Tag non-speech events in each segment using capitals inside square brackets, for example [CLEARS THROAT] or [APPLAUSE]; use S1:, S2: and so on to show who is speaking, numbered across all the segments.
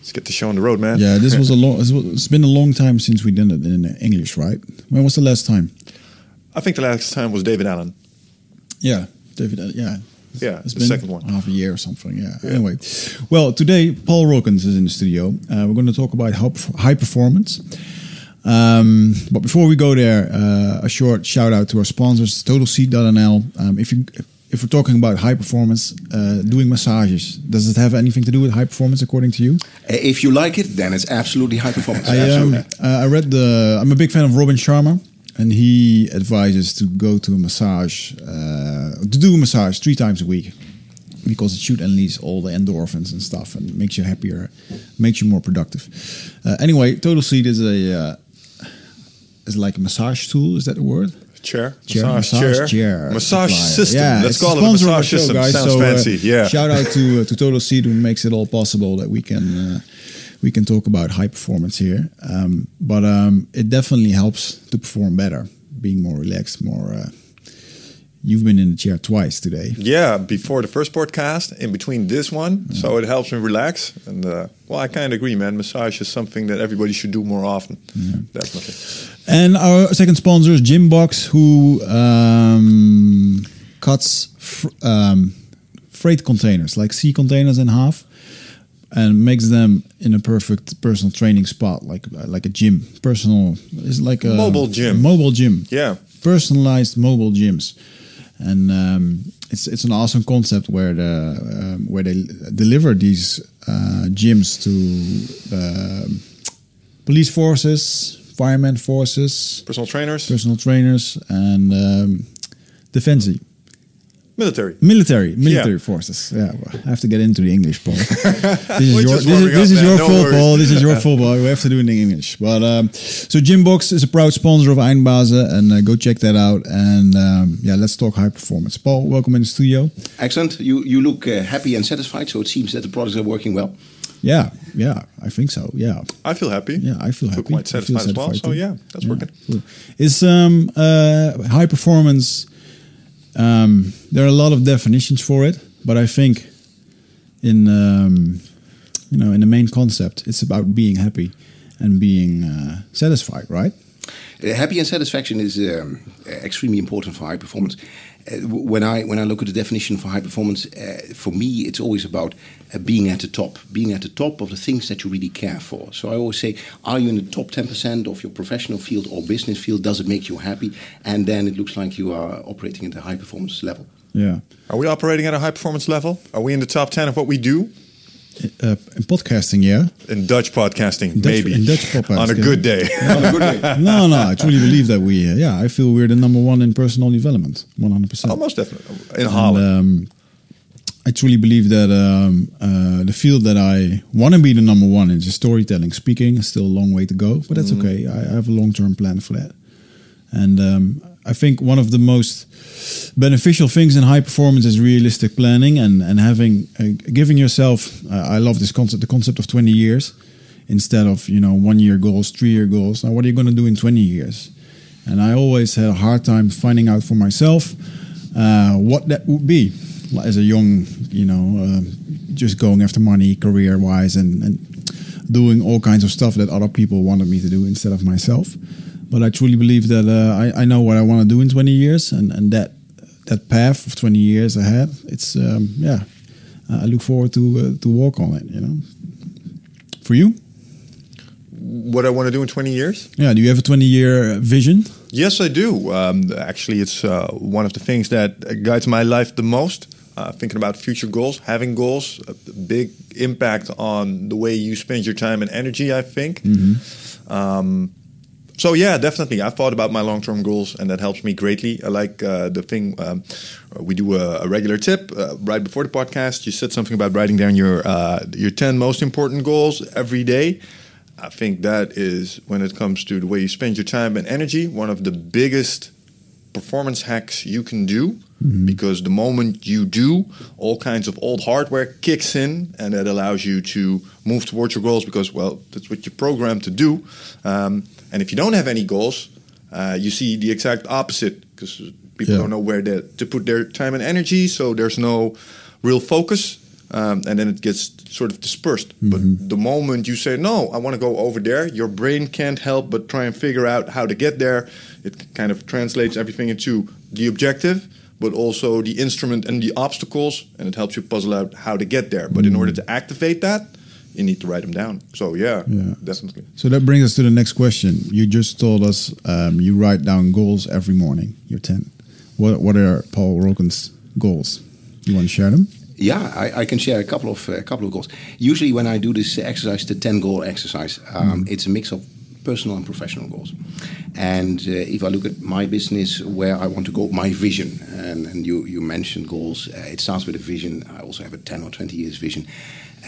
S1: Let's get the show on the road, man.
S2: Yeah, this was a [LAUGHS] long. It's been a long time since we did it in English, right? When was the last time?
S1: I think the last time was David Allen.
S2: Yeah, David. Uh, yeah,
S1: yeah,
S2: it's
S1: the
S2: been
S1: second one.
S2: half a year or something. Yeah. yeah. Anyway, well, today Paul Rulkens is in the studio. Uh, we're going to talk about high performance. Um, but before we go there, uh, a short shout out to our sponsors, TotalSeat.nl. Um, if you if we're talking about high performance, uh, doing massages, does it have anything to do with high performance according to you?
S3: If you like it, then it's absolutely high performance.
S2: I, um, uh, I read the. I'm a big fan of Robin Sharma, and he advises to go to a massage, uh, to do a massage three times a week, because it should unleash all the endorphins and stuff, and makes you happier, makes you more productive. Uh, anyway, Total Seat is a uh, is like a massage tool. Is that the word?
S1: Chair,
S2: chair,
S1: massage,
S2: massage
S1: chair,
S2: chair
S1: massage
S2: supplier.
S1: system.
S2: Yeah,
S1: Let's call it a massage
S2: show,
S1: system.
S2: guys.
S1: Sounds
S2: so, uh,
S1: fancy. yeah.
S2: Shout out to uh, to Total Seat who makes it all possible that we can uh, we can talk about high performance here. Um, but um, it definitely helps to perform better, being more relaxed, more. Uh, You've been in the chair twice today.
S1: Yeah, before the first podcast, in between this one, yeah. so it helps me relax. And uh, well, I kind of agree, man. Massage is something that everybody should do more often. Definitely.
S2: And our second sponsor is Gymbox, who um, cuts fr um, freight containers, like sea containers, in half, and makes them in a perfect personal training spot, like like a gym. Personal, it's like a
S1: mobile gym.
S2: Mobile gym.
S1: Yeah.
S2: Personalized mobile gyms and um, it's it's an awesome concept where the um, where they deliver these uh, gyms to uh, police forces, firemen forces,
S1: personal trainers,
S2: personal trainers, and um, defense
S1: Military.
S2: Military. Military yeah. forces. Yeah, well, I have to get into the English part. this is your, this is, this is your no football. This is your football. We have to do it in English. But um, so Gymbox is a proud sponsor of Eindbazen, and uh, go check that out. And um, yeah, let's talk high performance. Paul, welcome in the studio.
S3: Excellent. You you look uh, happy and satisfied. So it seems that the products are working well.
S2: Yeah, yeah, I think so. Yeah,
S1: I feel happy.
S2: Yeah, I feel happy.
S1: quite satisfied, satisfied as well. Too. So yeah, that's yeah, working.
S2: Cool. Is um uh high performance um, there are a lot of definitions for it, but I think in um, you know in the main concept, it's about being happy and being uh, satisfied, right?
S3: Uh, happy and satisfaction is um, extremely important for high performance. Uh, when I when I look at the definition for high performance, uh, for me it's always about uh, being at the top, being at the top of the things that you really care for. So I always say, are you in the top ten percent of your professional field or business field? Does it make you happy? And then it looks like you are operating at a high performance level.
S2: Yeah.
S1: Are we operating at a high performance level? Are we in the top ten of what we do?
S2: Uh, in podcasting, yeah.
S1: In Dutch podcasting,
S2: in Dutch,
S1: maybe.
S2: In Dutch podcasting.
S1: on a good day. [LAUGHS]
S3: on a good day.
S2: no, no, I truly believe that we, uh, yeah, I feel we're the number one in personal development, 100%.
S1: Almost definitely. In Holland.
S2: And, um, I truly believe that um, uh, the field that I want to be the number one in is storytelling. Speaking is still a long way to go, but that's mm. okay. I, I, have a long term plan for that. And um, I think one of the most beneficial things in high performance is realistic planning and and having uh, giving yourself. Uh, I love this concept, the concept of twenty years, instead of you know one year goals, three year goals. Now, what are you going to do in twenty years? And I always had a hard time finding out for myself uh, what that would be as a young, you know, uh, just going after money, career wise, and, and doing all kinds of stuff that other people wanted me to do instead of myself but I truly believe that uh, I, I know what I want to do in 20 years, and, and that that path of 20 years ahead, it's um, yeah, I look forward to uh, to walk on it. You know, for you,
S1: what I want to do in 20 years?
S2: Yeah, do you have a 20 year vision?
S1: Yes, I do. Um, actually, it's uh, one of the things that guides my life the most. Uh, thinking about future goals, having goals, a big impact on the way you spend your time and energy. I think. Mm-hmm. Um, so yeah, definitely. I've thought about my long-term goals, and that helps me greatly. I like uh, the thing um, we do a, a regular tip uh, right before the podcast. You said something about writing down your uh, your ten most important goals every day. I think that is when it comes to the way you spend your time and energy, one of the biggest performance hacks you can do. Mm-hmm. Because the moment you do, all kinds of old hardware kicks in, and that allows you to move towards your goals. Because well, that's what you're programmed to do. Um, and if you don't have any goals, uh, you see the exact opposite because people yeah. don't know where to, to put their time and energy. So there's no real focus. um, and then it gets sort of dispersed. But the moment you say, no, I want to go over there, your brain can't help but try and figure out how to get there. It kind of translates everything into the objective, but also the instrument and the obstacles, and it helps you puzzle out how to get there. But in order to activate that, you need to write them down. So, yeah,
S2: Yeah.
S1: definitely.
S2: So that brings us to the next question. You just told us um, you write down goals every morning. You're 10. What, what are Paul Rulkens' goals? You want to share them?
S3: Yeah, I, I can share a couple of a couple of goals. Usually, when I do this exercise, the ten goal exercise, um, it's a mix of personal and professional goals. And uh, if I look at my business, where I want to go, my vision, and, and you you mentioned goals, uh, it starts with a vision. I also have a ten or twenty years vision.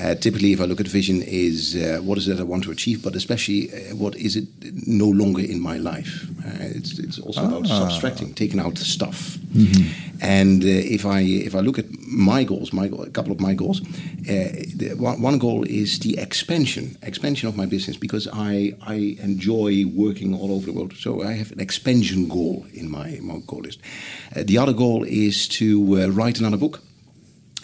S3: Uh, typically, if I look at vision, is uh, what is it I want to achieve, but especially uh, what is it no longer in my life. Uh, it's, it's also about
S1: Ah.
S3: subtracting, taking out the stuff. And uh, if I if I look at my goals, my goal, a couple of my goals, uh, the, one, one goal is the expansion, expansion of my business because I I enjoy working all over the world. So I have an expansion goal in my, my goal list. Uh, the other goal is to uh, write another book.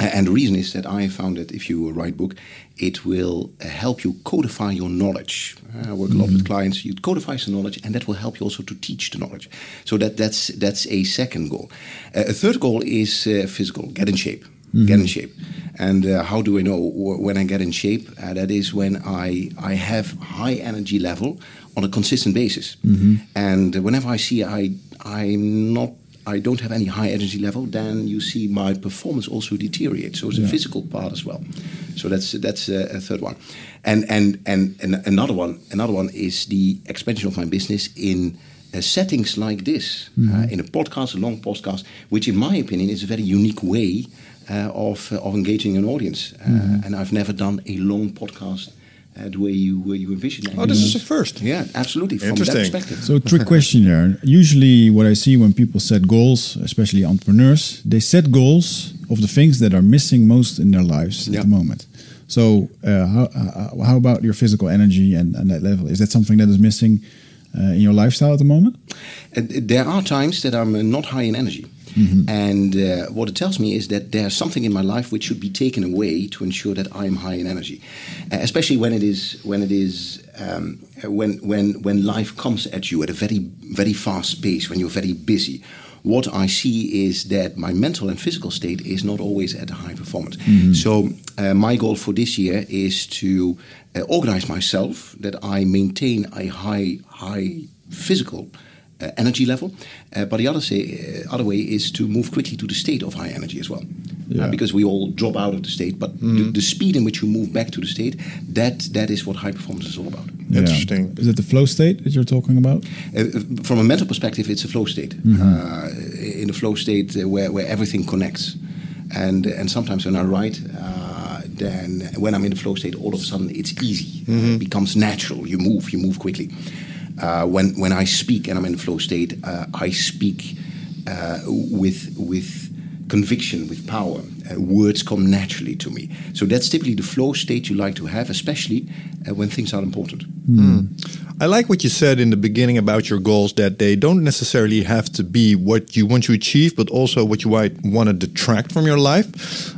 S3: And the reason is that I found that if you write book, it will uh, help you codify your knowledge. Uh, I work a lot with clients. You codify some knowledge, and that will help you also to teach the knowledge. So that that's that's a second goal. Uh, a third goal is uh, physical. Get in shape. Get in shape. And uh, how do I know when I get in shape? Uh, that is when I I have high energy level on a consistent basis. And whenever I see I I'm not I don't have any high energy level, then you see my performance also deteriorate. So it's a physical part as well. So that's that's a, a third one, and and and and another one another one is the expansion of my business in. Uh, settings like this, uh, in a podcast, a long podcast, which, in my opinion, is a very unique way uh, of of engaging an audience. Uh, And I've never done a long podcast the way you uh, you envision. it.
S1: Oh, this is a first.
S3: yeah, absolutely from that
S1: Interesting.
S3: perspective.
S2: So, trick question there. Usually, what I see when people set goals, especially entrepreneurs, they set goals of the things that are missing most in their lives
S3: Yeah.
S2: at the moment. So, uh, how, uh, how about your physical energy and, and that level? Is that something that is missing uh, in your lifestyle at the moment?
S3: Uh, there are times that I'm uh, not high in energy. And uh, what it tells me is that there's something in my life which should be taken away to ensure that I'm high in energy, uh, especially when it is when it is um, when when when life comes at you at a very very fast pace when you're very busy. What I see is that my mental and physical state is not always at a high performance. So uh, my goal for this year is to uh, organize myself that I maintain a high high physical uh, energy level. Uh, but the other say, uh, other way is to move quickly to the state of high energy as well.
S2: Yeah.
S3: Uh, because we all drop out of the state, but the, the speed in which you move back to the state, that that is what high performance is all about.
S1: Interesting.
S2: Is it the flow state that you're talking about?
S3: Uh, from a mental perspective, it's a flow state. Uh, in a flow state uh, where, where everything connects. And, and sometimes when I write, uh, then when I'm in the flow state, all of a sudden it's easy. Uh, it becomes natural. You move, you move quickly. Uh, when, when I speak and I'm in flow state, uh, I speak uh, with, with conviction, with power. Uh, words come naturally to me. So that's typically the flow state you like to have, especially uh, when things are important.
S1: I like what you said in the beginning about your goals that they don't necessarily have to be what you want to achieve, but also what you might want to detract from your life.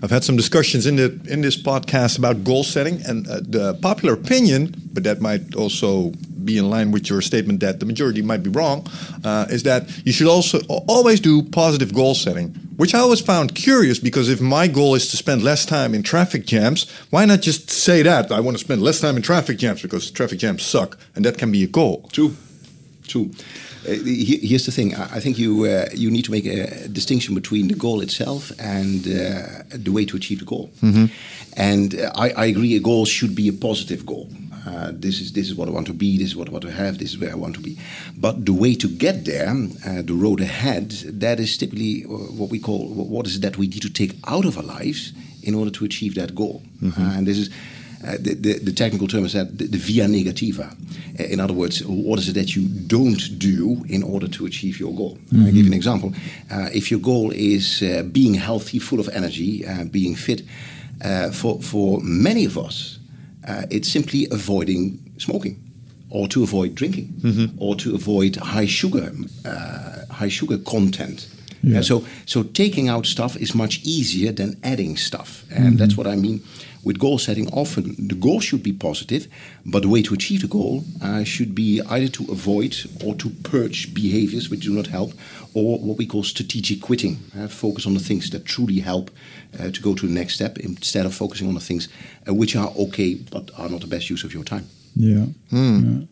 S1: I've had some discussions in the in this podcast about goal setting, and uh, the popular opinion, but that might also be in line with your statement that the majority might be wrong, uh, is that you should also always do positive goal setting, which I always found curious because if my goal is to spend less time in traffic jams, why not just say that I want to spend less time in traffic jams because traffic jams suck, and that can be a goal.
S3: True, true. Uh, here's the thing. I think you uh, you need to make a distinction between the goal itself and uh, the way to achieve the goal. And uh, I, I agree, a goal should be a positive goal. Uh, this is this is what I want to be. This is what I want to have. This is where I want to be. But the way to get there, uh, the road ahead, that is typically uh, what we call what is it that we need to take out of our lives in order to achieve that goal. Uh, and this is uh, the, the, the technical term is that the, the via negativa. In other words, what is it that you don't do in order to achieve your goal? I'll give you an example. Uh, if your goal is uh, being healthy, full of energy, uh, being fit, uh, for, for many of us, uh, it's simply avoiding smoking or to avoid drinking or to avoid high sugar, uh, high sugar content.
S2: Yeah.
S3: Uh, so, so taking out stuff is much easier than adding stuff, and that's what I mean with goal setting. Often the goal should be positive, but the way to achieve the goal uh, should be either to avoid or to purge behaviors which do not help, or what we call strategic quitting. Uh, focus on the things that truly help uh, to go to the next step instead of focusing on the things uh, which are okay but are not the best use of your time.
S2: Yeah. yeah.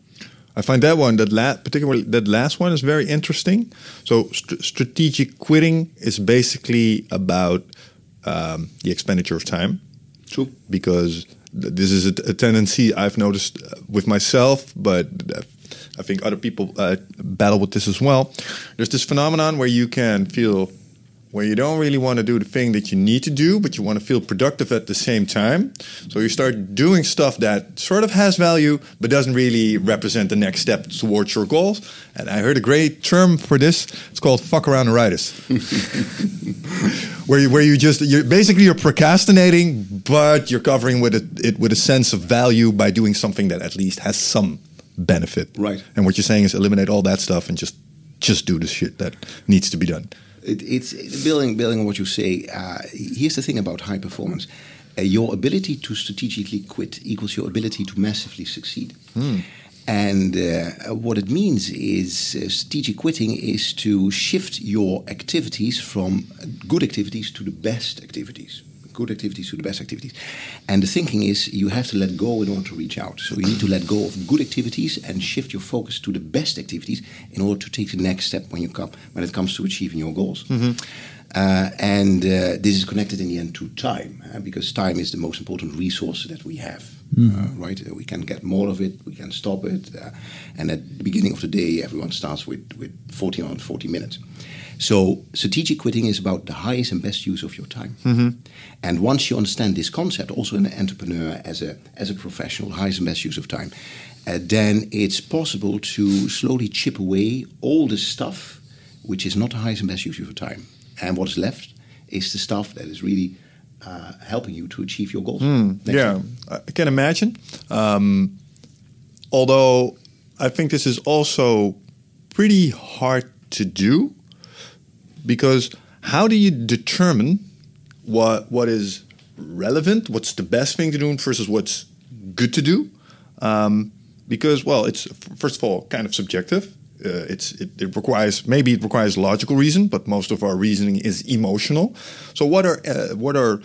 S1: I find that one, that la- particularly that last one, is very interesting. So st- strategic quitting is basically about um, the expenditure of time.
S3: True.
S1: because th- this is a, a tendency I've noticed uh, with myself, but uh, I think other people uh, battle with this as well. There's this phenomenon where you can feel where you don't really want to do the thing that you need to do, but you want to feel productive at the same time. So you start doing stuff that sort of has value, but doesn't really represent the next step towards your goals. And I heard a great term for this. It's called fuck around [LAUGHS] where you, where you just you're basically you're procrastinating, but you're covering with it, it with a sense of value by doing something that at least has some benefit.
S3: Right.
S1: And what you're saying is eliminate all that stuff and just just do the shit that needs to be done.
S3: It, it's building building on what you say. Uh, here's the thing about high performance: uh, your ability to strategically quit equals your ability to massively succeed. And uh, what it means is uh, strategic quitting is to shift your activities from good activities to the best activities. Good activities to the best activities. And the thinking is you have to let go in order to reach out. So you need to let go of good activities and shift your focus to the best activities in order to take the next step when you come when it comes to achieving your goals. Uh, and uh, this is connected in the end to time, uh, because time is the most important resource that we have. Uh, right? We can get more of it, we can stop it, uh, and at the beginning of the day, everyone starts with with 40 on 40 minutes. So strategic quitting is about the highest and best use of your time. And once you understand this concept, also an entrepreneur as a as a professional, highest and best use of time, uh, then it's possible to slowly chip away all the stuff which is not the highest and best use of your time. And what is left is the stuff that is really uh, helping you to achieve your goals. Next
S1: yeah,
S3: step.
S1: I can imagine. Um, although I think this is also pretty hard to do because how do you determine what what is relevant, what's the best thing to do versus what's good to do? Um, because well, it's first of all kind of subjective. Uh, it's it, it requires maybe it requires logical reason, but most of our reasoning is emotional. So what are uh, what are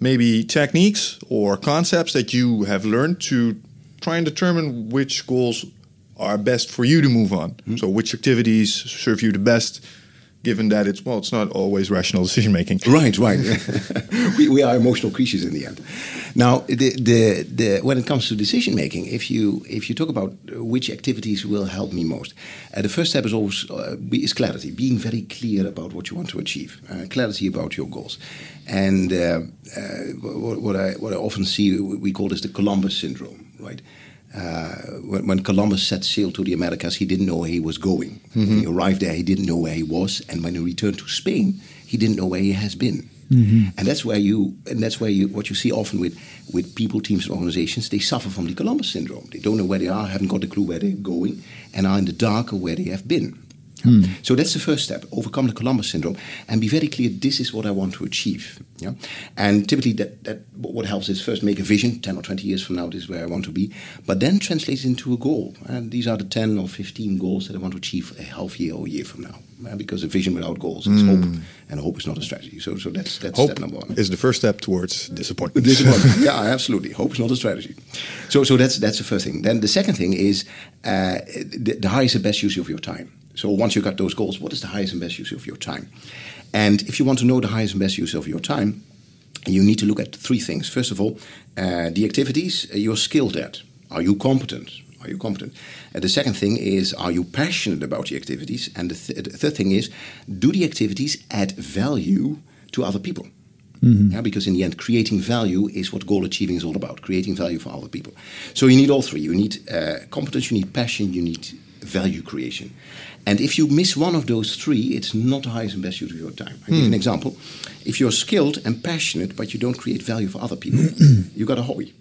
S1: maybe techniques or concepts that you have learned to try and determine which goals are best for you to move on? So which activities serve you the best, given that it's well, it's not always rational decision making. [LAUGHS]
S3: Right, right. [LAUGHS] we, we are emotional creatures in the end. Now, the, the, the, when it comes to decision making, if you if you talk about which activities will help me most, uh, the first step is always uh, is clarity, being very clear about what you want to achieve, uh, clarity about your goals, and uh, uh, what, what I what I often see we call this the Columbus syndrome, right? Uh, when, when Columbus set sail to the Americas, he didn't know where he was going. When he arrived there, he didn't know where he was, and when he returned to Spain, he didn't know where he has been. And that's where you, and that's where you, what you see often with, with people, teams, and organizations, they suffer from the Columbus syndrome. They don't know where they are, haven't got a clue where they're going, and are in the dark of where they have been. So that's the first step: overcome the Columbus syndrome and be very clear. This is what I want to achieve. Yeah, and typically that that what helps is first make a vision. Ten or twenty years from now, this is where I want to be. But then translate it into a goal. And these are the ten or fifteen goals that I want to achieve a half year or a year from now. Because a vision without goals is hope, and hope is not a strategy. So so that's that's
S1: Hope
S3: step number one.
S1: is the first step towards disappointment. [LAUGHS]
S3: Disappointment. [LAUGHS] yeah, absolutely. Hope is not a strategy. So, so that's that's the first thing. Then the second thing is uh, the, the highest and best use of your time. So once you got those goals, what is the highest and best use of your time? And if you want to know the highest and best use of your time, you need to look at three things. First of all, uh, the activities uh, you're skilled at. Are you competent? Are you competent? And the second thing is, are you passionate about the activities? And the, th- the third thing is, do the activities add value to other people? Yeah, because in the end, creating value is what goal achieving is all about. Creating value for other people. So you need all three. You need uh, competence, you need passion, you need value creation. And if you miss one of those three, it's not the highest and best use of your time. I give you an example. If you're skilled and passionate, but you don't create value for other people, [CLEARS THROAT] you got a hobby.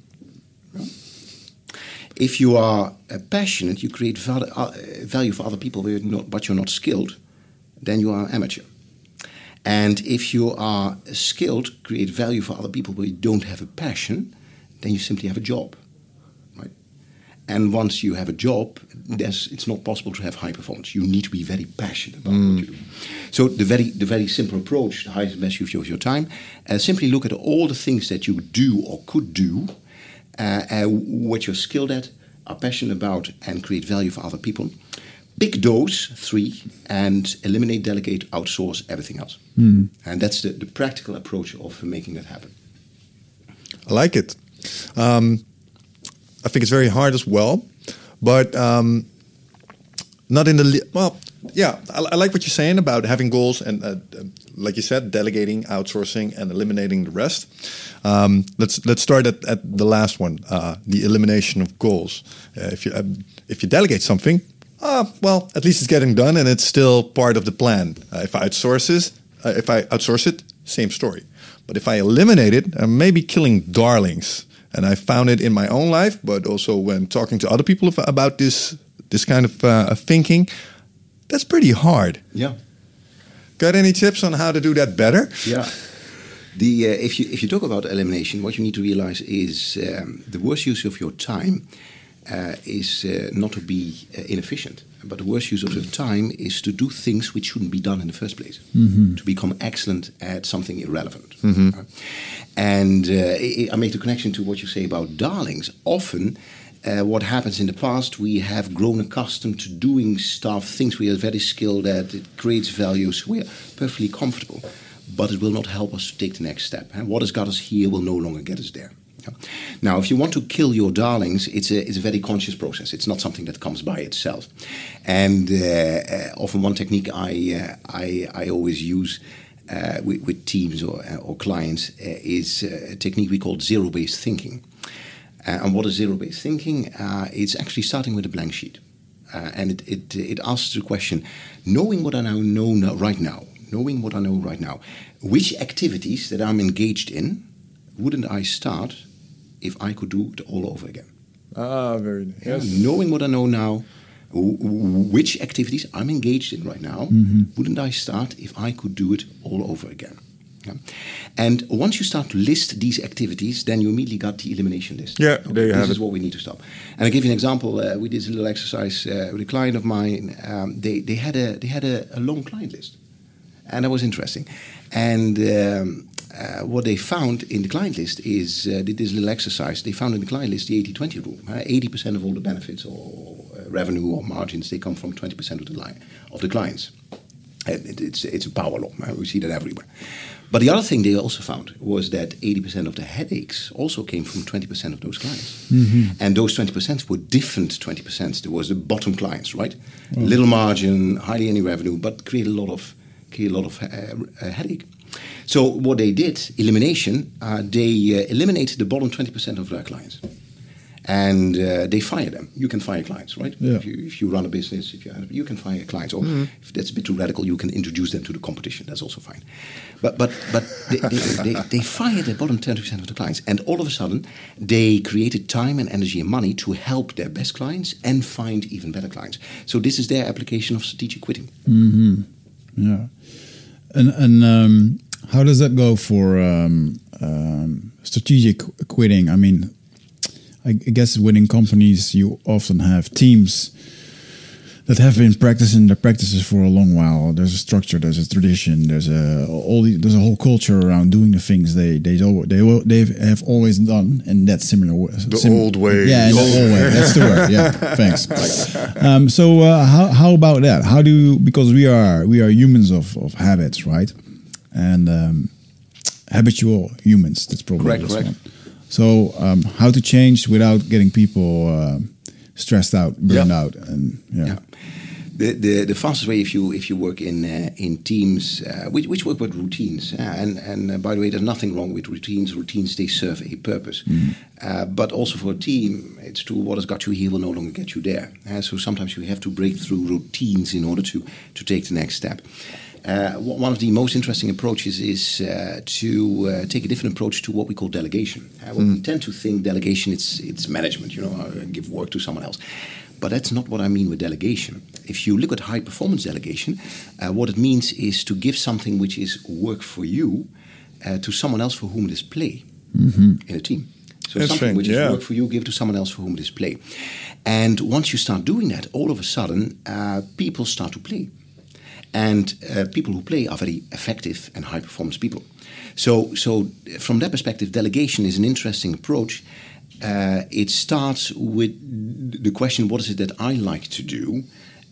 S3: If you are uh, passionate, you create val- uh, value for other people, but you're, not, but you're not skilled, then you are an amateur. And if you are skilled, create value for other people, but you don't have a passion, then you simply have a job? And once you have a job, it's not possible to have high performance. You need to be very passionate about mm. what you do. So the very the very simple approach, the highest best use of your time, uh, simply look at all the things that you do or could do, uh, uh, what you're skilled at, are passionate about, and create value for other people pick those three and eliminate, delegate, outsource everything else. Mm. And that's the, the practical approach of making that happen.
S1: I like it. Um, I think it's very hard as well, but um, not in the well. Yeah, I, I, like what you're saying about having goals and, uh, like you said, delegating, outsourcing, and eliminating the rest. Um, let's let's start at, at the last one, uh, the elimination of goals. Uh, if you uh, if you delegate something, uh, well, at least it's getting done and it's still part of the plan. Uh, if I outsource uh, if I outsource it, same story. But if I eliminate it, I may be killing darlings. And I found it in my own life, but also when talking to other people about this this kind of uh, thinking, that's pretty hard.
S3: Yeah.
S1: Got any tips on how to do that better?
S3: Yeah. The, uh, if you if you talk about elimination, what you need to realize is um, the worst use of your time uh, is uh, not to be uh, inefficient, but the worst use of your time is to do things which shouldn't be done in the first place. Mm-hmm. To become excellent at something irrelevant. Mm-hmm. and I make the connection to what you say about darlings. Often, uh, what happens in the past, we have grown accustomed to doing stuff, things we are very skilled at, it creates value, so we are perfectly comfortable. But it will not help us to take the next step. And what has got us here will no longer get us there. Now, if you want to kill your darlings, it's a, it's a very conscious process. It's not something that comes by itself. And uh, uh, often, one technique I, uh, I, I always use uh, with, with, teams or, uh, or clients uh, is a technique we call zero based thinking. and what is zero based thinking? it's actually starting with a blank sheet. and it, it, it asks the question knowing what I now know now, right now, knowing what I know right now, which activities that I'm engaged in wouldn't I start if I could do it all over again.
S1: Ah, very nice.
S3: Yeah, knowing what I know now, which activities I'm engaged in right now, mm-hmm. wouldn't I start if I could do it all over again? Yeah. And once you start to list these activities, then you immediately got the elimination list.
S1: Yeah, okay, there you
S3: this
S1: have
S3: is what we need to stop. And I'll give you an example. Uh, we did a little exercise uh, with a client of mine. Um, they, they had, a, they had a, a, long client list. And that was interesting. And um, uh, what they found in the client list is uh, did this little exercise. They found in the client list the 80 20 rule. Uh, 80% of all the benefits or uh, revenue or margins they come from 20% of the line of the clients. It, it's it's a power law. We see that everywhere. But the other thing they also found was that 80% of the headaches also came from 20% of those clients. Mm-hmm. And those 20% were different 20%. There was the bottom clients, right? Mm. Little margin, hardly any revenue, but create a lot of create a lot of uh, headache. So what they did, elimination, uh, they uh, eliminated the bottom 20% of their clients. And uh, they fire them. You can fire clients, right? Yeah. If, you, if you run a business, if you, you can fire clients. Or mm-hmm. if that's a bit too radical, you can introduce them to the competition. That's also fine. But but but they, they, they, they fired the bottom 20% of the clients. And all of a sudden, they created time and energy and money to help their best clients and find even better clients. So this is their application of strategic quitting.
S2: Mm-hmm. Yeah. And, and um, how does that go for um, um, strategic quitting? I mean, I guess within companies, you often have teams that have been practicing their practices for a long while. There's a structure, there's a tradition, there's a all the, there's a whole culture around doing the things they they they they have always done in that similar.
S1: The sim old way.
S2: Yeah, the old way. That's the word. Yeah, [LAUGHS] thanks. Um, so uh, how how about that? How do because we are we are humans of of habits, right? And um, habitual humans. That's probably
S3: correct. correct. One.
S2: So um, how to change without getting people. Uh, stressed out, burned yeah. out, and yeah. yeah.
S3: The, the, the fastest way if you if you work in uh, in teams uh, which, which work with routines uh, and and uh, by the way there's nothing wrong with routines routines they serve a purpose mm. Uh, but also for a team, it's true. What has got you here will no longer get you there. Uh, so sometimes you have to break through routines in order to to take the next step. Uh, one of the most interesting approaches is uh, to uh, take a different approach to what we call delegation. Uh, we tend to think delegation it's it's management. You know, uh, give work to someone else. But that's not what I mean with delegation. If you look at high performance delegation, uh, what it means is to give something which is work for you uh, to someone else for whom it is play in a team. So
S1: Interesting,
S3: something which
S1: yeah.
S3: is work for you, give to someone else for whom it is play. And once you start doing that, all of a sudden, uh, people start to play. And uh, people who play are very effective and high performance people. So, so from that perspective, delegation is an interesting approach. Uh, it starts with the question, what is it that I like to do?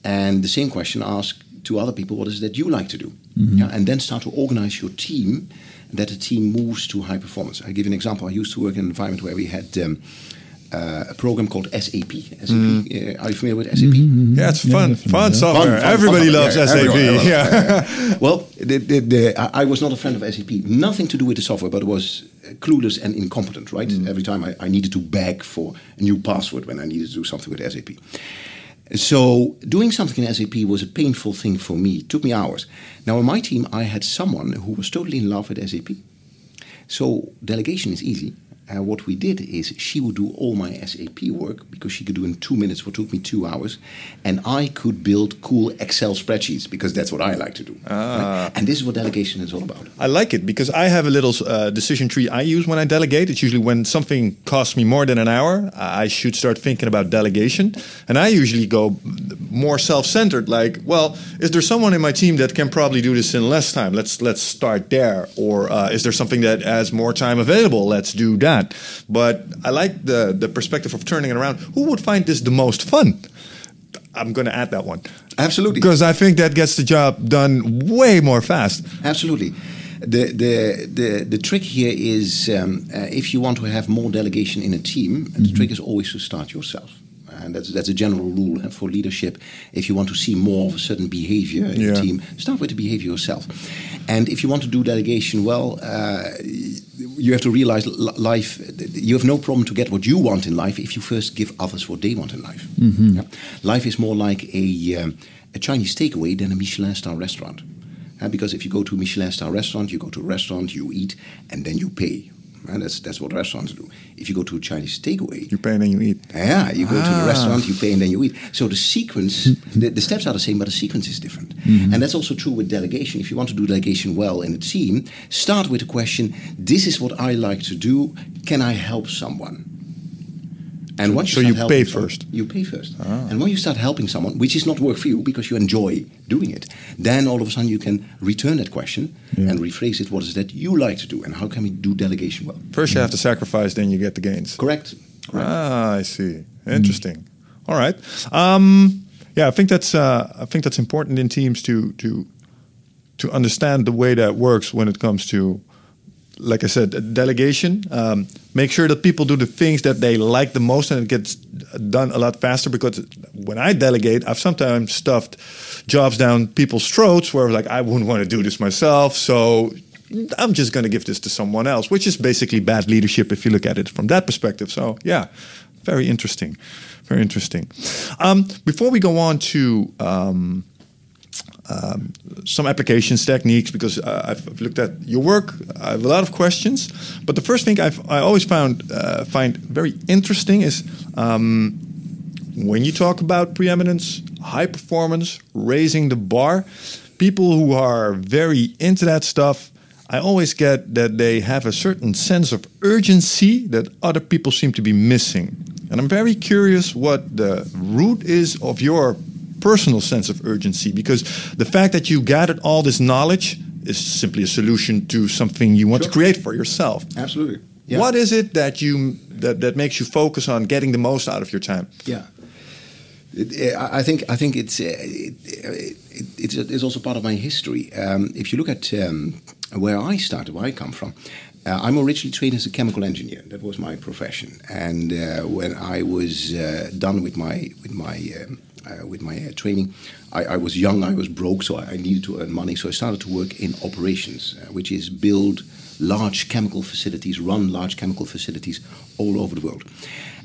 S3: And the same question ask to other people, what is it that you like to do? Yeah, and then start to organize your team that the team moves to high performance. I give you an example. I used to work in an environment where we had um, uh, a program called SAP. SAP. Uh, are you familiar with SAP?
S1: Yeah, it's fun,
S2: definitely,
S1: fun software.
S3: Fun, fun,
S1: Everybody
S3: fun.
S1: loves
S3: Yeah,
S1: SAP.
S3: everyone, everyone.
S1: yeah.
S3: Well, the, the, the, I I was not a friend of SAP. Nothing to do with the software, but it was uh, clueless and incompetent, right? Every time I, I needed to beg for a new password when I needed to do something with SAP. So doing something in SAP was a painful thing for me. It took me hours. Now, on my team, I had someone who was totally in love with SAP. So delegation is easy. Uh, what we did is she would do all my SAP work because she could do in two minutes what took me two hours, and I could build cool Excel spreadsheets because that's what I like to do. right? And this is what delegation is all about.
S1: I like it because I have a little uh, decision tree I use when I delegate. It's usually when something costs me more than an hour, I should start thinking about delegation. And I usually go more self-centered, like, well, is there someone in my team that can probably do this in less time? Let's let's start there. Or uh, is there something that has more time available? Let's do that. But I like the the perspective of turning it around. Who would find this the most fun? I'm going to add that one
S3: Absolutely.
S1: because I think that gets the job done way more fast.
S3: Absolutely. The, the, the, the trick here is um, uh, if you want to have more delegation in a team, the trick is always to start yourself. And that's, that's a general rule for leadership. If you want to see more of a certain behavior in
S1: Yeah.
S3: a team, start with the behavior yourself. And if you want to do delegation well, uh, you have to realize life, you have no problem to get what you want in life if you first give others what they want in life. Yeah. Life is more like a, um, a Chinese takeaway than a Michelin star restaurant. Uh, because if you go to a Michelin star restaurant, you go to a restaurant, you eat, and then you pay. And that's, that's what restaurants do. If you go to a Chinese takeaway,
S1: You pay and then you eat.
S3: yeah, you go to
S1: Ah.
S3: the restaurant, you pay, and then you eat. So the sequence, the, the steps are the same, but the sequence is different. And that's also true with delegation. If you want to do delegation well in a team, start with the question: This is what I like to do. Can I help someone? And once
S1: so
S3: you,
S1: you pay
S3: someone-
S1: first.
S3: you pay first. And when you start helping someone, which is not work for you because you enjoy doing it, then all of a sudden you can return that question
S2: Yeah.
S3: and rephrase it. What is it that you like to do, and how can we do delegation well?
S1: First, you have to sacrifice, then you get the gains.
S3: Correct. Correct.
S1: Ah, I see. Interesting. All right. Um, yeah, I think that's uh, I think that's important in teams to to to understand the way that works when it comes to, like I said, delegation. Um, make sure that people do the things that they like the most, and it gets done a lot faster. Because when I delegate, I've sometimes stuffed jobs down people's throats where like I wouldn't want to do this myself, so I'm just going to give this to someone else, which is basically bad leadership if you look at it from that perspective. So, yeah, very interesting. Very interesting. Um, before we go on to um, um, some applications, techniques, because uh, I've looked at your work, I have a lot of questions. But the first thing I've, I always found uh, find very interesting is um, when you talk about preeminence, high performance, raising the bar, people who are very into that stuff, I always get that they have a certain sense of urgency that other people seem to be missing. And I'm very curious what the root is of your personal sense of urgency because the fact that you gathered all this knowledge is simply a solution to something you want to create for yourself.
S3: Absolutely. Yeah.
S1: What is it that you that, that makes you focus on getting the most out of your time?
S3: Yeah. It, I think I think it's uh, it, it, it's, it's also part of my history. Um, if you look at um, where I started, where I come from, uh, I'm originally trained as a chemical engineer. That was my profession. And uh, when I was uh, done with my with my um, uh, with my uh, training. I, I, was young, I was broke, so I, needed to earn money. So I started to work in operations, uh, which is build large chemical facilities, run large chemical facilities all over the world.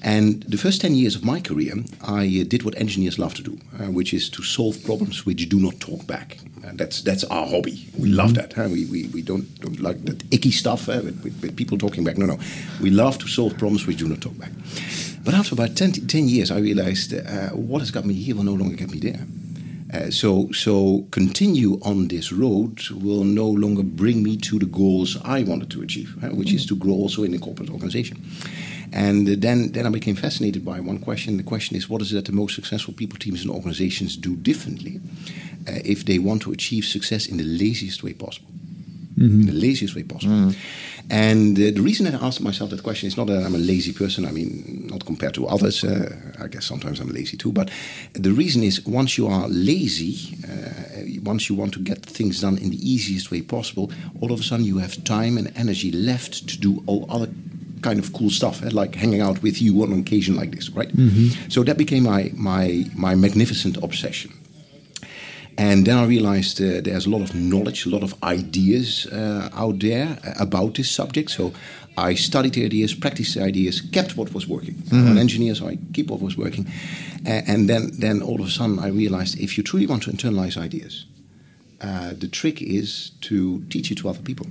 S3: And the first 10 years of my career, I uh, did what engineers love to do, uh, which is to solve problems which do not talk back. Uh, that's that's our hobby. We love that. Huh? We, we, we don't, don't like that icky stuff with, with, with, people talking back. No, no. We love to solve problems which do not talk back. But after about 10, 10 years, I realized uh, what has got me here will no longer get me there. Uh, so, so continue on this road will no longer bring me to the goals I wanted to achieve, uh, which mm. is to grow also in a corporate organization. And then, then I became fascinated by one question. The question is, what is it that the most successful people, teams, and organizations do differently uh, if they want to achieve success in the laziest way possible? Mm-hmm. In the laziest way possible. Mm. And uh, the reason that I asked myself that question is not that I'm a lazy person. I mean, not compared to others. Uh, I guess sometimes I'm lazy too. But the reason is once you are lazy, uh, once you want to get things done in the easiest way possible, all of a sudden you have time and energy left to do all other kind of cool stuff, eh? like hanging out with you on an occasion like this, right? Mm-hmm. So that became my my my magnificent obsession. And then I realized uh, there's a lot of knowledge, a lot of ideas uh, out there uh, about this subject. So I studied the ideas, practiced the ideas, kept what was working. Mm-hmm. I'm an engineer, so I keep what was working. and then, then all of a sudden, I realized if you truly want to internalize ideas, uh, the trick is to teach it to other people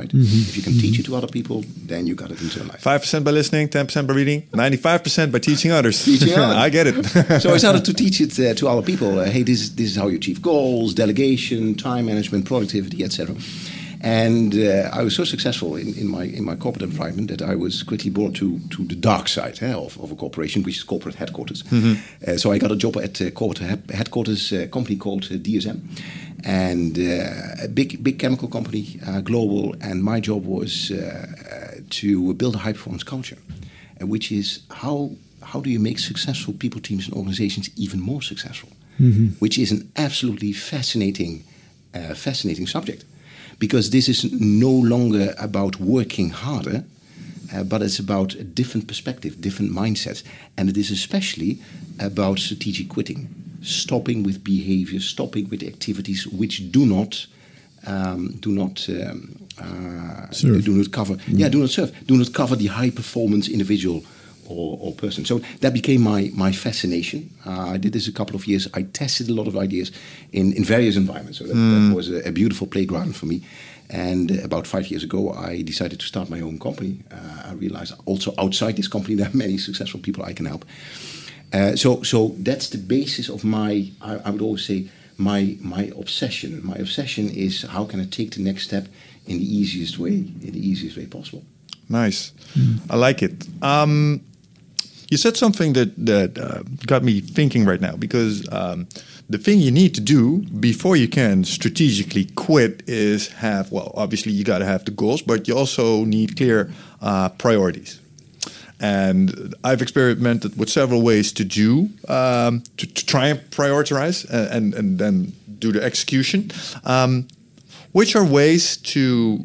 S3: right? Mm-hmm. If you can teach it to other people, then you got it internalized.
S1: Five percent by listening, ten percent by reading, ninety-five percent by teaching others. Teaching [LAUGHS] others. I get it.
S3: so I started to teach it uh, to other people. Uh, hey, this this is how you achieve goals, delegation, time management, productivity, etc. And uh, I was so successful in, in, my in my corporate environment that I was quickly brought to to the dark side eh, of, of a corporation, which is corporate headquarters. Mm-hmm. Uh, so I got a job at uh, corporate headquarters, a uh, company called DSM, and uh, a big big chemical company, uh, global. And my job was uh, to build a high performance culture, which is how how do you make successful people, teams, and organizations even more successful? Mm-hmm. Which is an absolutely fascinating fascinating subject, because this is no longer about working harder. Uh, but it's about a different perspective, different mindsets, and it is especially about strategic quitting stopping with behavior, stopping with activities which do not um, do not um, uh, do not cover mm. yeah do not serve do not cover the high performance individual or, or person. So that became my my fascination. Uh, I did this a couple of years. I tested a lot of ideas in, in various environments. So that, mm. that was a, a, beautiful playground for me. And about five years ago, I decided to start my own company. Uh, I realized also outside this company [LAUGHS] there are many successful people I can help. Uh, so, so that's the basis of my. I, I, would always say my my obsession. My obsession is how can I take the next step in the easiest way, in the easiest way possible.
S1: Nice, mm. I like it. Um, you said something that that uh, got me thinking right now because um, the thing you need to do before you can strategically quit is have well, obviously you got to have the goals, but you also need clear uh, priorities and I've experimented with several ways to do um, to, to, try and prioritize and, and, then do the execution. Um, which are ways to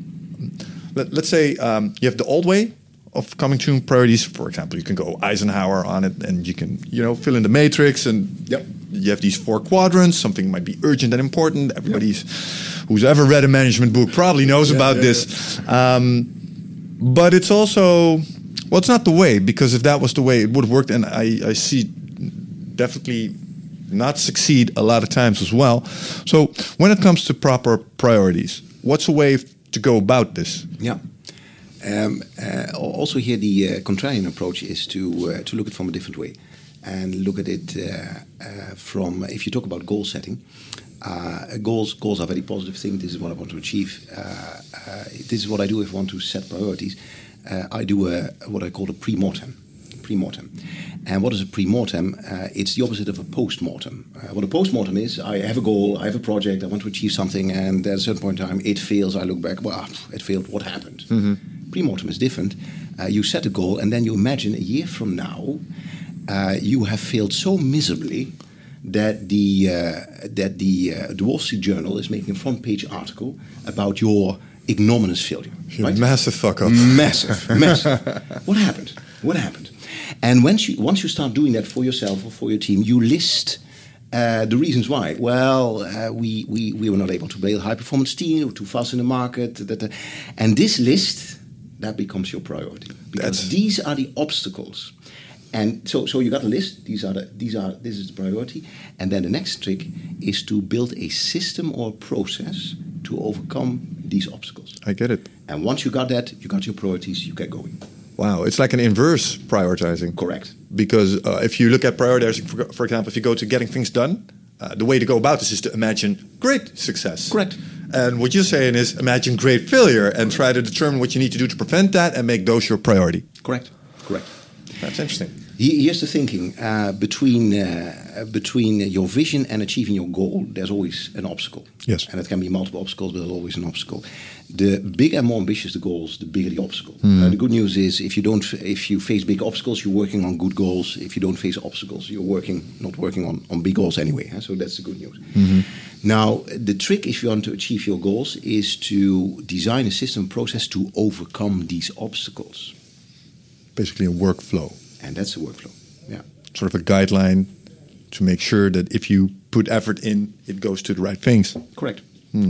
S1: let, us say um, you have the old way of coming to priorities. For example, you can go Eisenhower on it, and you can you know fill in the matrix, and yep, you have these four quadrants. Something might be urgent and important. Everybody's yep. who's ever read a management book probably knows yeah, about yeah, this. Yeah. Um, but it's also well, it's not the way because if that was the way, it would have worked, and I, I see definitely not succeed a lot of times as well. So when it comes to proper priorities, what's a way to go about this?
S3: Yeah. Um, uh, also, here the uh, contrarian approach is to uh, to look at it from a different way, and look at it uh, uh, from if you talk about goal setting. Uh, goals goals are very positive thing. This is what I want to achieve. this is what I do if I want to set priorities uh, I do a, what I call a pre-mortem. Pre-mortem. And what is a pre-mortem? Uh, it's the opposite of a post-mortem. Uh, what a post-mortem is, I have a goal, I have a project, I want to achieve something, and at a certain point in time, it fails. I look back, well, it failed. What happened? Mm-hmm. Pre-mortem is different. Uh, you set a goal, and then you imagine a year from now, uh, you have failed so miserably that the uh, that the uh, the Wall Street Journal is making a front page article about your ignominious failure.
S1: Right? Massive fuck up.
S3: Massive, [LAUGHS] massive. what happened? What happened? And once you once you start doing that for yourself or for your team, you list Uh, the reasons why? Well, uh, we, we, we were not able to build a high performance team, we were too fast in the market. That, that. And this list, that becomes your priority. Because
S1: That's-
S3: these are the obstacles. And so, so you got a list. These are the, these are this is the priority. And then the next trick is to build a system or process to overcome these obstacles.
S1: I get it.
S3: And once you got that, you got your priorities. You get going.
S1: Wow, it's like an inverse prioritizing.
S3: Correct.
S1: Because uh, if you look at prioritizing, for, for example, if you go to getting things done, uh, the way to go about this is to imagine great success.
S3: Correct.
S1: And what you're saying is imagine great failure and try to determine what you need to do to prevent that and make those your priority.
S3: Correct. Correct.
S1: That's interesting.
S3: Here's the thinking: uh, between uh, between your vision and achieving your goal, there's always an obstacle.
S1: Yes.
S3: and it can be multiple obstacles, but there's always an obstacle. The bigger and more ambitious the goals, the bigger the obstacle. Uh, the good news is, if you don't, if you face big obstacles, you're working on good goals. If you don't face obstacles, you're working not working on, on big goals anyway. huh? So that's the good news. Now, the trick if you want to achieve your goals is to design a system process to overcome these obstacles,
S1: Basically, a workflow,
S3: and that's the workflow. Yeah.
S1: sort of a guideline to make sure that if you put effort in, it goes to the right things.
S3: Correct.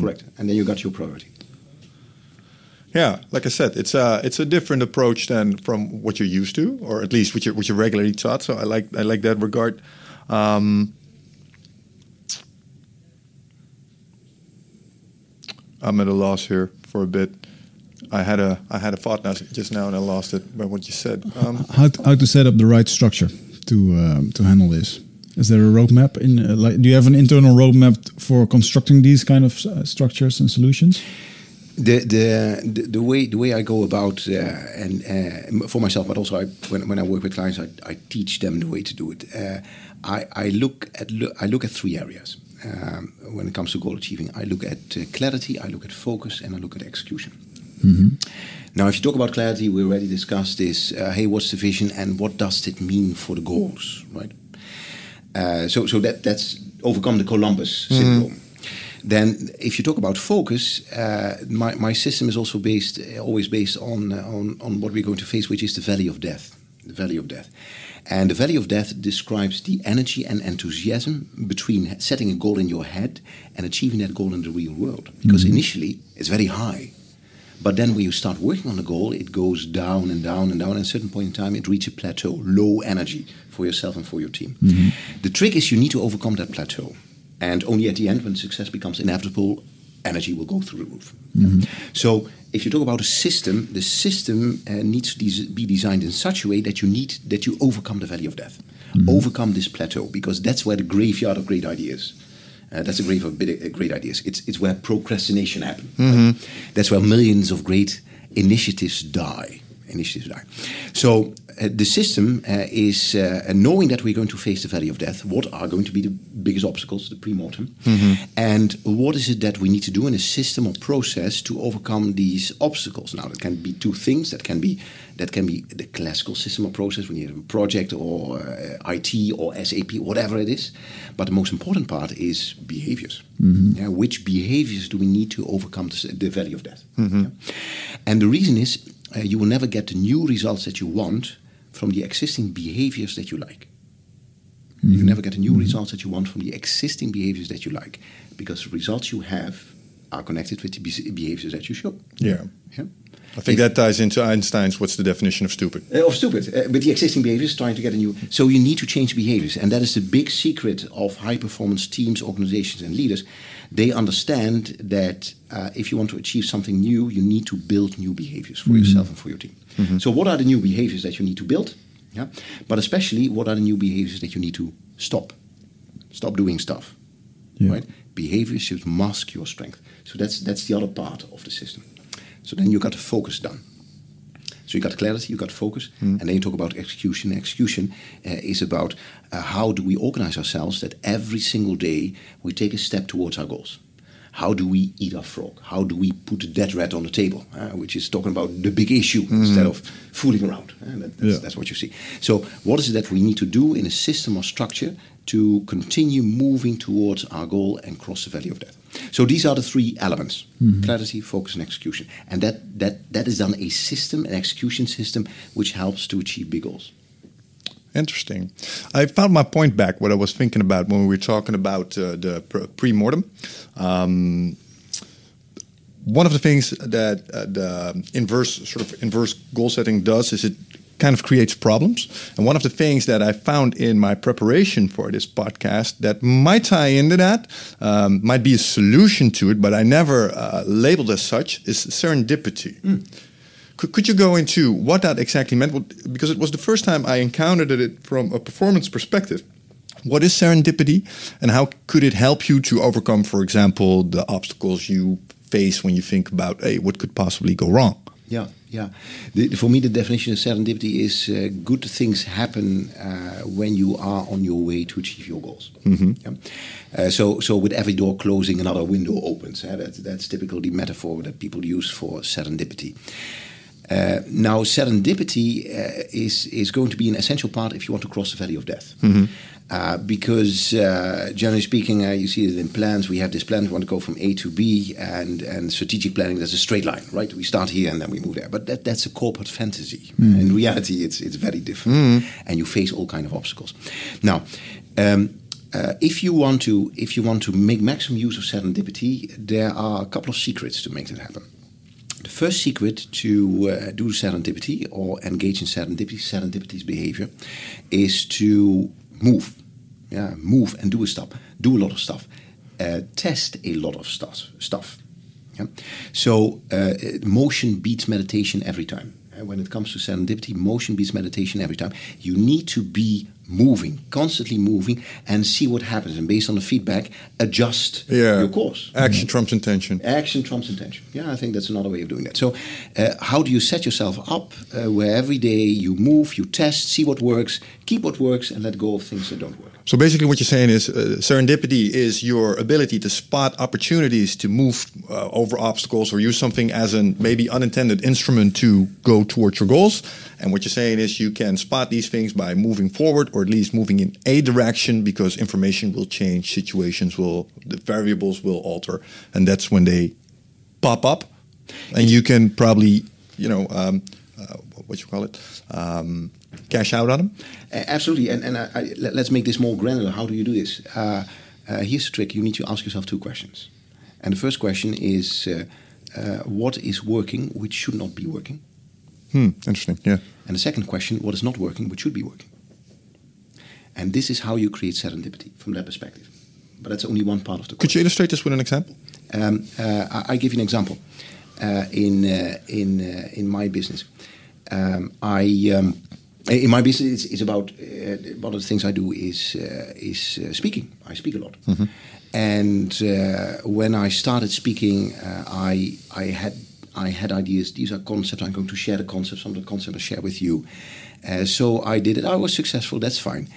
S3: Correct. And then you got your priority.
S1: Yeah, like I said, it's a it's a different approach than from what you're used to, or at least what you're what you're regularly taught. So I like I like that regard. Um, I'm at a loss here for a bit. I had a I had a thought now just now and I lost it by what you said. Um,
S2: how to, how to set up the right structure to um, to handle this? Is there a roadmap in? Uh, like, do you have an internal roadmap for constructing these kind of uh, structures and solutions?
S3: The, the the the way the way I go about uh, and uh, for myself, but also I, when when I work with clients, I, I teach them the way to do it. Uh, I I look at lo- I look at three areas um, when it comes to goal achieving. I look at uh, clarity, I look at focus, and I look at execution. Now, if you talk about clarity, we already discussed this. Uh, hey, what's the vision, and what does it mean for the goals, right? Uh, so, so that that's overcome the Columbus syndrome. Then, if you talk about focus, uh, my, my system is also based, always based on, uh, on on what we're going to face, which is the valley of death. The valley of death, and the valley of death describes the energy and enthusiasm between setting a goal in your head and achieving that goal in the real world. Because mm-hmm. initially, it's very high. But then when you start working on the goal, it goes down and down and down. And at a certain point in time, it reaches a plateau, low energy for yourself and for your team. Mm-hmm. The trick is you need to overcome that plateau. And only at the end, when success becomes inevitable, energy will go through the roof. So if you talk about a system, the system uh, needs to des- be designed in such a way that you need that you overcome the valley of death, overcome this plateau, because that's where the graveyard of great ideas. Uh, that's a grave of bit- uh, great ideas. It's it's where procrastination happens. right? That's where millions of great initiatives die. Initiatives die. So uh, the system uh, is uh, knowing that we're going to face the valley of death. What are going to be the biggest obstacles, the pre-mortem, and what is it that we need to do in a system or process to overcome these obstacles? Now, that can be two things. That can be that can be the classical system or process when you have a project or uh, IT or SAP, whatever it is. But the most important part is behaviors. Yeah, which behaviors do we need to overcome the, the valley of death? Yeah. And the reason is uh, you will never get the new results that you want from the existing behaviors that you like. You never get the new results that you want from the existing behaviors that you like, because the results you have are connected with the be- behaviors that you show.
S1: yeah,
S3: Yeah?
S1: I think that ties into Einstein's "What's the definition of stupid?"
S3: Uh, of stupid, uh, with the existing behaviors, trying to get a new. So you need to change behaviors, and that is the big secret of high performance teams, organizations, and leaders. They understand that uh, if you want to achieve something new, you need to build new behaviors for yourself and for your team. So, what are the new behaviors that you need to build? Yeah, but especially, what are the new behaviors that you need to stop? Stop doing stuff.
S2: Yeah.
S3: Right? Behaviors should mask your strength. So that's that's the other part of the system. So then you got the focus done. So you got clarity, you got focus, and then you talk about execution. Execution uh, is about uh, how do we organize ourselves that every single day we take a step towards our goals. How do we eat our frog? How do we put the dead rat on the table? uh, which is talking about the big issue instead of fooling around. that- that's,
S2: Yeah.
S3: that's what you see. So, what is it that we need to do in a system or structure to continue moving towards our goal and cross the valley of death? So, these are the three elements clarity, focus, and execution. And that, that, that is done a system, an execution system, which helps to achieve big goals.
S1: Interesting. I found my point back. What I was thinking about when we were talking about uh, the pre mortem. Um, one of the things that uh, the inverse sort of inverse goal setting does is it kind of creates problems. And one of the things that I found in my preparation for this podcast that might tie into that, um, might be a solution to it, but I never uh, labeled as such, is serendipity. Mm. Could, could you go into what that exactly meant? Because it was the first time I encountered it from a performance perspective. What is serendipity, and how could it help you to overcome, for example, the obstacles you face when you think about, hey, what could possibly go wrong?
S3: Yeah, yeah. The, for me, the definition of serendipity is uh, good things happen uh, when you are on your way to achieve your goals. Mm-hmm. Yeah? Uh, so, so with every door closing, another window opens. That, that's typically the metaphor that people use for serendipity. Uh, now, serendipity is is going to be an essential part if you want to cross the valley of death. Mm-hmm. Uh, because uh, generally speaking, uh, you see it in plans. We have this plan. We want to go from A to B, and and strategic planning. There's a straight line, right? We start here and then we move there. But that, that's a corporate fantasy. Mm. In reality, it's it's very different, mm. and you face all kind of obstacles. Now. Um, uh, if you want to, if you want to make maximum use of serendipity, there are a couple of secrets to make that happen. The first secret to uh, do serendipity or engage in serendipity, serendipity's behavior, is to move. Yeah, move and do a stuff. Do a lot of stuff. Uh, test a lot of stuff. Stuff. Yeah? So uh, motion beats meditation every time. Uh, when it comes to serendipity, motion beats meditation every time. You need to be moving, constantly moving, and see what happens. And based on the feedback, adjust yeah. your course.
S1: Action trumps intention.
S3: Action trumps intention. Yeah, I think that's another way of doing that. So, uh, how do you set yourself up uh, where every day you move, you test, see what works, keep what works, and let go of things that don't work?
S1: So basically, what you're saying is uh, serendipity is your ability to spot opportunities to move uh, over obstacles or use something as an maybe unintended instrument to go towards your goals. And what you're saying is you can spot these things by moving forward or at least moving in a direction because information will change, situations will, the variables will alter, and that's when they pop up, and you can probably, you know, um, uh, what you call it. Um, cash out on them?
S3: Uh, absolutely. And, and I, I, let's make this more granular. How do you do this? Uh, uh, here's the trick you need to ask yourself two questions. And the first question is uh, uh, what is working which should not be working?
S1: Hmm, interesting, yeah.
S3: And the second question what is not working which should be working? And this is how you create serendipity from that perspective. But that's only one part of the.
S1: Could you illustrate this with an example?
S3: Um, uh, I, I, give you an example. in in in my business, um, I um, in my business, it's, it's about uh, one of the things I do is uh, is uh, speaking. I speak a lot, mm-hmm. and uh, when I started speaking, uh, I I had I had ideas. These are concepts. I'm going to share the concepts. Some of the concepts I share with you. Uh, so I did it. I was successful. That's fine.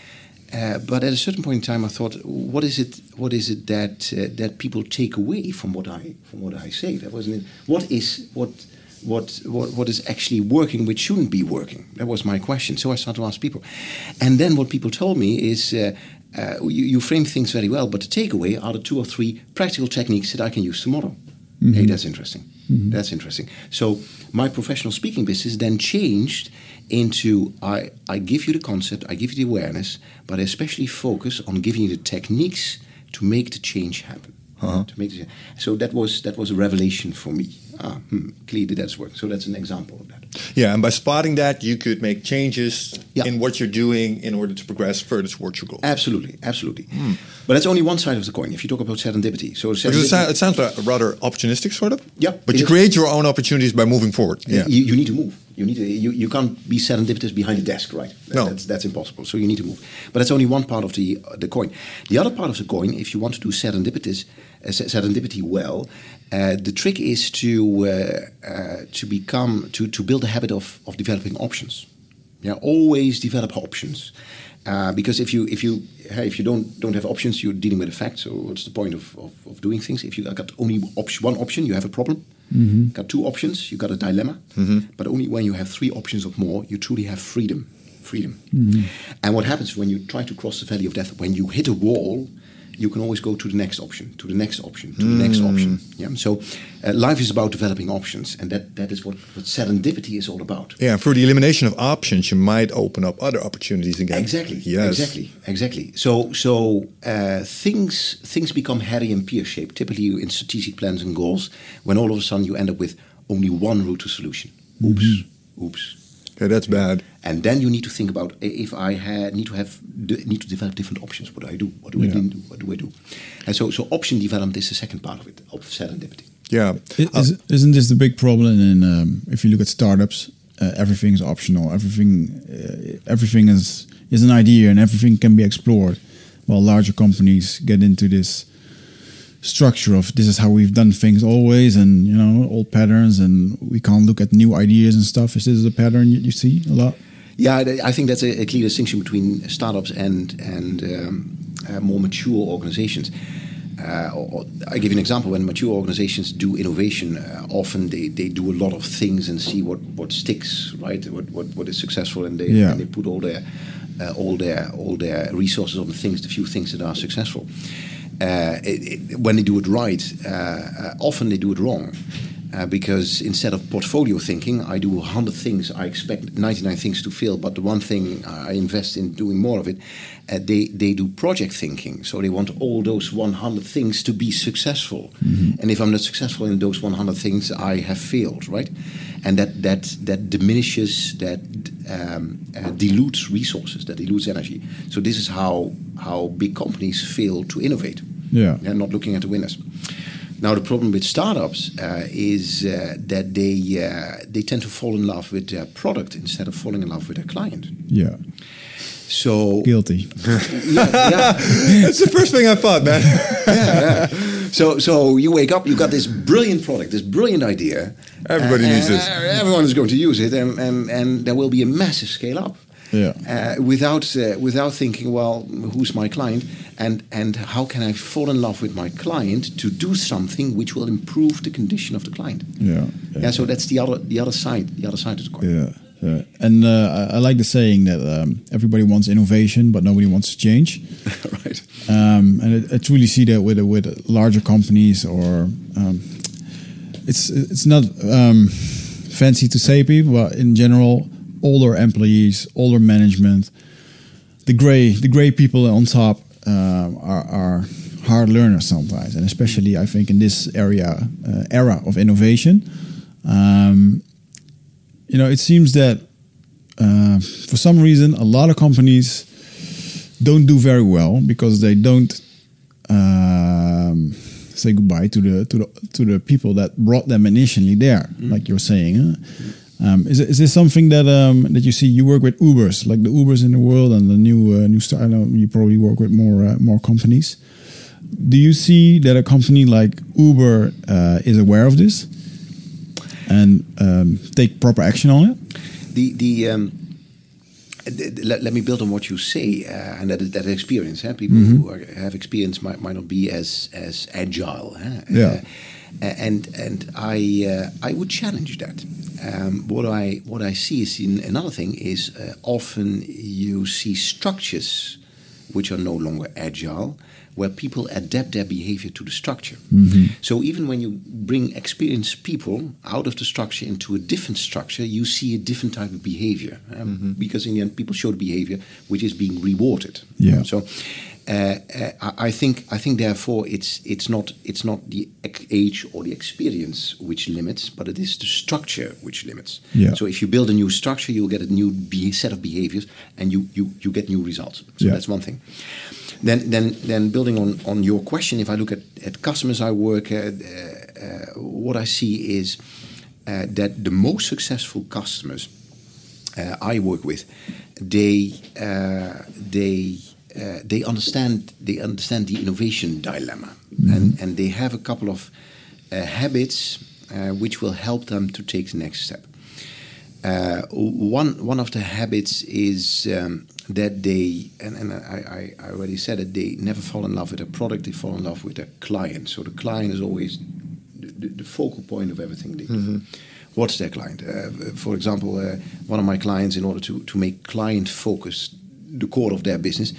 S3: but at a certain point in time, I thought, what is it? What is it that that people take away from what I from what I say? That wasn't it. What is what what, what, what is actually working which shouldn't be working? That was my question. So I started to ask people. And then what people told me is uh, uh, you, you frame things very well, but the takeaway are the two or three practical techniques that I can use tomorrow. Mm-hmm. Hey, that's interesting. Mm-hmm. That's interesting. So my professional speaking business then changed into I, I give you the concept, I give you the awareness, but I especially focus on giving you the techniques to make the change happen. Uh-huh. To make the, so that was that was a revelation for me ah, hmm, clearly that's working. So that's an example of that.
S1: Yeah, and by spotting that, you could make changes yeah. in what you're doing in order to progress further towards your goal.
S3: Absolutely, absolutely. Hmm. But that's only one side of the coin. If you talk about serendipity, so
S1: serendipity, it, sounds like rather opportunistic, sort of.
S3: Yeah,
S1: but you is. create your own opportunities by moving forward. Yeah,
S3: you, you need to move. You need to, you, you can't be serendipitous behind a desk, right?
S1: No,
S3: that's, that's impossible. So you need to move. But that's only one part of the uh, the coin. The other part of the coin, if you want to do serendipitous uh, serendipity well, uh, the trick is to uh, uh, to become to, to build a habit of, of developing options. Yeah, always develop options. Uh, because if you if you if you don't don't have options, you're dealing with a fact. So what's the point of, of, of doing things? If you got only option, one option, you have a problem. Mm-hmm. Got two options, you got a dilemma. Mm-hmm. But only when you have three options or more, you truly have freedom. Freedom. Mm-hmm. And what happens when you try to cross the valley of death? When you hit a wall, you can always go to the next option, to the next option, to the next option. Yeah. So uh, life is about developing options, and that, that is what, what serendipity is all about.
S1: Yeah, through the elimination of options, you might open up other opportunities again.
S3: Exactly.
S1: Yes.
S3: Exactly. Exactly. So so uh, things things become hairy and pear shaped. Typically in strategic plans and goals, when all of a sudden you end up with only one route to solution. Oops. Oops.
S1: Yeah, that's bad.
S3: And then you need to think about if I had, need to have d- need to develop different options. What do I do? What do I
S2: Yeah.
S3: do? What do I do? And so so option development is the second part of it of serendipity.
S1: Yeah.
S2: I- Is, isn't this the big problem? In um, if you look at startups, uh, everything is optional. Everything, uh, everything is is an idea, and everything can be explored. While larger companies get into this structure of this is how we've done things always, and you know old patterns, and we can't look at new ideas and stuff. Is this a pattern you, you see a lot?
S3: Yeah, I think that's a, a clear distinction between startups and and um, uh, more mature organizations. Uh, or- or- I give you an example. When mature organizations do innovation, uh, often they, they do a lot of things and see what, what sticks, right? What, what what is successful, and they
S2: Yeah.
S3: and they put all their uh, all their all their resources on the things, the few things that are successful. Uh, it, it, when they do it right, uh, uh, often they do it wrong. Uh, because instead of portfolio thinking, I do 100 things, I expect 99 things to fail, but the one thing I invest in doing more of it, uh, they, they do project thinking. So they want all those 100 things to be successful. And if I'm not successful in those 100 things, I have failed, right? And that, that, that diminishes, that um, uh, dilutes resources, that dilutes energy. So this is how, how big companies fail to innovate.
S2: Yeah.
S3: They're not looking at the winners. Now the problem with startups uh, is uh, that they uh, they tend to fall in love with their product instead of falling in love with their client.
S2: Yeah,
S3: So
S2: guilty. [LAUGHS]
S3: yeah, yeah,
S1: That's the first thing I thought, man. [LAUGHS]
S3: yeah, yeah. So so you wake up, you got this brilliant product, this brilliant idea.
S1: Everybody
S3: uh,
S1: needs this.
S3: Everyone is going to use it, and and, and there will be a massive scale up.
S2: Yeah.
S3: Uh, without uh, without thinking, well, who's my client, and and how can I fall in love with my client to do something which will improve the condition of the client?
S2: Yeah,
S3: Yeah, so that's the other the other side, the other side of the coin.
S2: Yeah, yeah. and uh, I, I like the saying that um, everybody wants innovation, but nobody wants to change. [LAUGHS]
S3: right.
S2: Um, and I, I truly see that with with larger companies, or um, it's it's not um, fancy to say people, but in general, older employees, older management, the gray the gray people on top um, are, are hard learners sometimes, and especially I think in this area uh, era of innovation. Um, you know, it seems that uh, for some reason, a lot of companies don't do very well because they don't um, say goodbye to the to the to the people that brought them initially there, like you're saying. huh? Um, is, is this something that um, that you see? You work with Ubers, like the Ubers in the world, and the new uh, new start. I know you probably work with more uh, more companies. Do you see that a company like Uber uh, is aware of this and um, take proper action on it?
S3: The the um, let, let me build on what you say, uh, and that that experience. Huh? People who are, have experience might, might not be as as agile. Huh?
S2: Yeah.
S3: Uh, and and I uh, I would challenge that. Um, what I what I see is in another thing is uh, often you see structures which are no longer agile, where people adapt their behavior to the structure. So even when you bring experienced people out of the structure into a different structure, you see a different type of behavior um, because in the end, people show the behavior which is being rewarded.
S2: Yeah.
S3: So. Uh, uh, I I think I think therefore it's it's not it's not the age or the experience which limits, but it is the structure which limits.
S2: Yeah.
S3: So if you build a new structure, you'll get a new be- set of behaviors, and you you you get new results. So
S2: Yeah.
S3: that's one thing. Then then then building on on your question, if I look at at customers I work at, uh, uh, what I see is uh, that the most successful customers uh, I work with, they uh, they uh, they understand they understand the innovation dilemma, and and they have a couple of uh, habits uh, which will help them to take the next step. Uh, one one of the habits is um, that they and, and I, I already said it they never fall in love with a product they fall in love with their client so the client is always the, the, focal point of everything they do. What's their client? Uh, for example, uh, one of my clients, in order to, to make client focus the core of their business,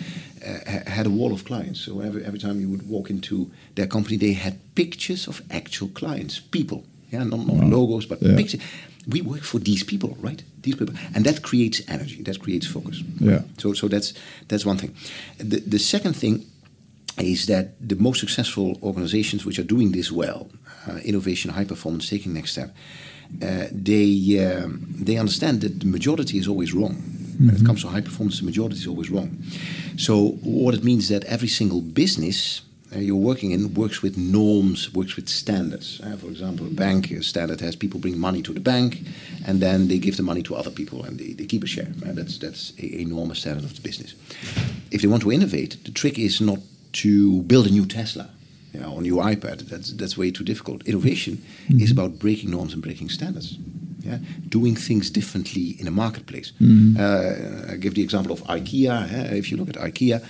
S3: uh, had a wall of clients. So every, every time you would walk into their company, they had pictures of actual clients, people. Yeah, not, not logos, but
S2: Yeah.
S3: pictures. We work for these people, right? These people, and that creates energy. That creates focus.
S2: Yeah.
S3: So, so that's that's one thing. The the second thing is that the most successful organizations which are doing this well, uh, innovation, high performance, taking next step, uh, they um, they understand that the majority is always wrong. When it comes to high performance, the majority is always wrong. So what it means is that every single business uh, you're working in works with norms, works with standards. Uh, for example, a bank a standard has people bring money to the bank, and then they give the money to other people, and they, they keep a share. Uh, that's that's a, a normal standard of the business. If they want to innovate, the trick is not to build a new Tesla, you know, a new iPad. That's that's way too difficult. Innovation is about breaking norms and breaking standards. Yeah, doing things differently in a marketplace. Uh, I give the example of IKEA. eh, If you look at IKEA,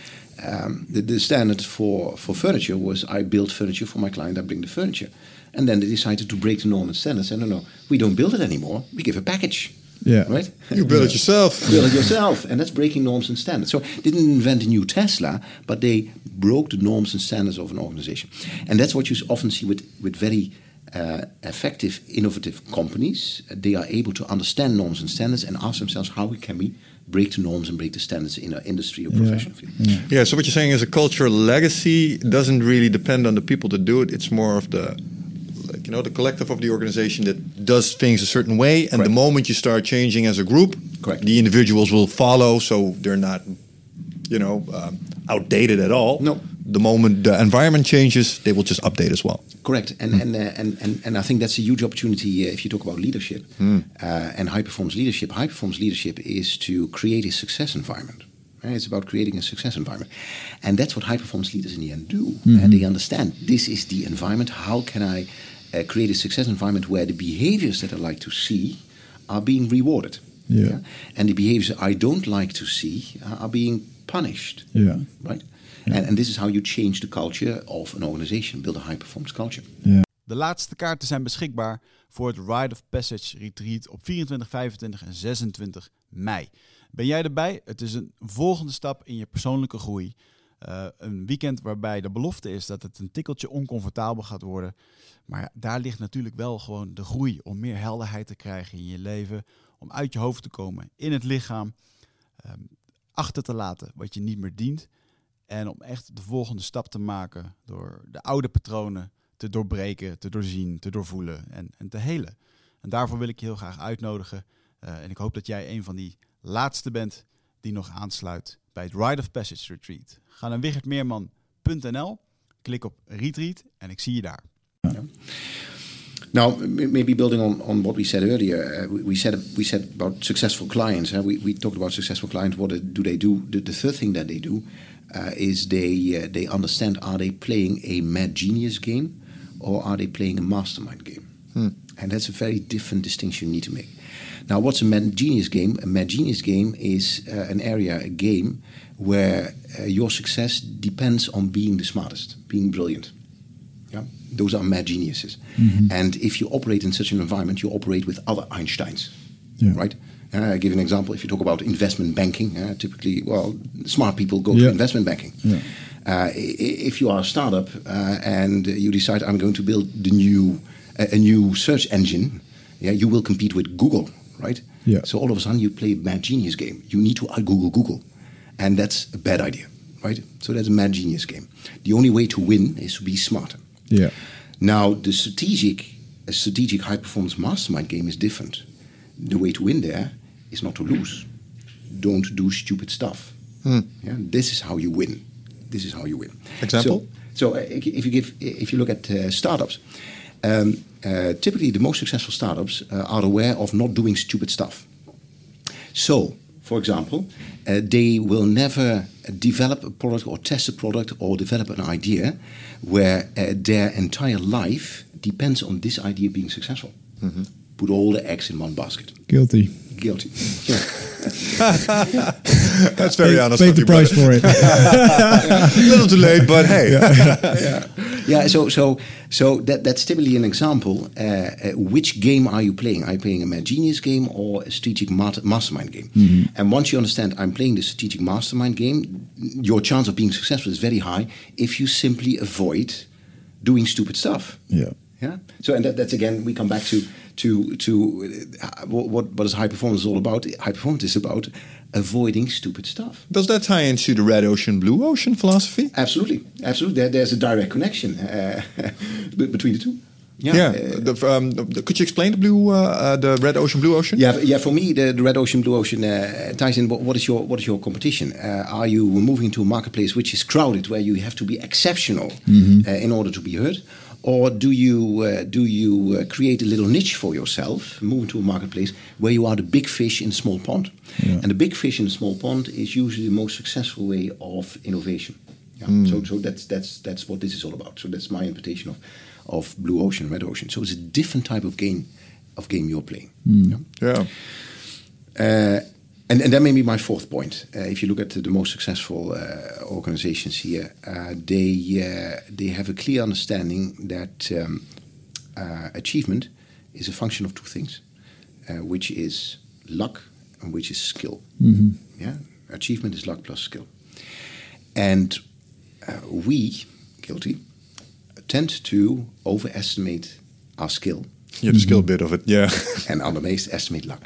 S3: um, the, the standard for, for furniture was I build furniture for my client, I bring the furniture. And then they decided to break the norm and standard. Said, no, no, we don't build it anymore. We give a package.
S2: Yeah.
S3: Right?
S1: You build it yourself. [LAUGHS]
S3: build it yourself. And that's breaking norms and standards. So they didn't invent a new Tesla, but they broke the norms and standards of an organization. And that's what you often see with, with very uh, effective, innovative companies. They are able to understand norms and standards and ask themselves, how we can we break the norms and break the standards in our industry or professional field?
S1: Yeah, so what you're saying is a cultural legacy doesn't really depend on the people that do it. It's more of the like you know the collective of the organization that does things a certain way and the moment you start changing as a group,
S3: Correct.
S1: the individuals will follow so they're not you know um, outdated at all.
S3: No.
S1: The moment the environment changes, they will just update as well.
S3: Correct, and and, uh, and and and I think that's a huge opportunity uh, if you talk about leadership uh, and high performance leadership. High performance leadership is to create a success environment. right? It's about creating a success environment, and that's what high performance leaders in the end do. And they understand this is the environment. How can I uh, create a success environment where the behaviors that I like to see are being rewarded?
S2: Yeah.
S3: and the behaviors I don't like to see uh, are being punished
S2: Yeah.
S3: right? And, and this is how you change the culture of an organization, build a high performance culture.
S4: De laatste kaarten zijn beschikbaar voor het Ride of Passage Retreat op 24, 25 en 26 mei. Ben jij erbij? Het is een volgende stap in je persoonlijke groei. Eh, een weekend waarbij de belofte is dat het een tikkeltje oncomfortabel gaat worden. Maar daar ligt natuurlijk wel gewoon de groei om meer helderheid te krijgen in je leven. Om uit je hoofd te komen, in het lichaam. ehm, achter te laten wat je niet meer dient. En om echt de volgende stap te maken door de oude patronen te doorbreken, te doorzien, te doorvoelen en, en te helen. En daarvoor wil ik je heel graag uitnodigen. Eh, en ik hoop dat jij een van die laatste bent die nog aansluit bij het Rite of Passage Retreat. Ga naar wichertmeerman.nl, klik op Retreat en ik zie je daar.
S3: Now, m- maybe building on, on what we said earlier, uh, we, said we said about successful clients. huh? We, we talked about successful clients. What do they do? The, the third thing that they do uh, is they uh, they understand: are they playing a mad genius game, or are they playing a mastermind game? And that's a very different distinction you need to make. Now, what's a mad genius game? A mad genius game is uh, an area, a game where uh, your success depends on being the smartest, being brilliant. Yeah, those are mad geniuses. And if you operate in such an environment, you operate with other Einsteins,
S2: Yeah.
S3: right? Uh, I give an example. If you talk about investment banking, uh, typically, well, smart people go
S2: Yeah.
S3: to investment banking.
S2: Yeah.
S3: Uh, if you are a startup uh, and you decide I'm going to build the new a a new search engine, yeah, you will compete with Google, right?
S2: Yeah.
S3: So all of a sudden you play a mad genius game. You need to out Google Google, and that's a bad idea, right? So that's a mad genius game. The only way to win is to be smarter.
S2: Yeah.
S3: Now, the strategic, a strategic high performance mastermind game is different. The way to win there is not to lose. Don't do stupid stuff. Yeah, this is how you win. This is how you win.
S1: Example?
S3: So, so uh, if you give, if you look at uh, startups, um, uh, typically the most successful startups uh, are aware of not doing stupid stuff. So, for example, uh, they will never develop a product or test a product or develop an idea where uh, their entire life depends on this idea being successful. Put all the eggs in one basket.
S2: Guilty.
S3: Guilty. [LAUGHS]
S1: That's very
S2: Pay-
S1: honest.
S2: Paid the price
S1: brother.
S2: for it.
S1: A [LAUGHS] little too late, but hey.
S3: yeah. yeah. So so so that that's typically an example. Uh, uh, which game are you playing? Are you playing a Mad Genius game or a strategic mastermind game? And once you understand, I'm playing the strategic mastermind game. Your chance of being successful is very high if you simply avoid doing stupid stuff.
S2: Yeah.
S3: Yeah. So, and that, that's again, we come back to to to uh, what what is high performance all about? High performance is about avoiding stupid stuff.
S1: Does that tie into the red ocean, blue ocean philosophy?
S3: Absolutely, absolutely. There, there's a direct connection uh, [LAUGHS] between the two.
S1: Yeah.
S3: uh,
S1: the, um, the- could you explain the blue, uh, uh, the red ocean, blue ocean?
S3: Yeah, yeah. For me, the, the red ocean, blue ocean uh, ties in. What, what is your what is your competition? Uh, are you moving to a marketplace which is crowded, where you have to be exceptional uh, in order to be heard, or do you uh, do you uh, create a little niche for yourself, move into a marketplace where you are the big fish in a small pond? And the big fish in a small pond is usually the most successful way of innovation. Yeah. So, so that's that's that's what this is all about. So that's my interpretation of of blue ocean, red ocean. So it's a different type of game of game you're playing. Yeah.
S1: Yeah.
S3: Uh, and, and that may be my fourth point. Uh, if you look at the, the most successful uh, organizations here, uh, they uh, they have a clear understanding that um, uh, achievement is a function of two things, uh, which is luck and which is skill. Yeah, achievement is luck plus skill, and uh, we, guilty, tend to overestimate our skill
S1: Yeah, the skill bit of it. Yeah.
S3: and underestimate luck.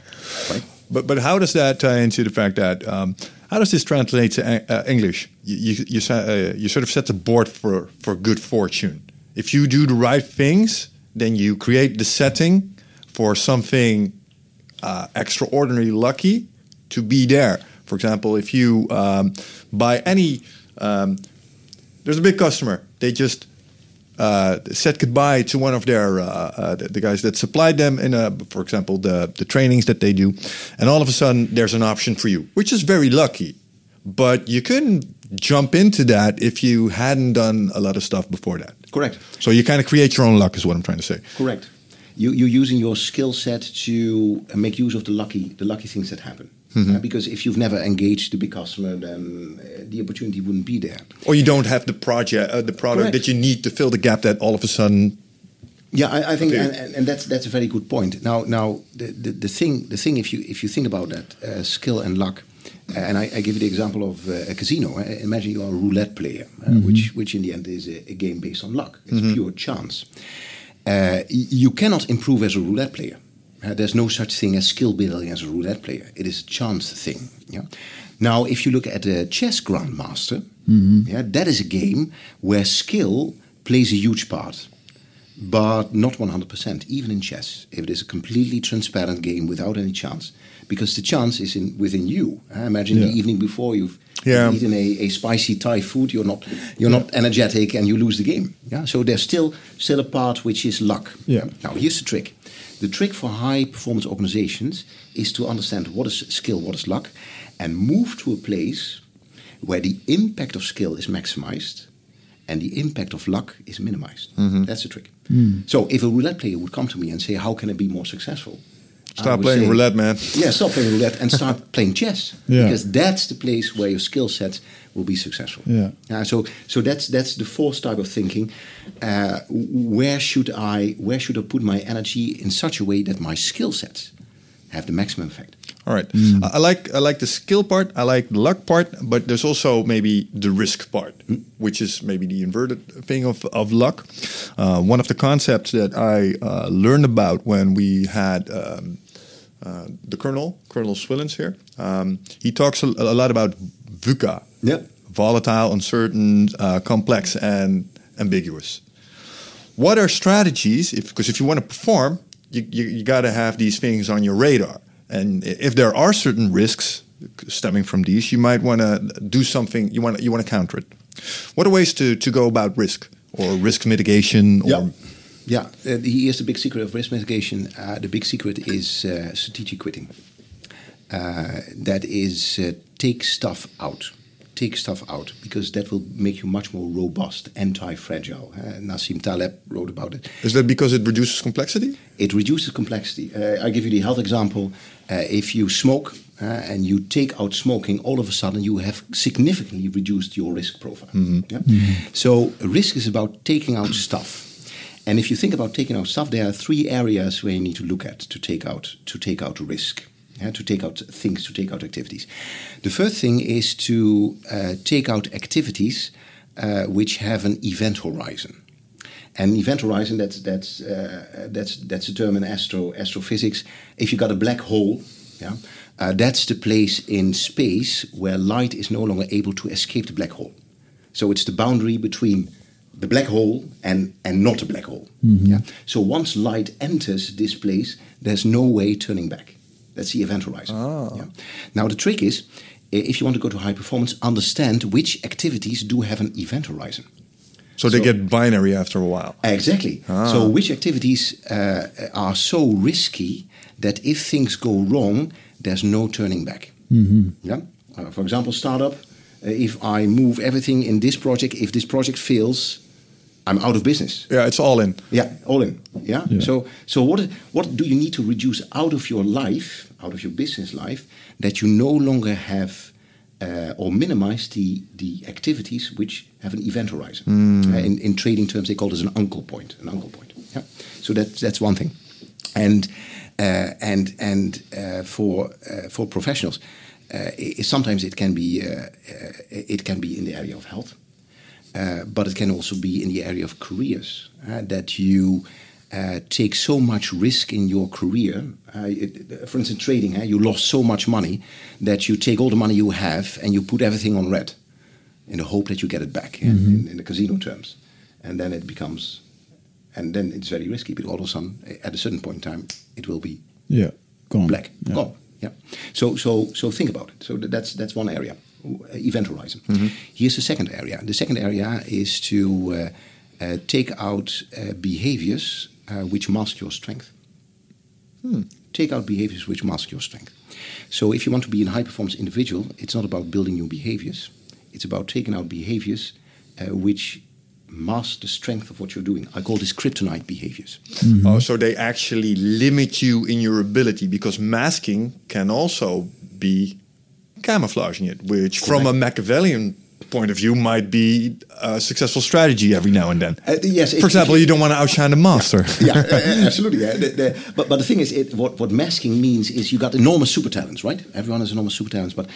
S3: Right?
S1: But but how does that tie into the fact that um, how does this translate to uh, English? You you you, uh, you sort of set the board for for good fortune. If you do the right things, then you create the setting for something uh, extraordinarily lucky to be there. For example, if you um, buy any, um, there's a big customer. They just uh, said goodbye to one of their uh, uh, the, the guys that supplied them in, a, for example, the the trainings that they do, and all of a sudden there's an option for you, which is very lucky. But you couldn't jump into that if you hadn't done a lot of stuff before that.
S3: Correct.
S1: So you kind of create your own luck, is what I'm trying to say.
S3: Correct. You, you're using your skill set to make use of the lucky, the lucky things that happen. Uh, because if you've never engaged the big customer, then uh, the opportunity wouldn't be there.
S1: Or you don't have the project, uh, the product
S3: Correct.
S1: that you need to fill the gap that all of a sudden.
S3: Yeah, I, I think, and, and, and that's that's a very good point. Now, now the, the, the thing, the thing, if you if you think about that uh, skill and luck, uh, and I, I give you the example of uh, a casino. Uh, imagine you are a roulette player, uh, which which in the end is a, a game based on luck. It's pure chance. Uh, you cannot improve as a roulette player. Uh, there's no such thing as skill building as a roulette player. It is a chance thing. Yeah. Now, if you look at a chess grandmaster, yeah, that is a game where skill plays a huge part but not 100%, even in chess. If it is a completely transparent game without any chance, because the chance is in within you. Imagine the evening before you've
S1: Yeah.
S3: eaten a, a spicy Thai food, you're not you're not energetic and you lose the game. Yeah, so there's still still a part which is luck.
S2: Yeah.
S3: Now here's the trick. The trick for high performance organizations is to understand what is skill, what is luck, and move to a place where the impact of skill is maximized and the impact of luck is minimized. Mm-hmm. That's the trick. Mm. So if a roulette player would come to me and say, "How can I be more successful?" I
S1: Stop playing
S3: say,
S1: roulette, man.
S3: Yeah, stop playing roulette and start [LAUGHS] playing chess
S2: Yeah.
S3: because that's the place where your skill set will be successful.
S2: Yeah.
S3: Uh, so so that's that's the fourth type of thinking. Uh, where should I where should I put my energy in such a way that my skill sets have the maximum effect?
S1: All right. I I like I like the skill part. I like the luck part, but there's also maybe the risk part, which is maybe the inverted thing of of luck. Uh, one of the concepts that I uh, learned about when we had um, uh, the Colonel Colonel Swillens here. Um, he talks a, a lot about VUCA.
S3: Yeah.
S1: Volatile, uncertain, uh, complex, and ambiguous what are strategies if because if you want to perform you, you, you got to have these things on your radar and if there are certain risks stemming from these you might want to do something you want you want to counter it what are ways to, to go about risk or risk mitigation or
S3: Yeah. Yeah, uh, here's the big secret of risk mitigation. Uh, the big secret is uh, strategic quitting. Uh, that is, uh, take stuff out. take stuff out because that will make you much more robust, anti-fragile. Uh, Nassim Taleb wrote about it.
S1: Is that because it reduces complexity?
S3: It reduces complexity. Uh, I give you the health example. Uh, if you smoke uh, and you take out smoking, all of a sudden you have significantly reduced your risk profile. Yeah? So risk is about taking out stuff. And if you think about taking out stuff, there are three areas where you need to look at to take out to take out risk. Yeah, to take out things, to take out activities. The first thing is to uh, take out activities uh, which have an event horizon. And event horizon, that's that's uh, that's that's a term in astro astrophysics. If you've got a black hole, yeah, uh, that's the place in space where light is no longer able to escape the black hole. So it's the boundary between the black hole and and not a black hole. Yeah. So once light enters this place, there's no way turning back. That's the event horizon. Yeah. Now the trick is, if you want to go to high performance, understand which activities do have an event horizon.
S1: So, they get binary after a while.
S3: Exactly. Ah. So, which activities uh, are so risky that if things go wrong, there's no turning back? Hmm. Yeah. Uh, for example, startup. Uh, if I move everything in this project, if this project fails, I'm out of business.
S1: Yeah, it's all in.
S3: Yeah, all in. Yeah.
S2: Yeah.
S3: So, so what what do you need to reduce out of your life, out of your business life, that you no longer have, uh, or minimize the the activities which have an event horizon? Uh, in in trading terms, they call this an uncle point. An uncle point. Yeah. So that's that's one thing, and uh, and and uh, for uh, for professionals, uh, i sometimes it can be uh, uh, it can be in the area of health. Uh, but it can also be in the area of careers uh, that you uh, take so much risk in your career. Uh, it- for instance, trading, uh, you lost so much money that you take all the money you have and you put everything on red in the hope that you get it back yeah, in, in the casino terms. And then it becomes, and then it's very risky because all of a sudden, at a certain point in time, it will be
S2: Yeah, gone.
S3: black.
S2: Yeah.
S3: Gone. Yeah. So so so think about it. So that's that's one area, event horizon. Here's the second area. The second area is to uh, uh, take out uh, behaviors uh, which mask your strength. Take out behaviors which mask your strength. So if you want to be a high performance individual, it's not about building new behaviors. It's about taking out behaviors uh, which mask the strength of what you're doing. I call this kryptonite behaviors.
S1: Oh, so they actually limit you in your ability because masking can also be camouflaging it, which from a Machiavellian point of view might be a successful strategy every now and then.
S3: Uh, yes,
S1: For example, you don't want to outshine the master. [LAUGHS]
S3: yeah, uh, absolutely. Yeah. The, the, but, but the thing is, it, what, what masking means is you got enormous super talents, right? Everyone has enormous super talents, but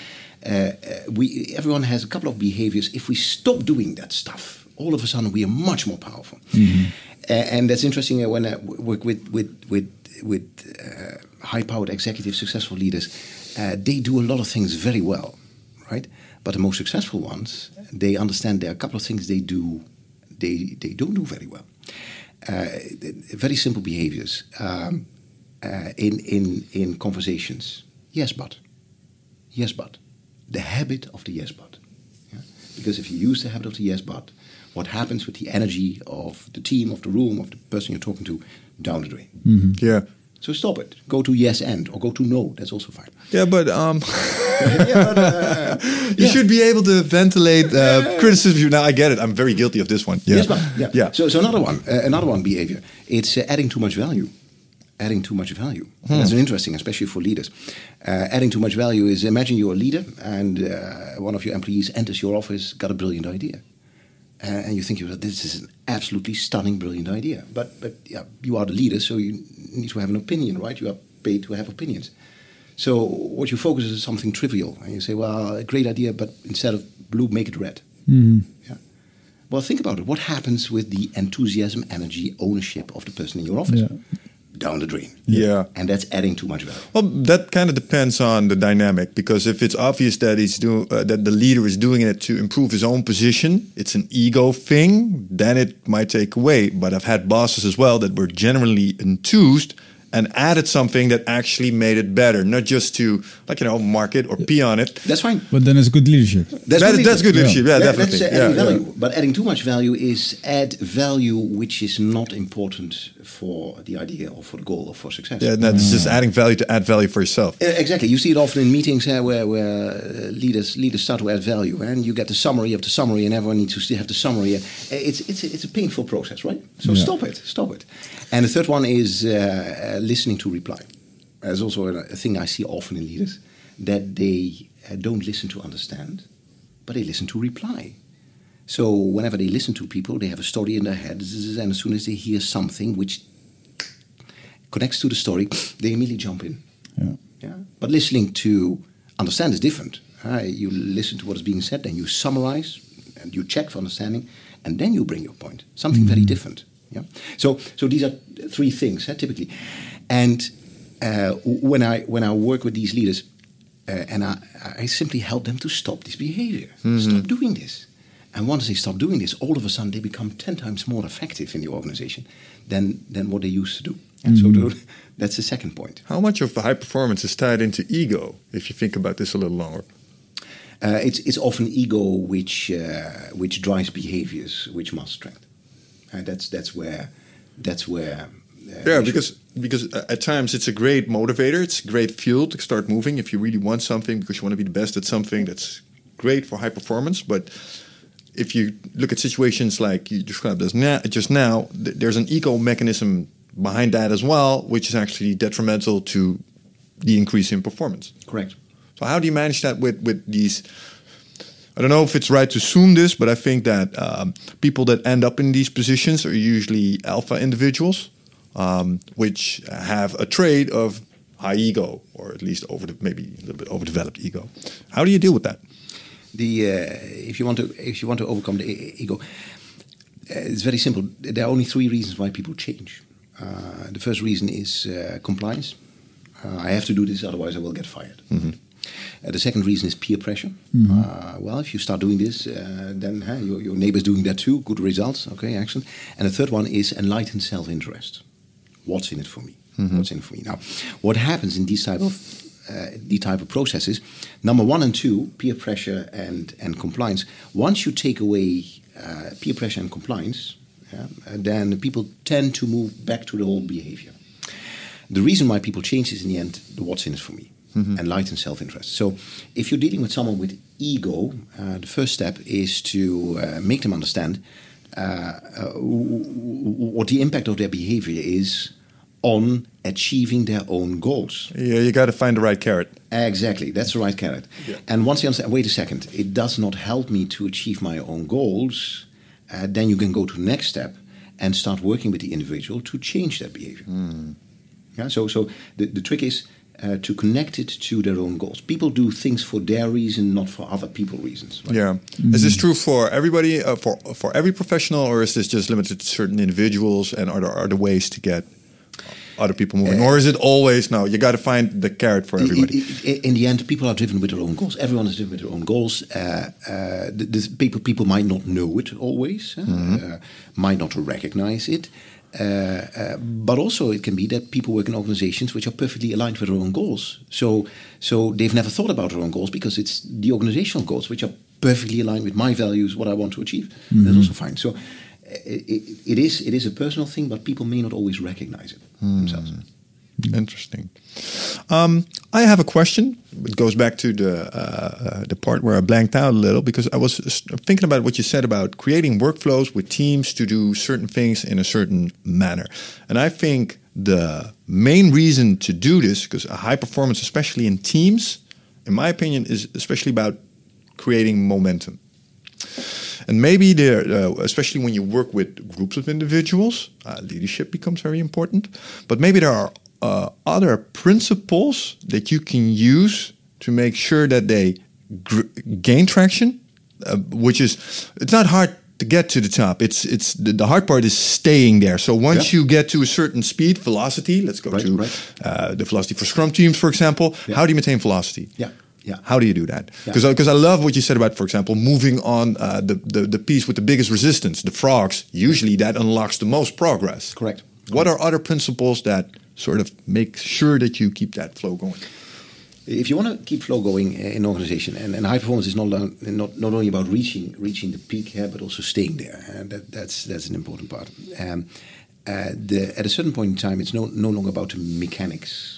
S3: uh, uh, we everyone has a couple of behaviors. If we stop doing that stuff, all of a sudden we are much more powerful. Uh, and that's interesting uh, when I work with with with with uh, high-powered executive, successful leaders. Uh, they do a lot of things very well, right? But the most successful ones, they understand there are a couple of things they do they they don't do very well. Uh, very simple behaviors um, uh, in in in conversations. Yes, but. Yes, but. The habit of the yes, but. Yeah? Because if you use the habit of the yes, but, what happens with the energy of the team, of the room, of the person you're talking to, down the drain.
S1: yeah.
S3: So stop it. Go to yes and, or go to no. That's also fine.
S1: Yeah, but um, [LAUGHS]
S3: yeah, but, uh, [LAUGHS]
S1: you
S3: yeah.
S1: should be able to ventilate uh, criticism. Now, I get it. I'm very guilty of this one. Yeah.
S3: Yes, but yeah.
S1: yeah.
S3: So, so another one, uh, another one behavior. It's uh, adding too much value. Adding too much value. That's an interesting, especially for leaders. Uh, adding too much value is imagine you're a leader and uh, one of your employees enters your office, got a brilliant idea, Uh, and you think "Well, this is an absolutely stunning, brilliant idea. But but yeah, you are the leader, so you need to have an opinion, right? You are paid to have opinions. So what you focus is something trivial, and you say, "Well, a great idea, but instead of blue, make it red." Mm-hmm. Yeah. Well, think about it. What happens with the enthusiasm, energy, ownership of the person in your office?
S2: Yeah.
S3: Down the drain.
S1: Yeah.
S3: And that's adding too much value.
S1: Well, that kind of depends on the dynamic because if it's obvious that he's do, uh, that the leader is doing it to improve his own position, it's an ego thing. Then it might take away. But I've had bosses as well that were generally enthused and added something that actually made it better, not just to like you know market or pee on it.
S3: That's fine.
S2: But then it's good leadership.
S3: That's,
S1: That-
S3: what
S1: that's good leadership. Yeah,
S3: That-
S1: definitely.
S3: That's uh,
S1: Yeah,
S3: adding
S1: yeah.
S3: value. But adding too much value is add value which is not important for the idea or for the goal or for success.
S1: Yeah, that's just adding value to add value for yourself.
S3: Uh, exactly. You see it often in meetings uh, where, where uh, leaders leaders start to add value, and you get the summary of the summary, and everyone needs to still have the summary. Uh, It's it's a, it's a painful process, right? So
S2: Yeah.
S3: stop it, stop it. And the third one is uh, listening to reply. There's also a, a thing I see often in leaders that they uh, don't listen to understand, but they listen to reply. So whenever they listen to people, they have a story in their head, and as soon as they hear something which connects to the story, they immediately jump in.
S2: Yeah.
S3: Yeah. But listening to understand is different. Uh, you listen to what is being said, then you summarize and you check for understanding, and then you bring your point. Something very different. Yeah. So, so these are three things uh, typically, and uh, when I when I work with these leaders, uh, and I, I simply help them to stop this behavior, stop doing this. And once they stop doing this, all of a sudden they become ten times more effective in the organization than than what they used to do. And so [LAUGHS] that's the second point.
S1: How much of the high performance is tied into ego? If you think about this a little longer.
S3: Uh, it's it's often ego which uh, which drives behaviors which must strength. Uh, that's that's where that's where. Uh,
S1: Yeah, because because uh, at times it's a great motivator. It's a great fuel to start moving if you really want something because you want to be the best at something. That's great for high performance. But if you look at situations like you described as na- just now, th- there's an ego mechanism behind that as well, which is actually detrimental to the increase in performance.
S3: correct.
S1: So how do you manage that with with these? I don't know if it's right to assume this, but I think that um, people that end up in these positions are usually alpha individuals, um, which have a trait of high ego, or at least over the, maybe a little bit overdeveloped ego. How do you deal with that?
S3: The uh, if you want to if you want to overcome the e- ego, uh, it's very simple. There are only three reasons why people change. Uh, the first reason is uh, compliance. Uh, I have to do this, otherwise I will get fired. Uh, the second reason is peer pressure. Uh, well, if you start doing this, uh, then your, your neighbor's doing that too. Good results. Okay, excellent. And the third one is enlightened self-interest. What's in it for me? What's in it for me? Now, what happens in these type of uh, these type of processes? Number one and two, peer pressure and and compliance. Once you take away uh, peer pressure and compliance, yeah, uh, then people tend to move back to the old behavior. The reason why people change is in the end the what's in it for me, enlightened self-interest. So, if you're dealing with someone with ego, uh, the first step is to uh, make them understand uh, uh, w- w- what the impact of their behavior is on achieving their own goals.
S1: Yeah, you got to find the right carrot.
S3: Exactly, that's the right carrot.
S1: Yeah.
S3: And once you understand, wait a second, it does not help me to achieve my own goals, uh, then you can go to the next step and start working with the individual to change that behavior. Yeah, so so the, the trick is uh, to connect it to their own goals. People do things for their reason, not for other people's reasons. right?
S1: Yeah. Is this true for everybody, uh, for for every professional, or is this just limited to certain individuals? And are there are there ways to get other people moving, or is it always no? You got to find the carrot for everybody.
S3: In the end, people are driven with their own goals. Everyone is driven with their own goals. Uh, uh, the, the people people might not know it always, uh, uh, might not recognize it. Uh, uh, but also, it can be that people work in organizations which are perfectly aligned with their own goals. So, so they've never thought about their own goals because it's the organizational goals which are perfectly aligned with my values, what I want to achieve. That's also fine. So, it, it is it is a personal thing, but people may not always recognize it themselves.
S1: Interesting. Um, I have a question. It goes back to the uh, uh, the part where I blanked out a little because I was thinking about what you said about creating workflows with teams to do certain things in a certain manner, and I think the main reason to do this, because a high performance, especially in teams, in my opinion, is especially about creating momentum. And maybe there, uh, especially when you work with groups of individuals, uh, leadership becomes very important. But maybe there are uh, other principles that you can use to make sure that they gr- gain traction, uh, which is it's not hard to get to the top. It's it's the, the hard part is staying there. So once
S3: Yeah.
S1: you get to a certain speed, velocity. Let's go
S3: Right,
S1: to
S3: right.
S1: Uh, the velocity for Scrum teams, for example. How do you maintain velocity?
S3: Yeah, yeah.
S1: How do you do that? Because because I love what you said about, for example, moving on uh, the, the the piece with the biggest resistance, the frogs. Usually, that unlocks the most progress.
S3: Correct.
S1: What are other principles that sort of make sure that you keep that flow going?
S3: If you want to keep flow going in an organization, and, and high performance is not, not not only about reaching reaching the peak, yeah, but also staying there, and that, that's that's an important part. Um, uh, the, at a certain point in time, it's no no longer about the mechanics.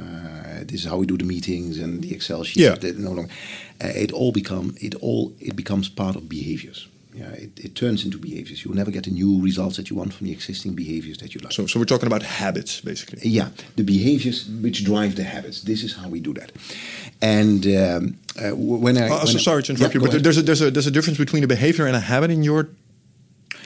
S3: Uh, this is how we do the meetings and the Excel sheets.
S1: Yeah.
S3: No longer. It all become it all it becomes part of behaviors yeah, it, it, turns into behaviors. You'll never get the new results that you want from the existing behaviors that you like.
S1: So, so we're talking about habits, basically.
S3: Yeah, the behaviors which drive the habits. This is how we do that. And um, uh, when I,
S1: oh,
S3: when
S1: so sorry to interrupt
S3: yeah,
S1: you, but there's a, there's a there's a difference between a behavior and a habit in your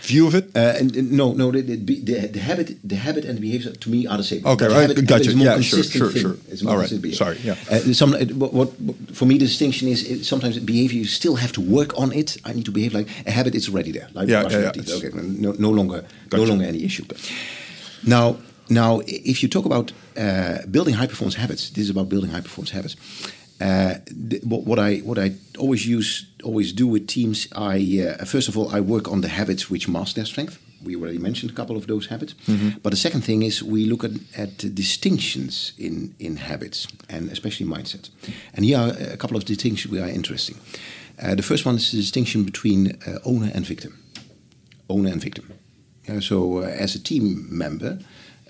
S1: view of it?
S3: Uh, and, and no, no, the, the, the, habit, the habit and the behavior to me are the same.
S1: Okay,
S3: the
S1: right,
S3: habit,
S1: gotcha.
S3: Habit
S1: yeah, sure, sure,
S3: thing.
S1: sure.
S3: It's more
S1: All right, sorry, yeah.
S3: Uh, some, what, what, for me, the distinction is it, sometimes behavior you still have to work on it. I need to behave like a habit It's already there. Like
S1: yeah, yeah, yeah.
S3: Okay, no, no longer,
S1: Gotcha.
S3: no longer any issue. Now, now, if you talk about uh, building high performance habits, this is about building high performance habits. Uh, what, what I what I always use always do with teams, I uh, first of all I work on the habits which mask their strength. We already mentioned a couple of those habits, but the second thing is we look at, at distinctions in in habits and especially mindset. And here are a couple of distinctions which are interesting. Uh, the first one is the distinction between uh, owner and victim. Owner and victim. Yeah, so uh, as a team member,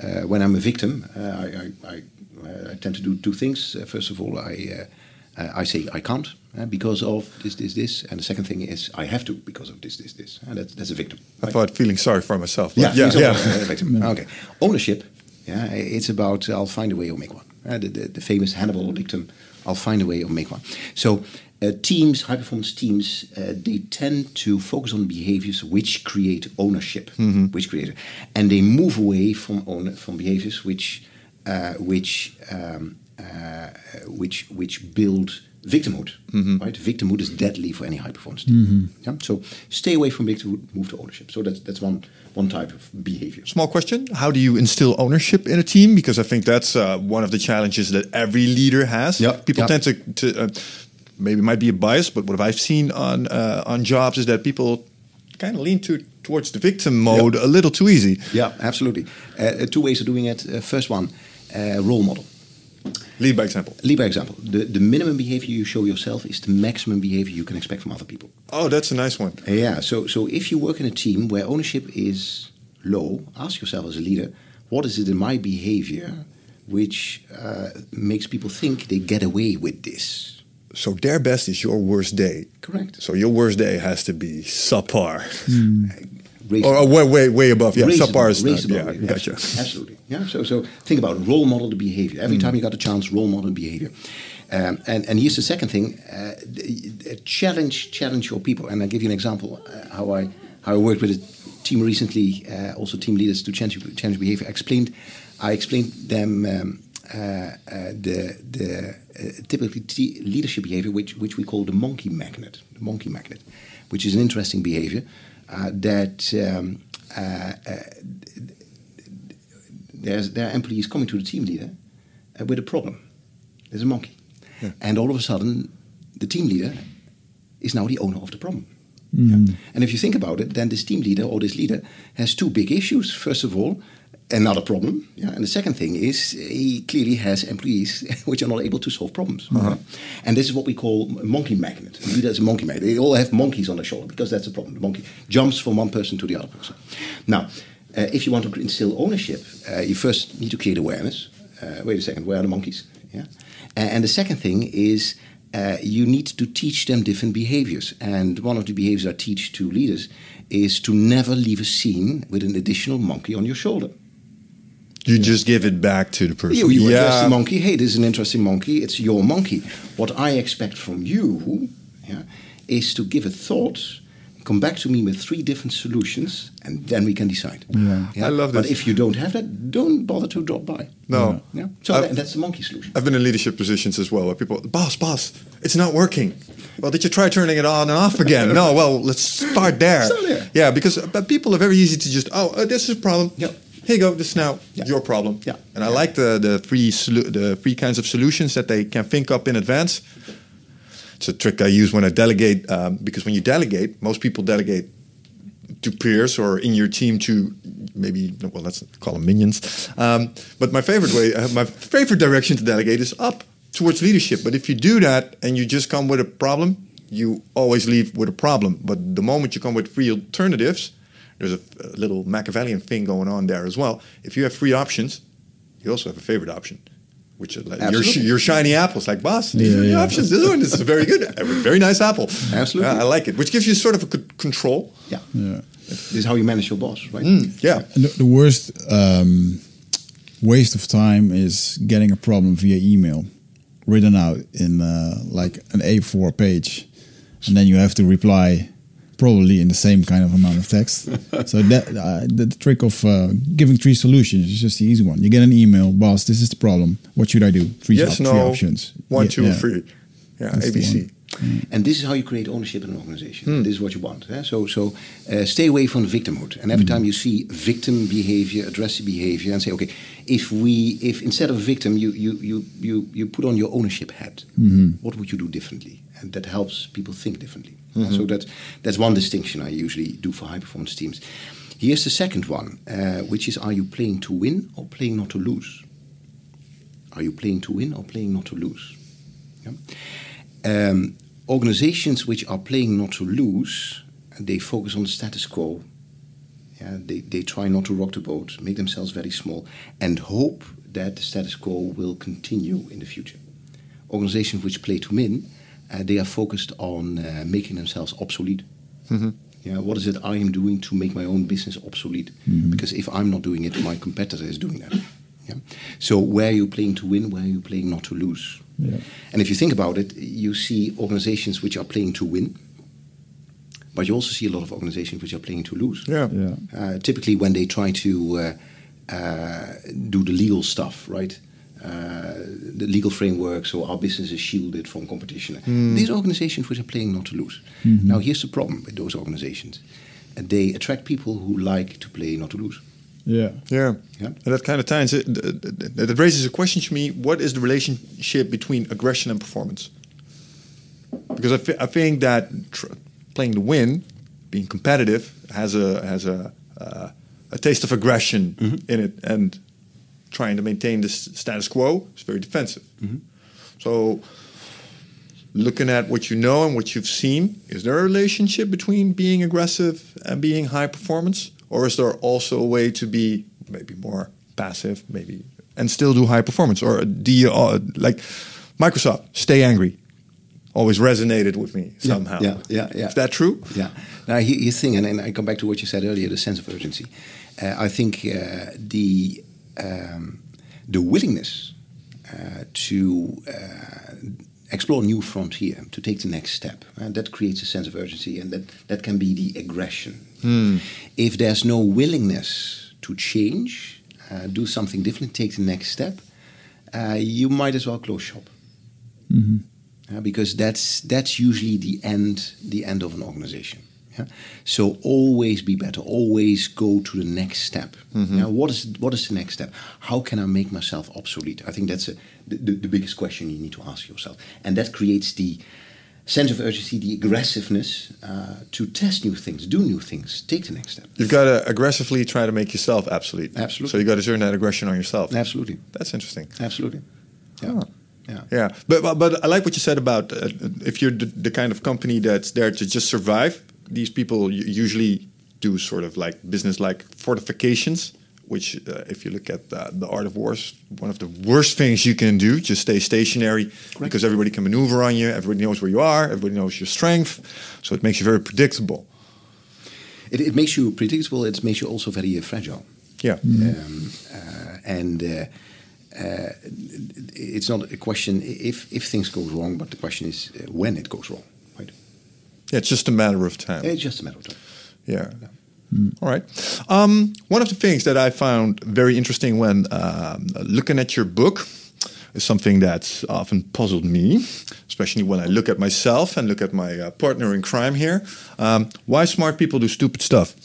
S3: uh, when I'm a victim, uh, I, I, I, I tend to do two things. Uh, first of all, I uh, uh, I say I can't uh, because of this, this, this, and the second thing is I have to because of this, this, this. And that's, that's a victim.
S1: I thought feeling sorry for myself.
S3: Yeah,
S1: yeah, yeah.
S3: uh, victim. [LAUGHS] Okay, ownership. Yeah, it's about I'll find a way or make one. Uh, the, the, the famous Hannibal victim. I'll find a way or make one. So uh, teams, high performance teams, uh, they tend to focus on behaviors which create ownership, which create, and they move away from own, from behaviors which uh, which um, uh, which which build victimhood. Right, victimhood is deadly for any high performance team. Yeah? So stay away from victimhood, move to ownership. So that's that's one one type of behavior.
S1: Small question: How do you instill ownership in a team? Because I think that's uh, one of the challenges that every leader has.
S3: Yeah,
S1: People
S3: yeah.
S1: tend to, to uh, maybe it might be a bias, but what I've seen on uh, on jobs is that people kind of lean to towards the victim mode a little too easy.
S3: Yeah, absolutely. Uh, two ways of doing it. Uh, first one, uh, role model.
S1: Lead by example.
S3: Lead by example. The, the minimum behavior you show yourself is the maximum behavior you can expect from other people.
S1: Oh, that's a nice one.
S3: Yeah, so, so if you work in a team where ownership is low, ask yourself as a leader, what is it in my behavior which uh, makes people think they get away with this?
S1: So their best is your worst day.
S3: Correct.
S1: So your worst day has to be subpar, [LAUGHS]
S3: Raise
S1: or, or way, way, way above. Yeah,
S3: it
S1: subpar is not.
S3: it
S1: Yeah, gotcha.
S3: Absolutely. Yeah. So, so think about it. role model the behavior. Every time you got a chance, role model behavior. Um, and, and here's the second thing: uh, challenge, challenge your people. And I'll give you an example uh, how I how I worked with a team recently, uh, also team leaders to change change behavior. I explained, I explained them um, uh, uh, the the uh, typically t- leadership behavior, which which we call the monkey magnet. The monkey magnet, which is an interesting behavior that. Um, uh, uh, there's, there are employees coming to the team leader uh, with a problem. There's a monkey. And all of a sudden, the team leader is now the owner of the problem. Yeah. And if you think about it, then this team leader or this leader has two big issues. First of all, another problem. Yeah. And the second thing is he clearly has employees [LAUGHS] which are not able to solve problems. Yeah. And this is what we call a monkey magnet. Leader is a monkey magnet. They all have monkeys on their shoulder because that's the problem. The monkey jumps from one person to the other person. Now, uh, if you want to instill ownership, uh, you first need to create awareness. Uh, wait a second, where are the monkeys? Yeah. And, and the second thing is uh, you need to teach them different behaviors. And one of the behaviors I teach to leaders is to never leave a scene with an additional monkey on your shoulder.
S1: You just give it back to the person.
S3: You, you address
S1: yeah.
S3: the monkey. Hey, this is an interesting monkey. It's your monkey. What I expect from you yeah, is to give a thought, come back to me with three different solutions, and then we can decide.
S2: Yeah.
S1: I love
S3: that.
S1: But
S3: if you don't have that, don't bother to drop by.
S1: No.
S3: Yeah. So that, that's the monkey solution.
S1: I've been in leadership positions as well where people, boss, boss, it's not working. Well, did you try turning it on and off again? [LAUGHS] no, well, let's start there.
S3: Start there.
S1: Yeah, because uh, but people are very easy to just, oh, uh, this is a problem.
S3: Yep.
S1: Here you go, this is now
S3: Yeah.
S1: your problem.
S3: Yeah.
S1: And I like the, the, three the three kinds of solutions that they can think up in advance. It's a trick I use when I delegate, um, because when you delegate, most people delegate to peers or in your team to maybe well, let's call them minions. Um, but my favorite way, uh, my favorite direction to delegate is up towards leadership. But if you do that and you just come with a problem, you always leave with a problem. But the moment you come with free alternatives, there's a, a little Machiavellian thing going on there as well. If you have free options, you also have a favorite option. Which is like your,
S3: Absolutely.
S1: sh- your shiny apples, like boss. These
S2: Yeah,
S1: are
S2: yeah.
S1: options. This one this is a very good, very nice apple.
S3: Absolutely.
S1: Uh, I like it, which gives you sort of a c- control.
S3: Yeah.
S2: Yeah.
S3: This is how you manage your boss, right?
S1: Yeah,
S2: And the, the worst um, waste of time is getting a problem via email, written out in uh, like an A4 page, and then you have to reply probably in the same kind of amount of text. [LAUGHS] so that uh, the, the trick of uh, giving three solutions is just the easy one. You get an email, boss, this is the problem. What should I do? Three,
S1: yes,
S2: op-
S1: no,
S2: three options.
S1: one,
S2: Yeah,
S1: two,
S2: yeah.
S1: three. Yeah,
S2: That's the
S1: ABC.
S3: And this is how you create ownership in an organization. This is what you want. eh? So, so uh, stay away from victimhood. And every time you see victim behavior, address the behavior, and say, okay, if we, if instead of victim, you you you you you put on your ownership hat, what would you do differently? And that helps people think differently. So that's that's one distinction I usually do for high performance teams. Here's the second one, uh, which is: Are you playing to win or playing not to lose? Are you playing to win or playing not to lose? Yeah. Um, organizations which are playing not to lose, they focus on the status quo. Yeah, they, they try not to rock the boat, make themselves very small, and hope that the status quo will continue in the future. Organizations which play to win, they are focused on uh, making themselves obsolete. Yeah, what is it I am doing to make my own business obsolete? Because if I'm not doing it, my competitor is doing that. Yeah. So where are you playing to win? Where are you playing not to lose?
S2: Yeah.
S3: And if you think about it, you see organizations which are playing to win, but you also see a lot of organizations which are playing to lose.
S1: Yeah.
S2: Yeah.
S3: Uh, typically, when they try to uh, uh, do the legal stuff, right? Uh, the legal framework, so our business is shielded from competition. These organizations which are playing not to lose. Now, here's the problem with those organizations: they attract people who like to play not to lose.
S2: Yeah.
S1: Yeah.
S3: Yeah.
S1: And that kind of ties it. th- th- th- That raises a question to me: What is the relationship between aggression and performance? Because I, thi- I think that tr- playing to win, being competitive, has a has a uh, a taste of aggression in it, and trying to maintain the status quo is very defensive. So, looking at what you know and what you've seen, is there a relationship between being aggressive and being high performance, or is there also a way to be maybe more passive, maybe and still do high performance, or do you uh, like Microsoft? Stay angry. Always resonated with me somehow.
S3: yeah, yeah, yeah.
S1: Is that true?
S3: Yeah. Now, here- here's the thing, and, and I come back to what you said earlier: the sense of urgency. Uh, I think uh, the um, the willingness uh, to uh, explore a new frontier, to take the next step, and that creates a sense of urgency, and that that can be the aggression. If there's no willingness to change, uh, do something different, take the next step, uh, you might as well close shop. Uh, because that's that's usually the end the end of an organization. Yeah? So always be better. Always go to the next step. Now, what is what is the next step? How can I make myself obsolete? I think that's a, the, the, the biggest question you need to ask yourself, and that creates the sense of urgency, the aggressiveness uh, to test new things, do new things, take the next step.
S1: You've got to aggressively try to make yourself obsolete.
S3: Absolutely.
S1: So you got to turn that aggression on yourself.
S3: Absolutely,
S1: That's interesting.
S3: absolutely. Yeah,
S1: Oh.
S3: yeah.
S1: Yeah, but but, but I like what you said about uh, if you're the, the kind of company that's there to just survive. These people usually do sort of like business like fortifications, which uh, if you look at the, the art of war, one of the worst things you can do. Just stay stationary because everybody can maneuver on you. Everybody knows where you are. Everybody knows your strength, so it makes you very predictable.
S3: It, it makes you predictable. It makes you also very uh, fragile.
S1: Yeah,
S3: Um, uh, and uh, uh, it's not a question if if things go wrong, but the question is uh, when it goes wrong.
S1: Yeah. It's just a matter of time.
S3: It's just a matter of time.
S1: Yeah. All right. Um, one of the things that I found very interesting when um, looking at your book is something that's often puzzled me, especially when I look at myself and look at my uh, partner in crime here. Um, why smart people do stupid stuff.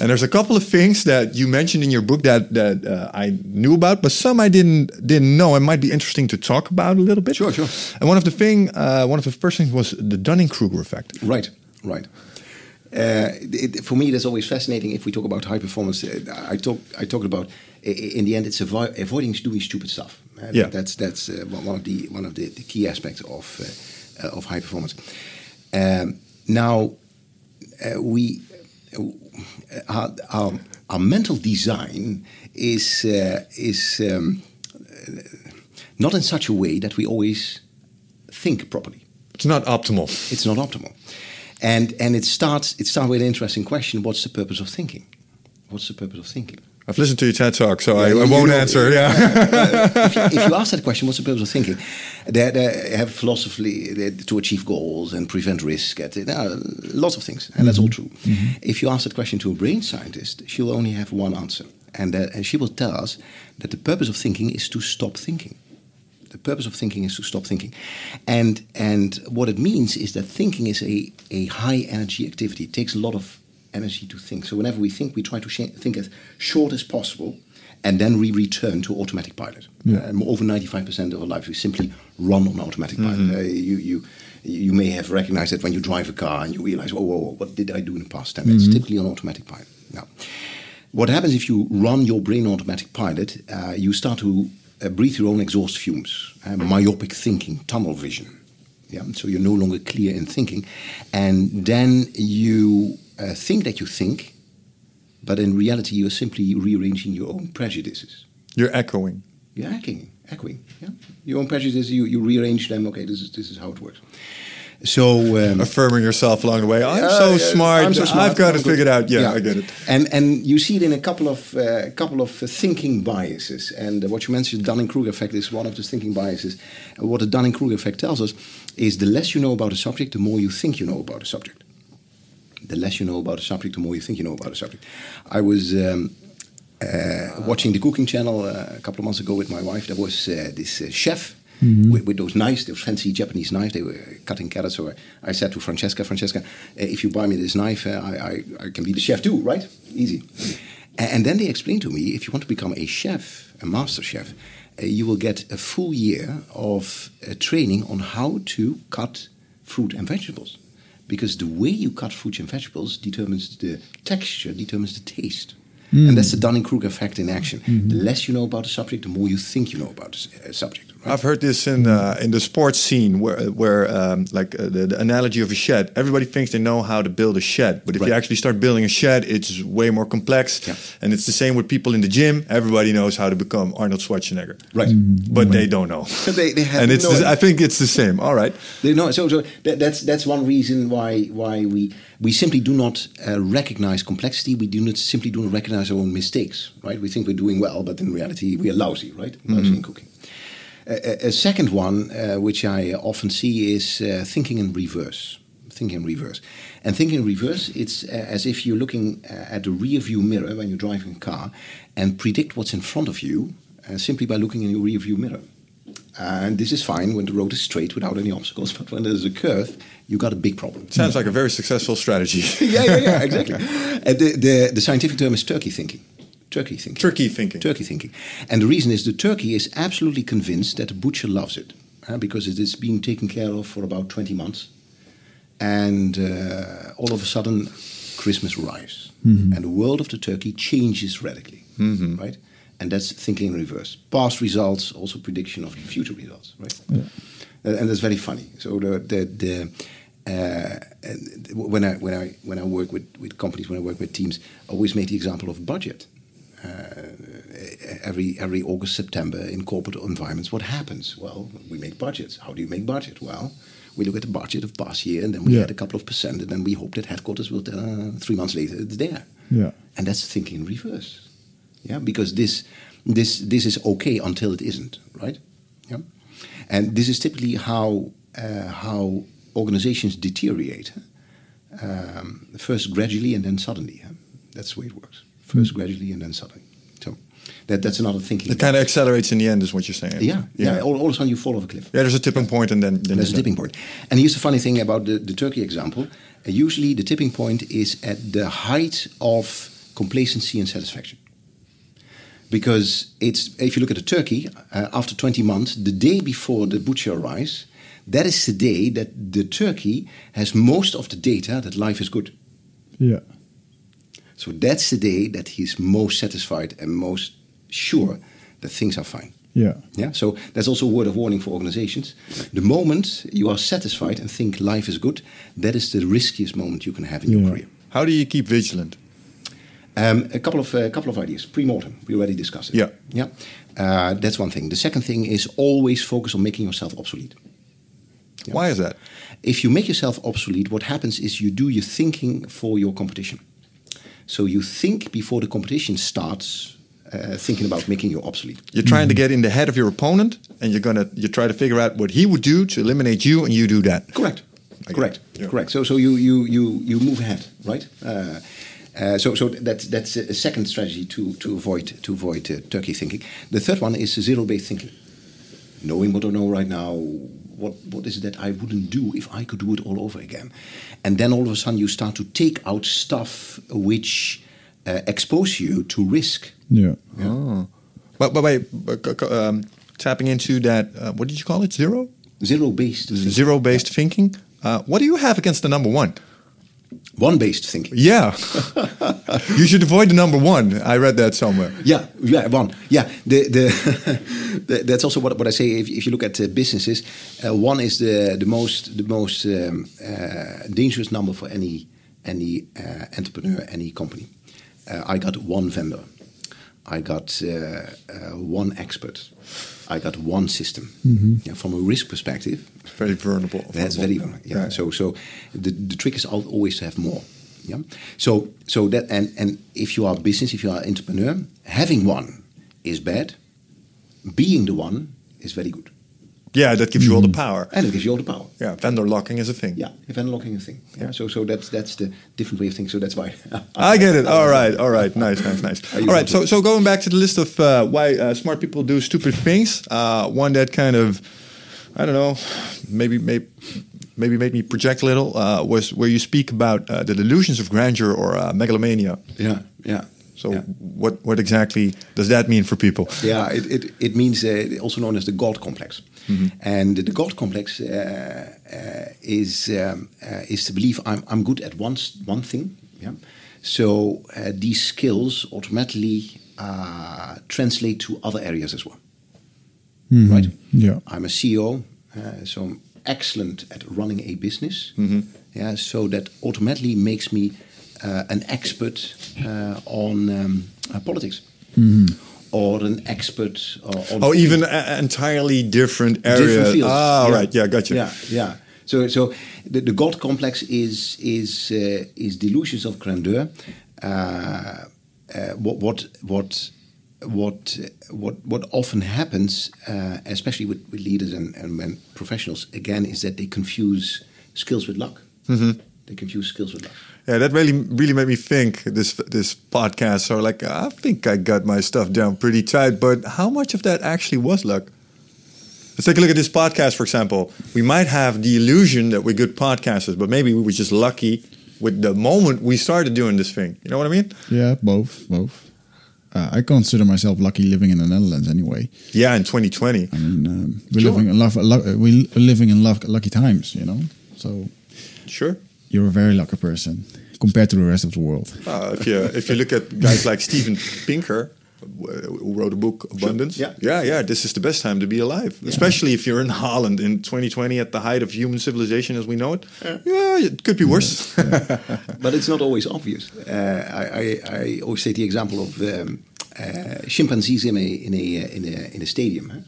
S1: And there's a couple of things that you mentioned in your book that that uh, I knew about, but some I didn't didn't know. It might be interesting to talk about a little bit.
S3: Sure, sure.
S1: And one of the thing, uh, one of the first things was the Dunning Kruger effect.
S3: Right, right. Uh, it, for me, that's always fascinating. If we talk about high performance, uh, I talk I talk about in the end, it's avo avoiding doing stupid stuff. Uh,
S1: yeah,
S3: that's that's uh, one of the one of the, the key aspects of uh, of high performance. Um, now, we our, our, our, mental design is is um, not in such a way that we always think properly.
S1: It's not optimal.
S3: It's not optimal. And and it starts it starts with an interesting question: What's the purpose of thinking? What's the purpose of thinking?
S1: I've listened to your TED talk, so yeah, I, I won't know, answer. Yeah.
S3: if, you, if, you, [LAUGHS] ask that question, what's the purpose of thinking? They, they have philosophy to achieve goals and prevent risk. At, uh, lots of things, and mm-hmm. that's all true. Mm-hmm. If you ask that question to a brain scientist, she'll only have one answer, and, uh, and she will tell us that the purpose of thinking is to stop thinking. The purpose of thinking is to stop thinking. And, and what it means is that thinking is a, a high energy activity. It takes a lot of energy to think. So whenever we think, we try to think as short as possible and then we return to automatic pilot. Yeah. Um, over 95% of our life, we simply run on automatic pilot. Mm-hmm. Uh, you, you, you may have recognized that when you drive a car and you realize, oh, whoa, whoa what did I do in the past 10 minutes? Mm-hmm. Typically on automatic pilot. Now, what happens if you run your brain on automatic pilot, uh, you start to uh, breathe your own exhaust fumes, uh, myopic thinking, tunnel vision. Yeah, so you're no longer clear in thinking, and then you uh, think that you think, but in reality you're simply rearranging your own prejudices.
S1: You're echoing.
S3: You're echoing, echoing. Yeah, your own prejudices. You, you rearrange them. Okay, this is this is how it works. So um,
S1: affirming yourself along the way. I'm, uh, so, smart. I'm so smart. I've got it figured out. Yeah, yeah, I get it.
S3: And and you see it in a couple of uh, couple of uh, thinking biases. And uh, what you mentioned, the Dunning Kruger effect, is one of those thinking biases. And what the Dunning Kruger effect tells us is the less you know about a subject, the more you think you know about a subject. The less you know about a subject, the more you think you know about a subject. I was. Um, uh, watching the cooking channel uh, a couple of months ago with my wife, there was this chef mm-hmm. with, with, those knives, those fancy Japanese knives. They were cutting carrots. So I, said to Francesca, Francesca, uh, if you buy me this knife, uh, I, I, I, can be the chef too, right? Easy. And then they explained to me, if you want to become a chef, a master chef, uh, you will get a full year of uh, training on how to cut fruit and vegetables. Because the way you cut fruits and vegetables determines the texture, determines the taste. Mm. And that's the Dunning Kruger effect in action. Mm-hmm. The less you know about a subject, the more you think you know about a subject.
S1: I've heard this in uh, in the sports scene where where um, like uh, the, the, analogy of a shed. Everybody thinks they know how to build a shed, but if right. you actually start building a shed, it's way more complex. Yeah. And it's the same with people in the gym. Everybody knows how to become Arnold Schwarzenegger,
S3: right? Mm-hmm.
S1: But they don't know.
S3: So they, they have
S1: and it's
S3: no
S1: the, I think it's the same. All right.
S3: They know. So, so that, that's that's one reason why why we we simply do not uh, recognize complexity. We do not simply do not recognize our own mistakes. Right? We think we're doing well, but in reality we are lousy. Right? Lousy mm-hmm. in cooking. A, a second one, uh, which I often see, is uh, thinking in reverse. Thinking in reverse. And thinking in reverse, it's uh, as if you're looking uh, at the rear view mirror when you're driving a car and predict what's in front of you uh, simply by looking in your rear view mirror. And this is fine when the road is straight without any obstacles, [LAUGHS] but when there's a curve, you've got a big problem.
S1: Sounds like a very successful strategy. [LAUGHS]
S3: yeah, yeah, yeah, exactly. [LAUGHS] the, the, the scientific term is turkey thinking. Turkey thinking.
S1: Turkey thinking.
S3: Turkey thinking. And the reason is the turkey is absolutely convinced that the butcher loves it uh, because it is being taken care of for about 20 months. And uh, all of a sudden, Christmas arrives. Mm-hmm. And the world of the turkey changes radically. Mm-hmm. Right? And that's thinking in reverse. Past results, also prediction of future results. Right? Yeah. And that's very funny. So the, the, the uh, when I when I when I work with, with companies, when I work with teams, I always make the example of budget. Uh, every every August September in corporate environments, what happens? Well, we make budgets. How do you make budget? Well, we look at the budget of past year, and then we yeah. add a couple of percent, and then we hope that headquarters will uh, three months later it's there.
S2: Yeah,
S3: and that's thinking in reverse. Yeah, because this this this is okay until it isn't, right? Yeah, and this is typically how uh, how organizations deteriorate. Um, first gradually and then suddenly. That's the way it works. First gradually and then suddenly. So that, that's another thinking.
S1: It kind of accelerates in the end, is what you're saying.
S3: Yeah, yeah. yeah. All, all, of a sudden you fall off a cliff.
S1: Yeah, there's a tipping point, and then, then
S3: there's a tipping point. And here's the funny thing about the, the Turkey example. Uh, usually, the tipping point is at the height of complacency and satisfaction. Because it's if you look at the turkey, uh, after 20 months, the day before the butcher arrives, that is the day that the turkey has most of the data that life is good.
S2: Yeah.
S3: So that's the day that he's most satisfied and most sure that things are fine.
S2: Yeah.
S3: Yeah. So that's also a word of warning for organizations. The moment you are satisfied and think life is good, that is the riskiest moment you can have in your career.
S1: How do you keep vigilant?
S3: Um, a couple of uh, couple of ideas. Pre-mortem, we already discussed it.
S1: Yeah.
S3: yeah. Uh, that's one thing. The second thing is always focus on making yourself obsolete.
S1: Why is that?
S3: If you make yourself obsolete, what happens is you do your thinking for your competition. So you think before the competition starts, uh, thinking about making you obsolete.
S1: You're trying to get in the head of your opponent, and you're gonna you try to figure out what he would do to eliminate you, and you do that.
S3: Correct.
S1: get
S3: Correct.
S1: Yeah.
S3: Correct. So so you you you you move ahead, right? Uh, uh, so so that's that's a second strategy to to avoid to avoid uh, turkey thinking. The third one is zero based thinking. Knowing what I know right now, what what is it that I wouldn't do if I could do it all over again, and then all of a sudden you start to take out stuff which uh, expose you to risk.
S2: Yeah.
S1: Oh, but but wait, but, c- c- um, tapping into that. Uh, what did you call it? Zero.
S3: Zero based,
S1: Zero based thinking. Uh, what do you have against the number one?
S3: One based thinking.
S1: Yeah, you should avoid the number one. I read that somewhere.
S3: Yeah, yeah, one. Yeah, the, [LAUGHS] the, that's also what, what I say. If, if you look at uh, businesses, uh, one is the the most the most um, uh, dangerous number for any any uh, entrepreneur, any company. Uh, I got one vendor. I got uh, uh, one expert. I got one system. Yeah, from a risk perspective,
S1: Very vulnerable.
S3: that's very
S1: vulnerable.
S3: yeah. So so the, the trick is always to have more. Yeah. So so that and and if you are a business, if you are an entrepreneur, having one is bad. Being the one is very good,
S1: Yeah, that gives you all the power.
S3: and it gives you all the power.
S1: Yeah, vendor lock-in is a thing.
S3: Yeah, if unlocking a thing. Yeah. So so that's that's the different way of thinking. So that's why. [LAUGHS]
S1: I get it. All right, all right, nice, nice, nice. All right, so so going back to the list of uh, why uh, smart people do stupid things, uh, one that kind of, I don't know, maybe maybe maybe made me project a little uh, was where you speak about uh, the delusions of grandeur or uh, megalomania.
S3: yeah. Yeah.
S1: So
S3: yeah.
S1: what what exactly does that mean for people?
S3: Yeah, it, it, it means uh, also known as the God complex. And the God complex uh, uh, is um, uh, is to believe I'm, I'm good at one, one thing. Yeah. So uh, these skills automatically uh, translate to other areas as well. Right?
S2: Yeah.
S3: I'm a CEO, uh, so I'm excellent at running a business. Yeah, so that automatically makes me uh, an expert uh, on um, uh, politics. Or an expert or
S1: Oh, even a- entirely different area.
S3: different fields.
S1: Ah,
S3: Yeah.
S1: right. Yeah, gotcha.
S3: Yeah, yeah. So, so the, the God complex is is uh, is delusions of grandeur. Uh, uh, what what what what what what often happens, uh, especially with, with leaders and, and when professionals, again, is that they confuse skills with luck. They confuse skills with luck.
S1: Yeah, that really really made me think this this podcast. So like, I think I got my stuff down pretty tight, but how much of that actually was luck? Let's take a look at this podcast, for example. We might have the illusion that we're good podcasters, but maybe we were just lucky with the moment we started doing this thing. You know what I mean?
S2: Yeah, both, both. Uh, I consider myself lucky living in the Netherlands anyway.
S1: Yeah, in 2020.
S2: I mean, um, we're
S3: Sure.
S2: living in love, lu- we're living in luck, lucky times, you know. So
S1: Sure.
S2: you're a very lucky person compared to the rest of the world.
S1: Uh, if you if you look at guys like Steven Pinker, who wrote a book Abundance,
S3: Yeah.
S1: yeah, yeah, this is the best time to be alive, especially if you're in Holland in 2020 at the height of human civilization as we know it. Yeah, it could be worse. [LAUGHS]
S3: but it's not always obvious. Uh, I, I, I always take the example of um, uh, chimpanzees in a in a in a in a stadium. huh?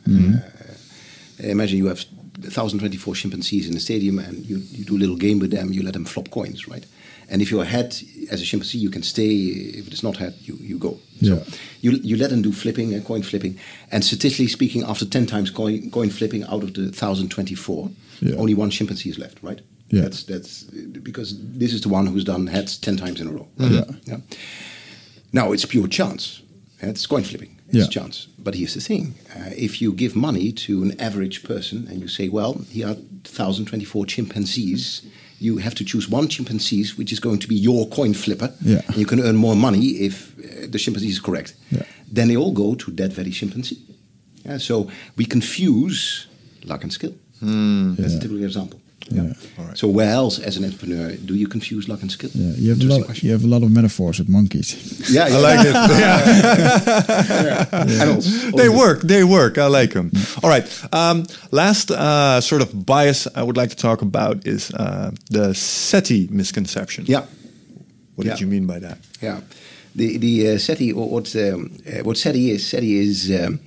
S3: Uh, imagine you have 1,024 chimpanzees in a stadium, and you, you do a little game with them. You let them flop coins, right? And if you're ahead as a chimpanzee, you can stay. If it's not head, you, you go.
S2: Yeah.
S3: So you you let them do flipping, uh, coin flipping, and statistically speaking, after 10 times coin, coin flipping out of the 1,024,
S2: Yeah.
S3: only one chimpanzee is left, right?
S2: Yeah.
S3: That's that's because this is the one who's done heads ten times in a row.
S2: Yeah.
S3: yeah. Now it's pure chance. It's coin flipping. It's
S2: Yeah.
S3: chance. But here's the thing: uh, if you give money to an average person and you say, "Well, here are 1,024 chimpanzees," you have to choose one chimpanzee which is going to be your coin flipper.
S2: Yeah.
S3: And you can earn more money if uh, the chimpanzee is correct.
S2: Yeah.
S3: Then they all go to that very chimpanzee. Yeah, so we confuse luck and skill. That's a typical example.
S2: Yeah.
S1: All right.
S3: So where else, as an entrepreneur, do you confuse luck and skill?
S2: Yeah, you have a lot.
S3: question.
S2: You have a lot of metaphors with monkeys.
S3: Yeah,
S1: I like it. [LAUGHS] Yeah.
S3: And also-
S1: they work. They work. I like them. All right. Um, last uh, sort of bias I would like to talk about is uh, the SETI misconception.
S3: Yeah,
S1: What
S3: Yeah.
S1: did you mean by that?
S3: yeah. The the uh, SETI, or what um, uh, what SETI is, SETI is um,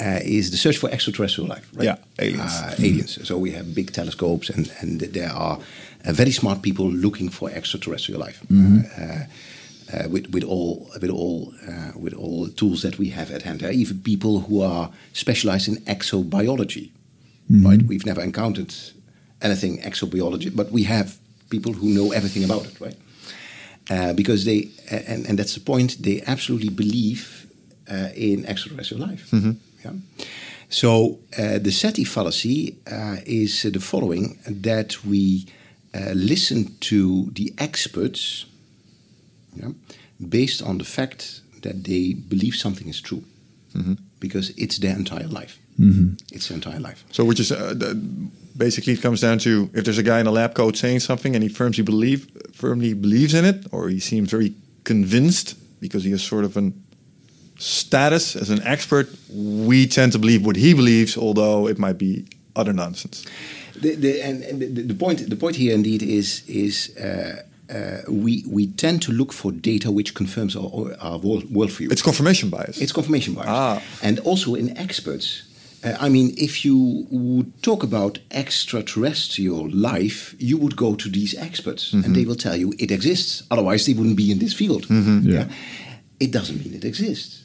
S3: uh, is the search for extraterrestrial life. Right?
S1: Yeah, aliens.
S3: Uh, aliens. So we have big telescopes, and and there are uh, very smart people looking for extraterrestrial life. Uh, uh, with, with all with all uh, with all the tools that we have at hand, There are even people who are specialized in exobiology, right? We've never encountered anything exobiology, but we have people who know everything about it, right? Because they and, and that's the point they absolutely believe uh, in extraterrestrial life yeah? so uh, the SETI fallacy uh, is uh, the following that we uh, listen to the experts yeah, based on the fact that they believe something is true. Because it's their entire life. It's their entire life.
S1: So, which is uh, basically it comes down to if there's a guy in a lab coat saying something and he firmly believe firmly believes in it, or he seems very convinced because he has sort of an status as an expert, we tend to believe what he believes, although it might be utter nonsense.
S3: The, the, and and the, the point the point here indeed is is uh, uh, we we tend to look for data which confirms our, our world, worldview.
S1: It's confirmation bias.
S3: It's confirmation bias.
S1: Ah.
S3: And also in experts, uh, I mean, if you would talk about extraterrestrial life, you would go to these experts and they will tell you it exists. Otherwise, they wouldn't be in this field.
S2: Yeah.
S3: It doesn't mean it exists.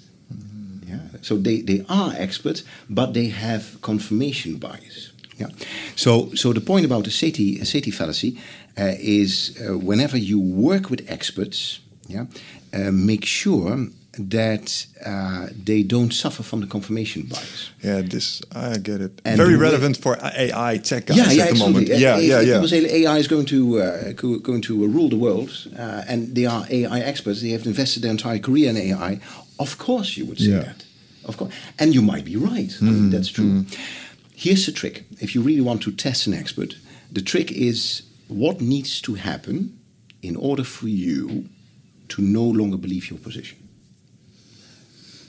S3: So they, they are experts, but they have confirmation bias. Yeah. So so the point about the SETI, SETI fallacy uh, is uh, whenever you work with experts, yeah, uh, make sure that uh, they don't suffer from the confirmation bias.
S1: yeah, this I get it.
S3: And
S1: very relevant for AI tech guys
S3: yeah, yeah,
S1: at the
S3: absolutely.
S1: moment. Yeah, yeah, yeah.
S3: people say AI is going to uh, go- going to uh, rule the world, uh, and they are AI experts, they have invested their entire career in AI. Of course, you would say
S2: Yeah.
S3: that. Of course, and you might be right. I mean, mm-hmm. that's true. Mm-hmm. Here's the trick: if you really want to test an expert, the trick is what needs to happen in order for you to no longer believe your position.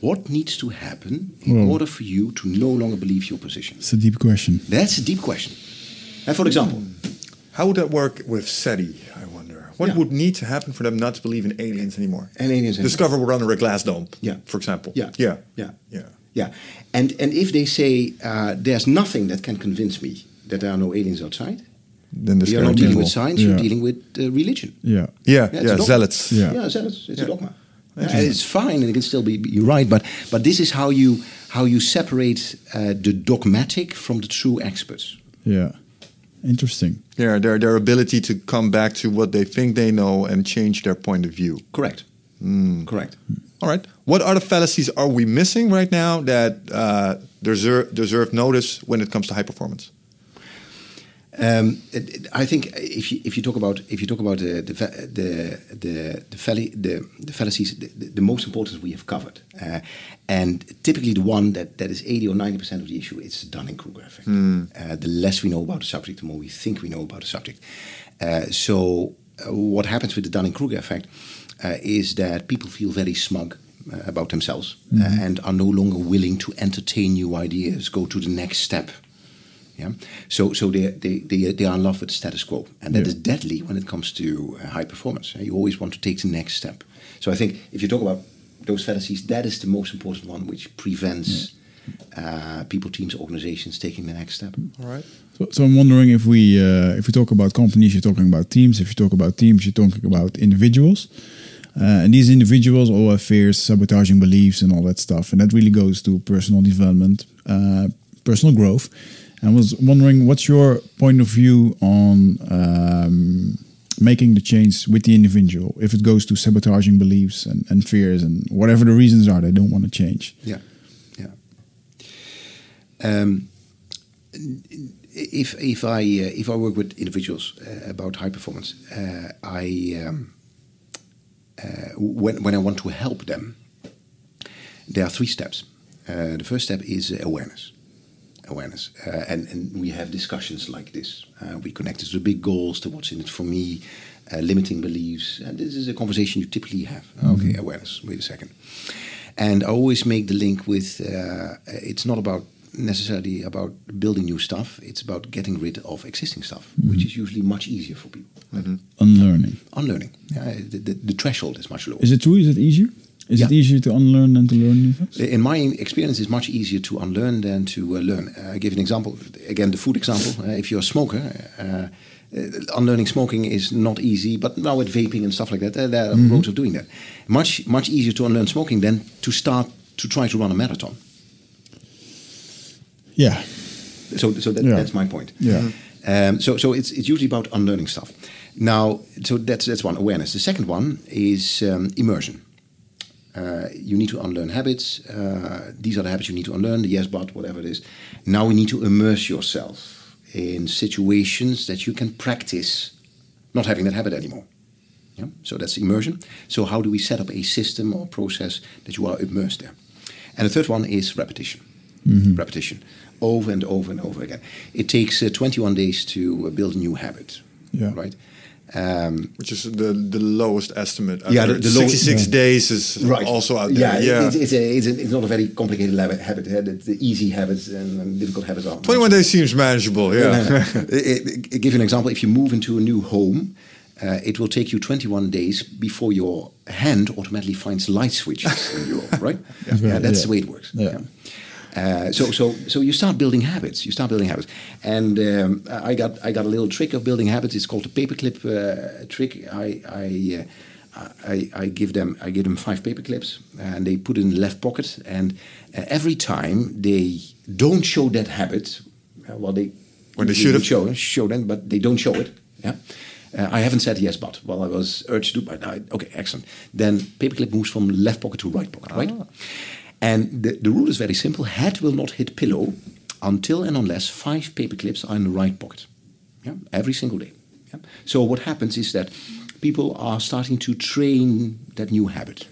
S3: What needs to happen in
S2: Well-
S3: order for you to no longer believe your position?
S2: It's a deep question.
S3: That's a deep question. And for example, hmm.
S1: How would that work with SETI? I wonder. What
S3: Yeah.
S1: would need to happen for them not to believe in aliens anymore?
S3: And aliens anymore.
S1: Discover we're under a glass dome.
S3: Yeah.
S1: For example.
S3: Yeah.
S1: Yeah.
S3: Yeah.
S1: Yeah.
S3: yeah, and and if they say uh, there's nothing that can convince me that there are no aliens outside,
S1: Then the
S3: you're not dealing with science,
S2: Yeah.
S3: you're dealing with uh, religion.
S2: Yeah.
S1: Yeah.
S3: Yeah,
S1: Yeah.
S3: it's a dogma.
S1: zealots.
S2: Yeah.
S3: Yeah, so it's, it's
S1: Yeah.
S3: a dogma. Yeah, and it's fine, and it can still be you're right, but but this is how you how you separate uh, the dogmatic from the true experts.
S2: Yeah. Interesting.
S1: Yeah. Their their ability to come back to what they think they know and change their point of view.
S3: Correct. Correct.
S1: All right. What other fallacies are we missing right now that uh, deserve deserve notice when it comes to high performance?
S3: Um, it- it- I think if you if you talk about if you talk about the the the the the, the, the fallacies, the, the- most important we have covered, uh, and typically the one that, that is eighty or ninety percent of the issue, it's the Dunning Kruger effect. Uh, the less we know about the subject, the more we think we know about the subject. Uh, so uh, what happens with the Dunning Kruger effect uh, is that people feel very smug. Uh, about themselves uh, and are no longer willing to entertain new ideas, go to the next step, yeah. So so they they they they are in love with the status quo, and that
S2: Yeah.
S3: is deadly when it comes to uh, high performance. You always want to take the next step. So I think if you talk about those fallacies, that is the most important one, which prevents uh, people, teams, organizations taking the next step.
S1: All right.
S2: So, so I'm wondering if we uh, if we talk about companies, you're talking about teams. If you talk about teams, you're talking about individuals. Uh, and these individuals all have fears, sabotaging beliefs, and all that stuff. And that really goes to personal development, uh, personal growth. I was wondering, what's your point of view on um, making the change with the individual if it goes to sabotaging beliefs and, and fears and whatever the reasons are they don't want to change?
S3: Yeah, yeah. Um, if if I uh, if I work with individuals uh, about high performance, uh, I um, uh, when when I want to help them, there are three steps. Uh, the first step is awareness. Awareness. Uh, and, and we have discussions like this. Uh, we connect it to big goals, to what's in it for me, uh, limiting beliefs. And this is a conversation you typically have. Okay, awareness. Wait a second. And I always make the link with uh, it's not about necessarily about building new stuff. It's about getting rid of existing stuff, which is usually much easier for people.
S2: Unlearning.
S3: Unlearning. Yeah, the, the, the threshold is much lower.
S2: Is it true? Is it easier? Is it easier to unlearn than to learn new things?
S3: In my experience, it's much easier to unlearn than to uh, learn. Uh, I give an example. Again, the food example. Uh, if you're a smoker, uh, uh, unlearning smoking is not easy. But now with vaping and stuff like that, uh, there are roads of doing that. Much much easier to unlearn smoking than to start to try to run a marathon.
S2: Yeah.
S3: So, so that,
S2: Yeah.
S3: that's my point.
S2: Yeah.
S3: Um, so, so it's it's usually about unlearning stuff. Now, so that's that's one awareness. The second one is um, immersion. Uh, you need to unlearn habits. Uh, these are the habits you need to unlearn. The yes, but whatever it is. Now we need to immerse yourself in situations that you can practice not having that habit anymore. Yeah? So that's immersion. So how do we set up a system or process that you are immersed there? And the third one is repetition. Repetition, over and over and over again. It takes uh, 21 days to uh, build a new habit.
S2: Yeah.
S3: Right. Um,
S1: Which is the the lowest estimate.
S3: Yeah, the- the
S1: 66
S2: yeah.
S1: days is
S3: right.
S1: also out there.
S3: Yeah,
S1: Yeah,
S3: It's, it's, a, it's, a, it's not a very complicated lab- habit. eh? The, the easy habits and, and difficult habits are.
S1: 21 days seems manageable. Yeah.
S3: I- I- I give you an example. If you move into a new home, uh, it will take you 21 days before your hand automatically finds light switches in your [LAUGHS] right? Yeah,
S2: Yeah.
S3: that's
S2: Yeah.
S3: the way it works.
S2: Yeah.
S3: Uh, so, so, so you start building habits. You start building habits, and um, I got, I got a little trick of building habits. It's called the paperclip uh, trick. I, I, uh, I, I give them, I give them five paper clips, and they put it in the left pocket. And uh, every time they don't show that habit, uh, well, they
S1: When they
S3: usually
S1: should have.
S3: show show them, but they don't show it. Yeah. Uh, I haven't said yes, but well, I was urged to. But I, okay, excellent. Then paperclip moves from left pocket to right pocket, right? And the, the rule is very simple: head will not hit pillow until and unless five paper clips are in the right pocket. Yeah, every single day. Yeah? So what happens is that people are starting to train that new habit.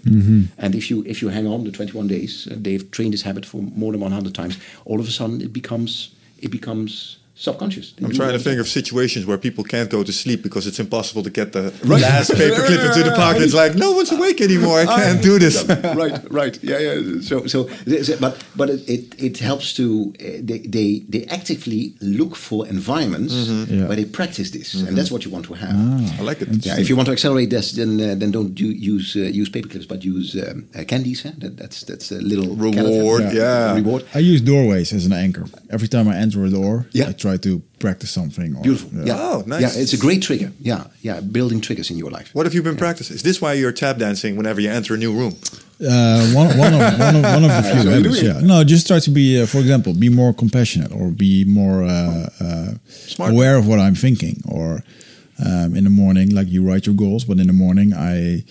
S3: And if you if you hang on the 21 days, uh, they've trained this habit for more than 100 times. All of a sudden, it becomes it becomes subconscious. They
S1: I'm
S3: do
S1: trying to think of situations where people can't go to sleep because it's impossible to get the [LAUGHS] right. last paper clip into the pocket. It's like, no one's awake anymore. I can't do this. [LAUGHS]
S3: right, right, yeah, yeah. So, so, but but it it, it helps to uh, they, they they actively look for environments
S2: Yeah.
S3: where they practice this, and that's what you want to have.
S1: I like it.
S3: Yeah, if you want to accelerate this, then uh, then don't do, use uh, use paper clips, but use um, uh, candies. Huh? That, that's that's a little
S1: Reward,
S3: carrot,
S1: yeah.
S3: reward.
S2: I use doorways as an anchor. Every time I enter a door,
S3: Yeah.
S2: I try to practice something. Or,
S3: Beautiful. Yeah.
S1: Oh, nice.
S3: Yeah, it's a great trigger. Yeah, yeah. Building triggers in your life.
S1: What have you been practicing? Is this why you're tap dancing whenever you enter a new room?
S2: Uh, one, one, of, one, of, one of the [LAUGHS] few
S3: So
S2: habits, yeah. No, just try to be, uh, for example, be more compassionate or be more uh, uh, aware of what I'm thinking. Or um, in the morning, like you write your goals, but in the morning I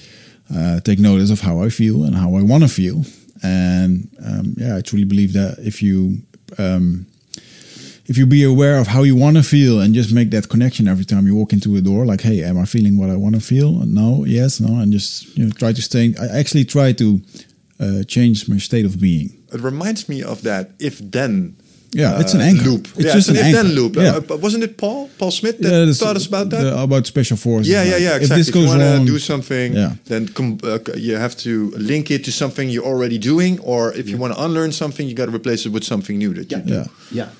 S2: uh, take notice of how I feel and how I want to feel. And um, yeah, I truly believe that if you um, if you be aware of how you want to feel and just make that connection every time you walk into a door, like, hey, am I feeling what I want to feel? No, yes, no, and just you know try to stay. I actually try to uh, change my state of being.
S1: It reminds me of that if then
S2: Yeah, it's an anchor.
S1: loop.
S2: It's
S1: yeah,
S2: just
S1: it's an
S2: an
S1: if then
S2: anchor.
S1: loop.
S2: Yeah.
S1: Uh, but wasn't it Paul Paul Smith that
S2: Yeah,
S1: taught us about that?
S2: the- about special forces.
S1: yeah, yeah,
S2: like,
S1: yeah.
S2: If
S1: Exactly.
S2: this
S1: If,
S2: goes
S1: you want
S2: wrong,
S1: to do something,
S2: Yeah.
S1: then com- uh, you have to link it to something you're already doing, or if you want to unlearn something, you got to replace it with something new that you
S3: Yeah,
S1: do.
S2: Yeah.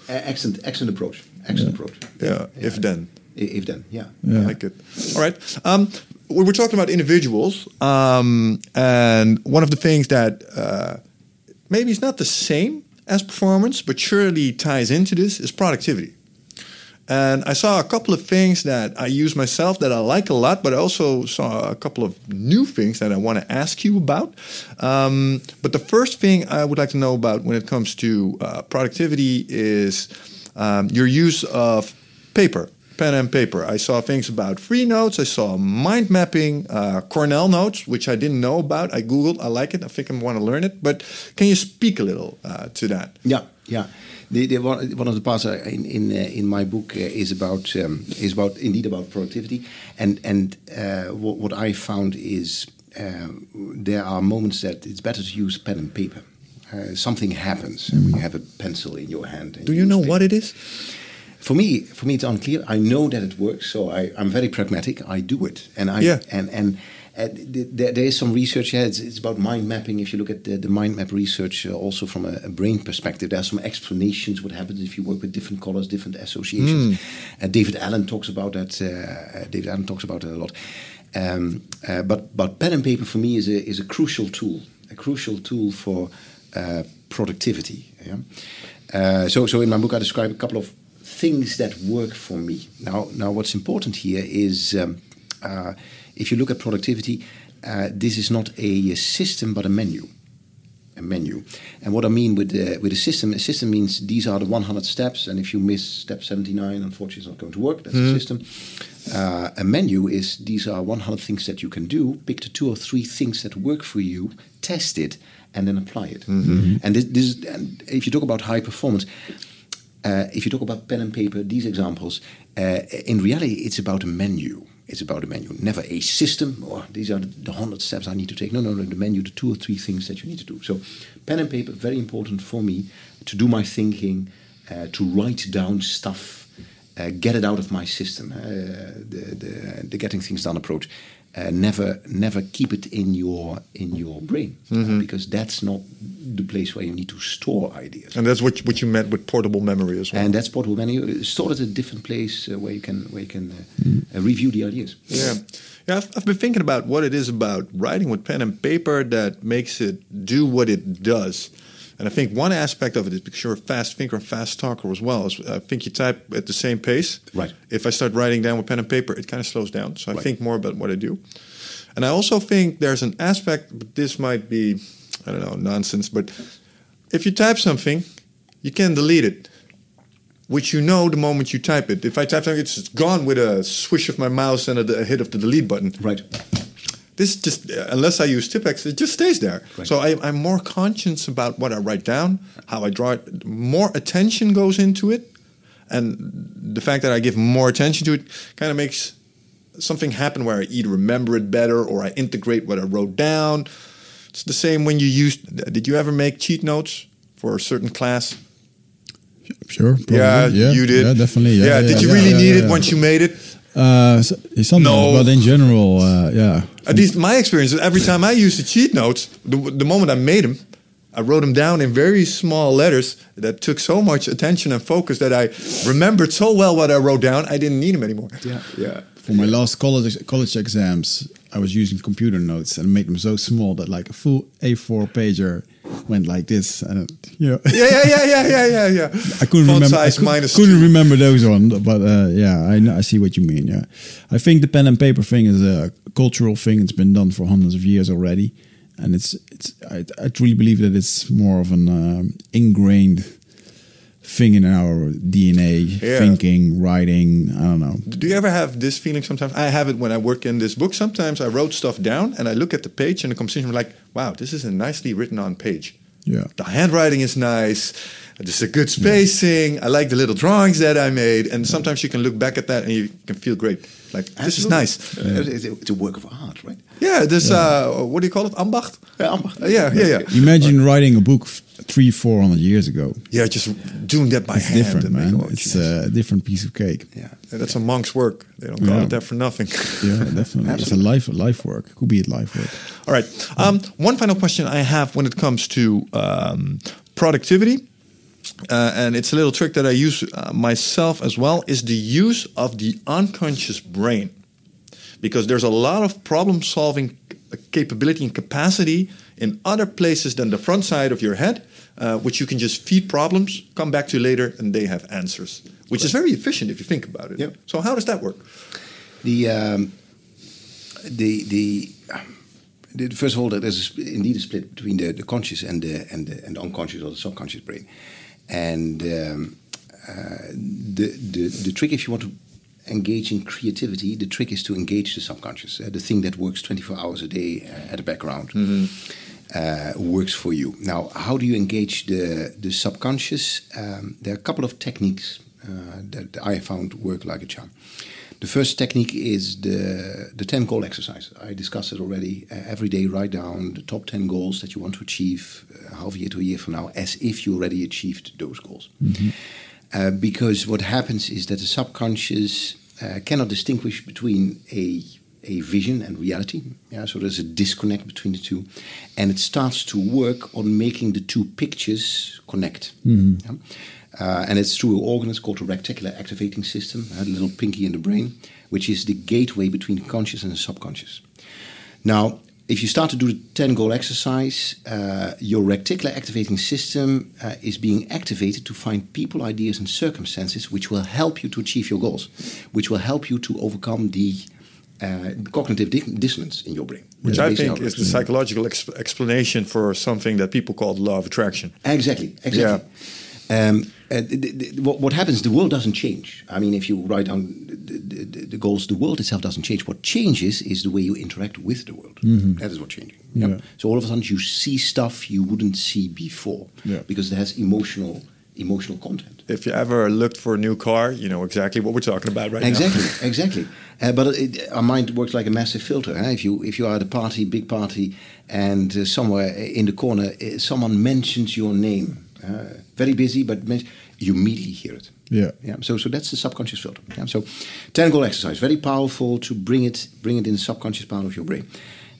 S3: yeah. Uh, excellent, excellent approach. Excellent approach.
S1: Yeah, if then.
S3: If then, yeah.
S2: Yeah.
S1: I like it. All right. Um, we were talking about individuals, um, and one of the things that uh, maybe is not the same as performance, but surely ties into this is productivity. And I saw a couple of things that I use myself that I like a lot, but I also saw a couple of new things that I want to ask you about. Um, but the first thing I would like to know about when it comes to uh, productivity is um, your use of paper, pen and paper. I saw things about free notes. I saw mind mapping, uh, Cornell notes, which I didn't know about. I googled. I like it. I think I want to learn it. But can you speak a little uh, to that?
S3: Yeah, yeah. The, the, one, one of the parts uh, in in, uh, in my book uh, is about um, is about indeed about productivity, and and uh, what, what I found is um, there are moments that it's better to use pen and paper. Uh, something happens when you have a pencil in your hand. and
S1: Do you know what it is?
S3: For me, for me, it's unclear. I know that it works, so I, I'm very pragmatic. I do it, and I
S1: Yeah.
S3: and and. Uh, th- there, there is some research. Yeah, it's, it's about mind mapping. If you look at the, the mind map research, uh, also from a, a brain perspective, there are some explanations what happens if you work with different colors, different associations. Uh, David Allen talks about that. Uh, uh, David Allen talks about that a lot. Um, uh, but but pen and paper for me is a is a crucial tool, a crucial tool for uh, productivity. Yeah? Uh, so so in my book I describe a couple of things that work for me. Now now what's important here is um, uh, if you look at productivity, uh, this is not a system but a menu. A menu, and what I mean with the, with a system, a system means these are the 100 steps, and if you miss step 79, unfortunately, it's not going to work. That's a system. Uh, a menu is these are 100 things that you can do. Pick the two or three things that work for you, test it, and then apply it. And this, this is, and if you talk about high performance, uh, if you talk about pen and paper, these examples, uh, in reality, it's about a menu. It's about a menu, never a system. Or these are the, the hundred steps I need to take. No, no, no. The menu, the two or three things that you need to do. So, pen and paper, very important for me to do my thinking, uh, to write down stuff, uh, get it out of my system. Uh, the, the the getting things done approach. Uh, never, never keep it in your in your brain uh, because that's not the place where you need to store ideas.
S1: And that's what you, what you meant with portable memory as well.
S3: And that's portable memory. Store it at a different place uh, where you can where you can uh, uh, review the ideas.
S1: Yeah, yeah. I've, I've been thinking about what it is about writing with pen and paper that makes it do what it does. And I think one aspect of it is because you're a fast thinker, and fast talker as well. Is I think you type at the same pace.
S3: Right.
S1: If I start writing down with pen and paper, it kind of slows down. So I
S3: Right.
S1: think more about what I do. And I also think there's an aspect, but this might be, I don't know, nonsense. But if you type something, you can delete it which you know the moment you type it. If I type something, it's gone with a swish of my mouse and a, a hit of the delete button.
S3: Right.
S1: This just, unless I use Tipp-Ex, it just stays there.
S3: Right.
S1: So I, I'm more conscious about what I write down, how I draw it. More attention goes into it, and the fact that I give more attention to it kind of makes something happen where I either remember it better or I integrate what I wrote down. It's the same when you use. Did you ever make cheat notes for a certain class?
S2: Sure. Probably.
S1: Yeah, you did.
S2: Yeah, definitely. Yeah. yeah, yeah
S1: did you
S2: yeah,
S1: really
S2: yeah,
S1: need
S2: yeah.
S1: it once you made it?
S2: Uh, so- sometimes,
S1: No.
S2: but in general, uh, yeah.
S1: At least my experience is every time I used the cheat notes, the, the moment I made them, I wrote them down in very small letters that took so much attention and focus that I remembered so well what I wrote down, I didn't need them anymore.
S3: Yeah.
S1: Yeah.
S2: For my last college college exams, I was using computer notes and made them so small that like a full A4 pager went like this, and it, you know,
S1: Yeah, yeah, yeah, yeah, yeah, yeah, yeah.
S2: I couldn't
S1: Font
S2: remember. I
S1: size
S2: cou-
S1: minus
S2: couldn't
S1: two.
S2: remember those ones, but uh, yeah, I know, I see what you mean. Yeah, I think the pen and paper thing is a cultural thing. It's been done for hundreds of years already, and it's it's. I, I truly believe that it's more of an um, ingrained thing in our DNA,
S1: Yeah.
S2: thinking, writing. I don't know.
S1: Do you ever have this feeling sometimes? I have it when I work in this book. Sometimes I wrote stuff down and I look at the page and the composition, I'm like, wow, this is a nicely written on page.
S2: Yeah.
S1: The handwriting is nice. There's a good spacing. I like the little drawings that I made. And sometimes you can look back at that and you can feel great. Like, this is nice.
S3: Uh, It's, a, work of art, right?
S1: Yeah, this, uh, what do you call it? Ambacht?
S3: Yeah, ambacht.
S1: Uh, yeah, yeah, yeah.
S2: Imagine writing a book f- three, four hundred years ago.
S1: Yeah, just doing that by
S2: It's
S1: hand.
S2: different, man.
S1: all-
S2: It's uh, a different piece of cake.
S3: Yeah.
S1: That's a monk's work. They don't call
S2: Yeah.
S1: it that for nothing. [LAUGHS]
S2: Yeah, definitely. it's a life life work. Could be a life work.
S1: All right. Um, one final question I have when it comes to um, productivity, uh, and it's a little trick that I use uh, myself as well, is the use of the unconscious brain. Because there's a lot of problem solving capability and capacity in other places than the front side of your head, uh, which you can just feed problems, come back to later, and they have answers, which is very efficient if you think about it.
S3: Yep.
S1: So, how does that work?
S3: The um, the the. the- First of all, there's a, indeed a split between the, the conscious and the and the, and the unconscious or the subconscious brain, and um, uh, the, the the trick if you want to engage in creativity, the trick is to engage the subconscious, uh, the thing that works 24 hours a day uh, at the background. Uh, works for you. Now, how do you engage the the subconscious? Um, there are a couple of techniques uh, that I found work like a charm. The first technique is the the ten goal exercise. I discussed it already. Uh, every day, write down the top ten goals that you want to achieve uh, half a year to a year from now, as if you already achieved those goals. Uh, because what happens is that the subconscious uh, cannot distinguish between a a vision and reality. Yeah, so there's a disconnect between the two, and it starts to work on making the two pictures connect. Yeah? Uh, and it's through an organ it's called the reticular activating system, a little pinky in the brain, which is the gateway between the conscious and the subconscious. Now, if you start to do the 10 goal exercise, uh, your reticular activating system uh, is being activated to find people, ideas, and circumstances which will help you to achieve your goals, which will help you to overcome the uh, cognitive di- dissonance in your brain.
S1: Which I think is the psychological exp- explanation for something that people call the law of attraction.
S3: Exactly, exactly. Um, uh, what, what happens? The world doesn't change. I mean, if you write down the, the, the goals, the world itself doesn't change. What changes is the way you interact with the world. That is what's changing. Yep.
S2: Yeah.
S3: So all of a sudden, you see stuff you wouldn't see before
S2: Yeah.
S3: because it has emotional emotional content.
S1: If you ever looked for a new car, you know exactly what we're talking about right
S3: Exactly,
S1: now. [LAUGHS]
S3: exactly. Uh, but it, our mind works like a massive filter. eh? If you if you are at a party, big party, and uh, somewhere in the corner uh, someone mentions your name, uh, very busy, but you immediately hear it.
S2: Yeah.
S3: Yeah. So so that's the subconscious filter. Yeah. So ten goal exercise, very powerful to bring it bring it in the subconscious part of your brain.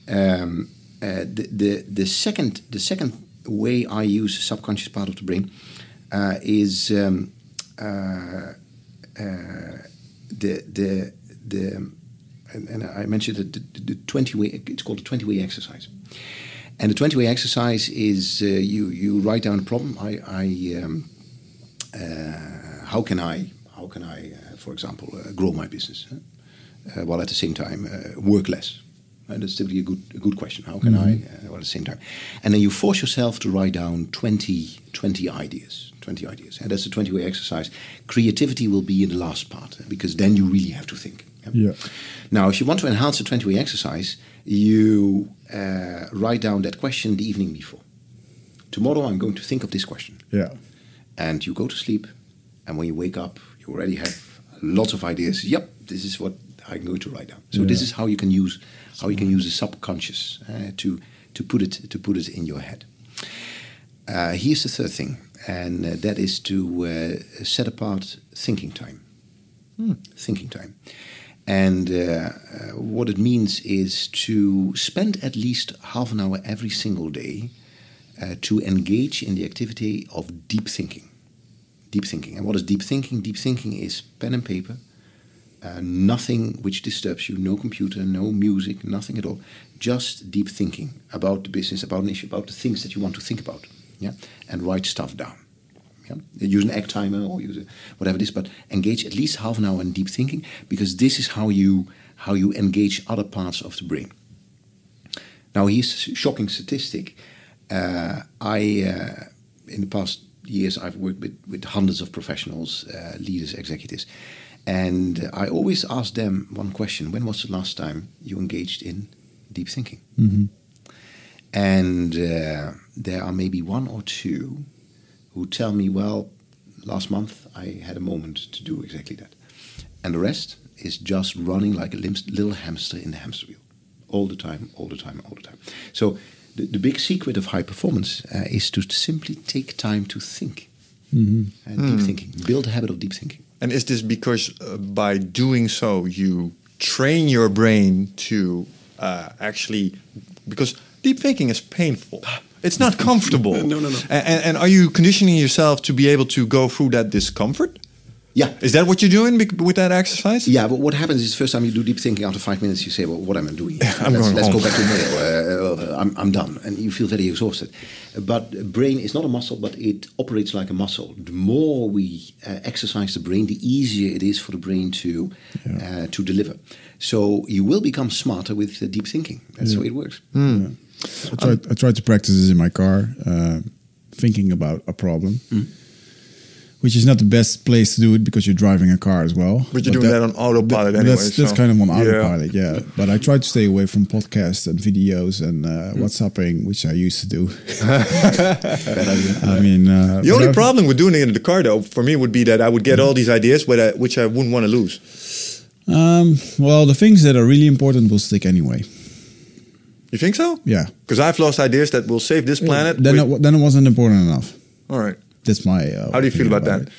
S3: Um, uh, the, the the second the second way I use the subconscious part of the brain uh, is um, uh, uh, the the the and, and I mentioned the, the, the twenty way. It's called a twenty way exercise. And the twenty way exercise is uh, you you write down a problem. I I um, uh, how can I how can I uh, for example uh, grow my business huh? uh, while at the same time uh, work less. And that's typically a good a good question. How can I uh, while at the same time? And then you force yourself to write down 20, 20 ideas. 20 ideas. And that's the 20 way exercise. Creativity will be in the last part because then you really have to think.
S2: Yeah.
S3: Now, if you want to enhance the 20 way exercise, you uh, write down that question the evening before. Tomorrow, I'm going to think of this question.
S2: Yeah.
S3: And you go to sleep, and when you wake up, you already have lots of ideas. Yep, this is what I'm going to write down. So this is how you can use how you can use the subconscious uh, to to put it to put it in your head. Uh, here's the third thing, and uh, that is to uh, set apart thinking time. Thinking time. And uh, uh, what it means is to spend at least half an hour every single day uh, to engage in the activity of deep thinking. Deep thinking. And what is deep thinking? Deep thinking is pen and paper, uh, nothing which disturbs you, no computer, no music, nothing at all. Just deep thinking about the business, about an issue, about the things that you want to think about. Yeah? And write stuff down. Yeah? Use an egg timer or use a, whatever it is, but engage at least half an hour in deep thinking because this is how you how you engage other parts of the brain. Now, here's a shocking statistic. Uh, I, uh, in the past years, I've worked with, with hundreds of professionals, uh, leaders, executives, and I always ask them one question When was the last time you engaged in deep thinking? And uh, there are maybe one or two who tell me, Well, last month I had a moment to do exactly that. And the rest is just running like a lim- little hamster in the hamster wheel all the time, all the time, all the time. So the, the big secret of high performance uh, is to simply take time to think. And deep thinking, build a habit of deep thinking.
S1: And is this because uh, by doing so you train your brain to uh, actually because deep thinking is painful. It's not comfortable. [LAUGHS]
S3: No, no, no.
S1: And, and are you conditioning yourself to be able to go through that discomfort?
S3: Yeah.
S1: Is that what you're doing with that exercise?
S3: Yeah, but what happens is the first time you do deep thinking, after five minutes, you say, "Well, what am I doing? [LAUGHS]
S1: I'm
S3: let's
S1: going
S3: let's
S1: home.
S3: go back to mail. Uh, I'm, I'm done," and you feel very exhausted. But brain is not a muscle, but it operates like a muscle. The more we uh, exercise the brain, the easier it is for the brain to uh, to deliver. So you will become smarter with uh, deep thinking. That's the way it works.
S2: I tried, I tried to practice this in my car, uh, thinking about a problem, which is not the best place to do it because you're driving a car as well.
S1: But you're doing that on autopilot
S2: that-
S1: anyway,
S2: That's, that's kind of on autopilot, yeah. But I try to stay away from podcasts and videos and uh,
S1: Hmm.
S2: WhatsApping, which I used to do. [LAUGHS] I mean, uh,
S1: The only
S2: I've-
S1: problem with doing it in the car, though, for me, would be that I would get all these ideas, but I, which I wouldn't want to lose.
S2: Um, well, the things that are really important will stick anyway.
S1: You think so?
S2: Yeah.
S1: Because I've lost ideas that will save this planet.
S2: Then it, then it wasn't important enough.
S1: all right.
S2: That's my. Uh,
S1: How do you feel
S2: opinion
S1: about that?
S2: it.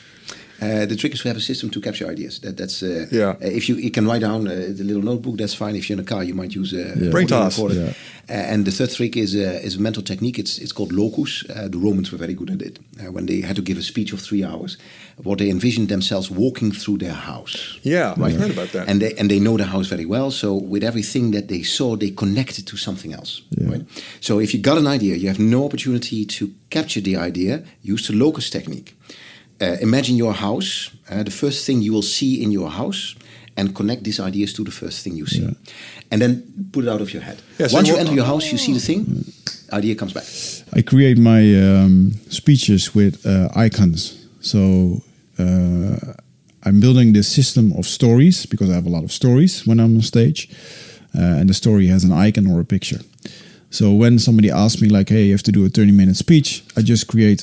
S3: Uh, the trick is to have a system to capture ideas. That that's uh,
S1: Yeah.
S3: uh, if you, you can write down uh, the little notebook, that's fine. If you're in a car, you might use a
S2: Yeah.
S3: Braintoss.
S2: Yeah.
S3: Uh, and the third trick is uh, is a mental technique. It's it's called locus. Uh, the Romans were very good at it. Uh, when they had to give a speech of three hours, what they envisioned themselves walking through their house.
S1: Yeah, I heard about that.
S3: And they and they know the house very well. So with everything that they saw, they connected to something else.
S2: Yeah.
S3: Right. So if you got an idea, you have no opportunity to capture the idea. Use the locus technique. Uh, imagine your house. Uh, the first thing you will see in your house, and connect these ideas to the first thing you see,
S2: Yeah.
S3: and then put it out of your head.
S1: Yeah, so
S3: Once you enter your house, you see the thing. Idea comes back.
S2: I create my um, speeches with uh, icons. So uh, I'm building this system of stories because I have a lot of stories when I'm on stage, uh, and the story has an icon or a picture. So when somebody asks me like, "Hey, you have to do a 30-minute speech," I just create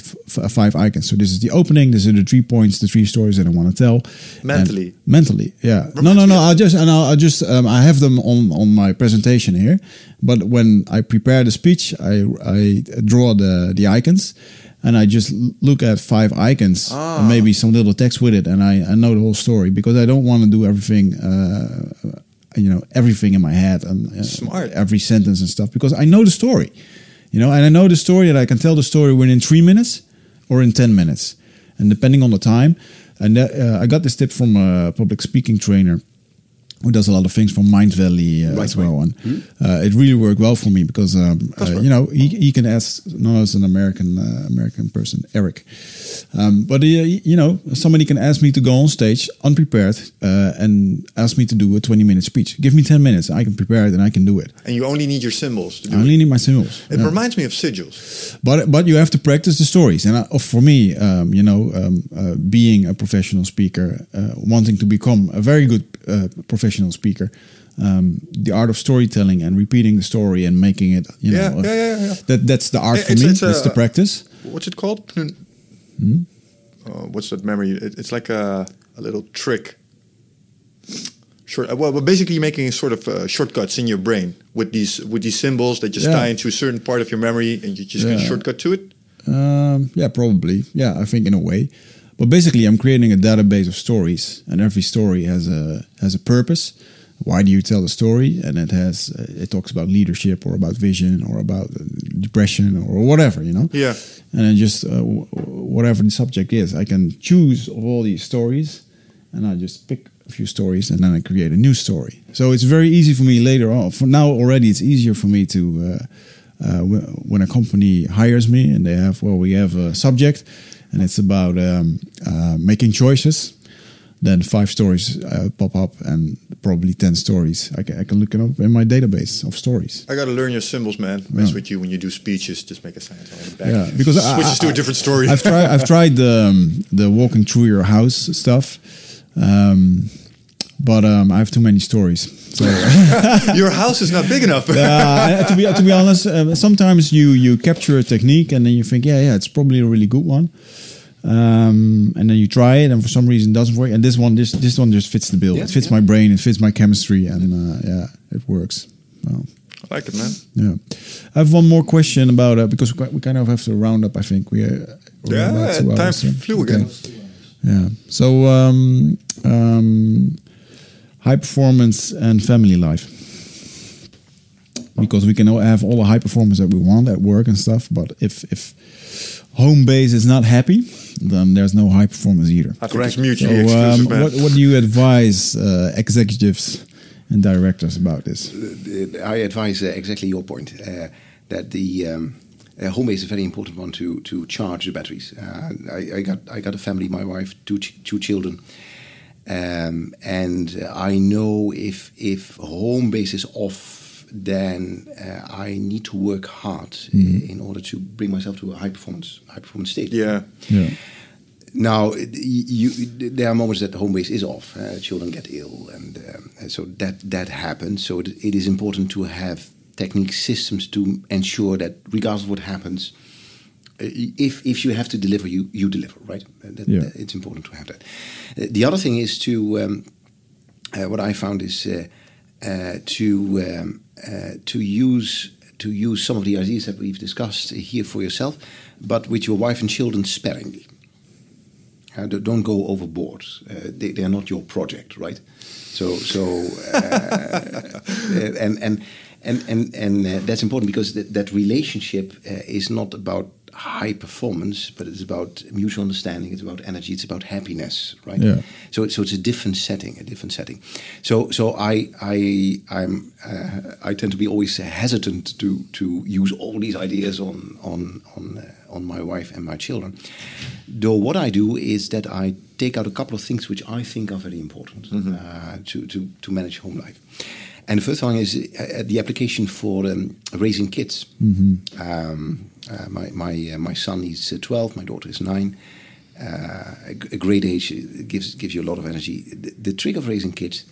S2: five icons. So this is the opening. These are the three points, the three stories that I want to tell.
S1: Mentally?
S2: And mentally, yeah. no, no, no. I'll just and I'll, I'll just um, I have them on on my presentation here. But when I prepare the speech, I I draw the the icons, and I just look at five icons
S1: Ah.
S2: and maybe some little text with it, and I I know the whole story because I don't want to do everything. Uh, you know everything in my head and uh,
S1: Smart.
S2: every sentence and stuff because I know the story, you know, and I know the story that I can tell the story within three minutes or in ten minutes, and depending on the time. And that, uh, I got this tip from a public speaking trainer who does a lot of things from Mindvalley uh,
S3: Right,
S2: as well. And uh, it really worked well for me because um, uh, you know he, he can ask. No, as an American uh, American person, Eric. Um, but uh, you know, somebody can ask me to go on stage unprepared uh, and ask me to do a twenty minute speech. Give me ten minutes, I can prepare it and I can do it.
S1: and you only need your symbols to do
S2: I
S1: it.
S2: only need my symbols.
S1: It
S2: Yeah.
S1: reminds me of sigils.
S2: But but you have to practice the stories, and I, for me, um, you know, um, uh, being a professional speaker, uh, wanting to become a very good uh, professional speaker, um, the art of storytelling and repeating the story and making it, you
S1: Yeah,
S2: know,
S1: yeah, yeah, yeah.
S2: that that's the art for me.
S1: it's
S2: that's
S1: a-
S2: the practice.
S1: What's it called?
S2: Hmm?
S1: Uh, what's that memory? It, it's like a, a little trick. Short. uh, Well, but basically, making sort of uh, shortcuts in your brain with these with these symbols that just
S2: Yeah.
S1: tie into a certain part of your memory, and you just
S2: Yeah.
S1: shortcut to it.
S2: Um, yeah, probably. Yeah, I think in a way. But basically, I'm creating a database of stories, and every story has a has a purpose. Why do you tell the story? And it has uh, it talks about leadership or about vision or about uh, depression or whatever, you know.
S1: Yeah.
S2: And then just uh, w- whatever the subject is, I can choose of all these stories, and I just pick a few stories, and then I create a new story. So it's very easy for me later on. For now already, it's easier for me to. Uh, uh, wh- when a company hires me and they have well we have a subject and it's about um, uh, making choices then five stories uh, pop up and probably 10 stories I can, I can look it up in my database of stories
S1: I got to learn your symbols, man. Mess
S2: Yeah.
S1: with you when you do speeches. Just make a sign on the back.
S2: yeah because I-
S1: switches
S2: I,
S1: to a different story.
S2: I've tried I've tried the um, the walking through your house stuff um, but um, I have too many stories so [LAUGHS]
S1: your house is not big enough.
S2: uh, to be to be honest, uh, sometimes you you capture a technique and then you think, yeah, yeah, it's probably a really good one, um, and then you try it and for some reason it doesn't work. And this one, this this one just fits the bill.
S3: Yeah,
S2: it fits
S3: yeah.
S2: my brain. It fits my chemistry, and uh, yeah, it works. So,
S1: I like it, man.
S2: yeah, I have one more question about uh, because we we kind of have to round up. I think we. Uh, we're
S1: Yeah, time
S2: hours, yeah.
S1: flew
S2: Okay.
S1: again.
S2: Yeah. So, um, um, high performance and family life. Because we can have all the high performance that we want at work and stuff, but if if home base is not happy, then there's no high performance either.
S1: I think it's
S2: So,
S1: mutually
S2: um,
S1: exclusive, man.
S2: what what do you advise uh, executives and directors about this?
S3: I advise uh, exactly your point uh, that the um, uh, home base is a very important one to to charge the batteries. Uh, I, I got I got a family, my wife, two ch- two children, um, and uh, I know if if home base is off, then uh, I need to work hard uh, in order to bring myself to a high performance high performance state.
S1: Yeah.
S2: Yeah.
S3: Now, you, you, there are moments that the home base is off. Uh, children get ill, and um, and so that that happens. So it, it is important to have technique systems to ensure that, regardless of what happens, uh, if if you have to deliver, you you deliver, right? Uh, that-
S2: Yeah.
S3: that- it's important to have that. Uh, the other thing is to um, uh, what I found is uh, uh, to um, uh, to use to use some of the ideas that we've discussed here for yourself, but with your wife and children sparingly. Uh, don't- go overboard. Uh, they, they are not your project, right? So so uh, [LAUGHS] and and and and and uh, that's important because that, that relationship uh, is not about high performance, but it's about mutual understanding. It's about energy. It's about happiness, right?
S2: Yeah.
S3: So so it's a different setting, a different setting. So so I I I'm uh, I tend to be always hesitant to to use all these ideas on on on uh, on my wife and my children. Though what I do is that I take out a couple of things which I think are very important uh, to, to to manage home life. And the first one is uh, the application for um, raising kids. Um, uh, my my uh, my son is uh, 12, my daughter is nine. Uh, a, g- a great age uh, gives gives you a lot of energy. The, the trick of raising kids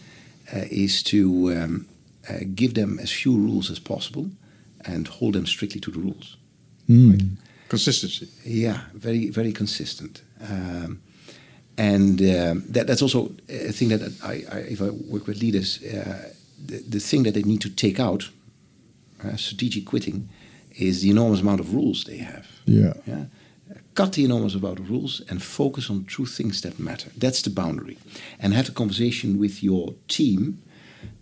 S3: uh, is to um, uh, give them as few rules as possible and hold them strictly to the rules.
S1: Consistency.
S3: Yeah, very very consistent. Um, and um, that, that's also a thing that I, I if I work with leaders, uh, the, the thing that they need to take out, uh, strategic quitting, is the enormous amount of rules they have.
S2: Yeah.
S3: Yeah. Cut the enormous amount of rules and focus on true things that matter. That's the boundary. And have a conversation with your team.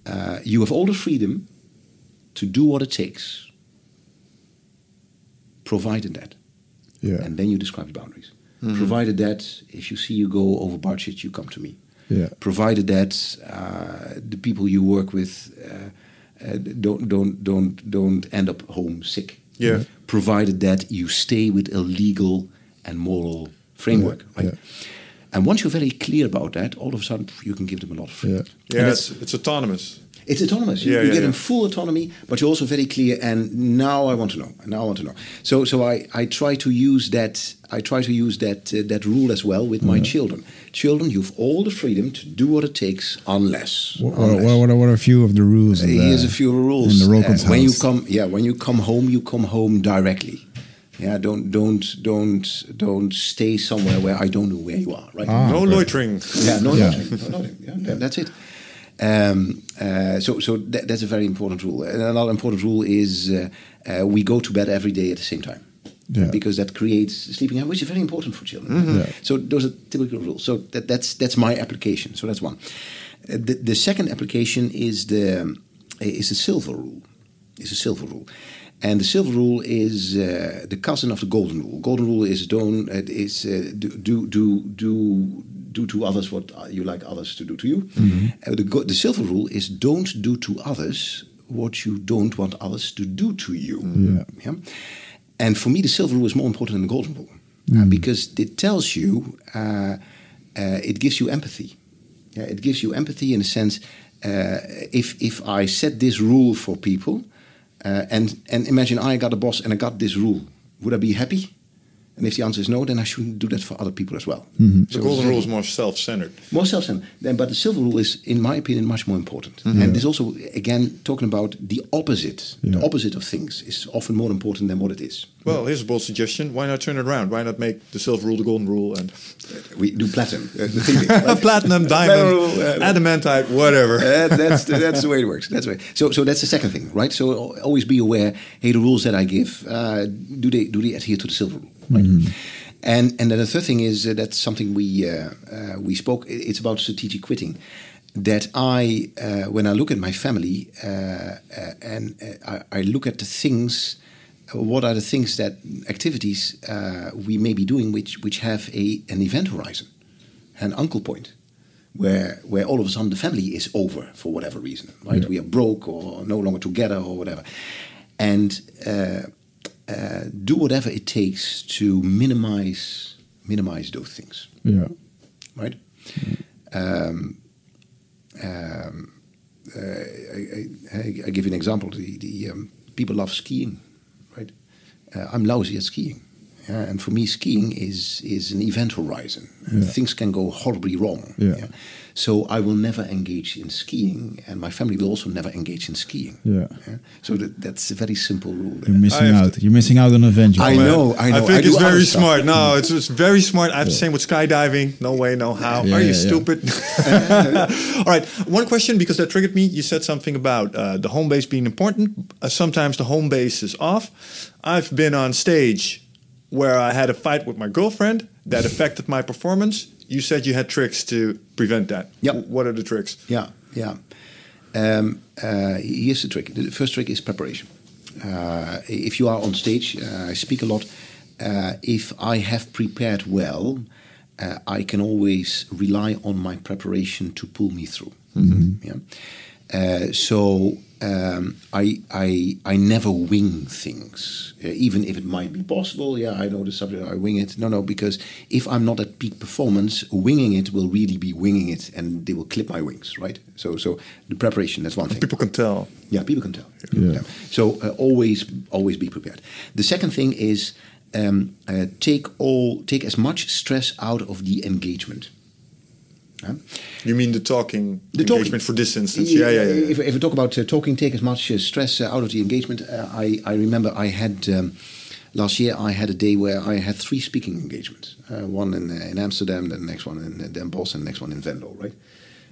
S3: Uh, you have all the freedom to do what it takes, provided that.
S2: Yeah.
S3: And then you describe the boundaries. Provided that if you see you go over budget, you come to me.
S2: Yeah.
S3: Provided that uh, the people you work with uh, uh, don't don't don't don't end up home sick.
S1: Yeah.
S3: Provided that you stay with a legal and moral framework.
S2: Yeah,
S3: Right.
S2: yeah.
S3: And once you're very clear about that, all of a sudden you can give them a lot of freedom.
S2: Yeah.
S1: Yeah, it's, it's autonomous.
S3: It's autonomous. You,
S1: Yeah,
S3: you
S1: yeah,
S3: get them
S1: yeah.
S3: full autonomy, but you're also very clear. And now I want to know. And now I want to know. So, so I, I try to use that. I try to use that uh, that rule as well with my children. Children, you've all the freedom to do what it takes, unless.
S2: What, what,
S3: unless.
S2: what, what, are, what are a few of the rules? in
S3: Here's
S2: the-
S3: a few rules.
S2: In the Rulkens'
S3: Uh, when you come, yeah, when you come home, you come home directly. Yeah, don't don't don't don't stay somewhere where I don't know where you are. Right.
S2: Ah.
S1: no
S2: okay.
S1: loitering.
S3: Yeah, no,
S2: Yeah.
S3: loading, no loading. Yeah, that- that's it. Um, uh, so, so that, that's a very important rule. And another important rule is uh, uh, we go to bed every day at the same time.
S2: Yeah.
S3: Because that creates sleeping habits, which is very important for children.
S2: Yeah.
S3: So those are typical rules. So that, that's that's my application. So that's one. Uh, the, the second application is the is the silver rule. Is the silver rule, and the silver rule is uh, the cousin of the golden rule. Golden rule is don't uh, is uh, do do do do do to others what you like others to do to you. Uh, the the silver rule is don't do to others what you don't want others to do to you.
S2: Yeah.
S3: Yeah? And for me, the silver rule is more important than the golden rule uh, because it tells you, uh, uh, it gives you empathy. Yeah, it gives you empathy in the sense, uh, if if I set this rule for people, uh, and and imagine I got a boss and I got this rule, would I be happy? And if the answer is no, then I shouldn't do that for other people as well.
S1: The golden rule is more self-centered.
S3: More self-centered. Then, but the silver rule is, in my opinion, much more important.
S2: Mm-hmm.
S3: And this also, again, talking about the opposite. The opposite of things is often more important than what it is.
S1: Well, here's a bold suggestion. Why not turn it around? Why not make the silver rule the golden rule and
S3: We do platinum. Uh, the thing, [LAUGHS] right?
S1: platinum, [LAUGHS] diamond,
S3: rule, uh,
S1: adamantite, whatever.
S3: Uh, that's the, that's the way it works. That's the way. So so that's the second thing, right? So always be aware. Hey, the rules that I give, uh, do they do they adhere to the silver rule? Right. And and then the third thing is uh, that's something we uh, uh, we spoke. It's about strategic quitting. That I, uh, when I look at my family uh, uh, and uh, I, I look at the things, what are the things that activities uh, we may be doing which which have a an event horizon, an uncle point where where all of a sudden the family is over for whatever reason, right?
S2: Yeah.
S3: We are broke or no longer together or whatever, and uh, do whatever it takes to minimize minimize those things,
S2: Yeah.
S3: right? Um, um, uh, I, I, I give you an example. The, the um, people love skiing, right? Uh, I'm lousy at skiing. Yeah, and for me, skiing is is an event horizon.
S2: Yeah.
S3: Things can go horribly wrong.
S2: Yeah.
S3: So I will never engage in skiing, and my family will also never engage in skiing.
S2: Yeah.
S3: So that, that's a very simple rule.
S2: You're missing
S1: I have
S2: out. You're missing out on adventure.
S3: I know, I know.
S1: I think
S3: I
S1: it's very smart. No, it's, it's very smart. I have the same with skydiving. No way, no how.
S2: Yeah,
S1: Are you
S2: yeah, yeah.
S1: stupid? [LAUGHS] All right. One question because that triggered me. You said something about uh, the home base being important. Uh, sometimes the home base is off. I've been on stage where I had a fight with my girlfriend that affected my performance. You said you had tricks to prevent that.
S3: Yep.
S1: What are the tricks?
S3: Yeah, yeah. Um, uh, here's the trick. The first trick is preparation. Uh, if you are on stage, uh, I speak a lot. Uh, if I have prepared well, uh, I can always rely on my preparation to pull me through. Yeah. Uh, so um, I, I I never wing things, uh, even if it might be possible. Yeah, I know the subject. I wing it. No, no, because if I'm not at peak performance, winging it will really be winging it, and they will clip my wings. Right. So so the preparation. That's one thing.
S1: People can tell.
S3: Yeah, people can tell.
S2: Yeah.
S3: So uh, always, always be prepared. The second thing is um, uh, take all, take as much stress out of the engagement. Huh?
S1: You mean the talking
S3: The talking-
S1: engagement for this instance? Yeah, yeah, yeah.
S3: If, if we talk about uh, talking, take as much uh, stress uh, out of the engagement. Uh, I, I remember I had um, last year. I had a day where I had three speaking engagements. Uh, one in, uh, in Amsterdam, the next one in uh, Den Bosch, and the next one in Venlo. Right.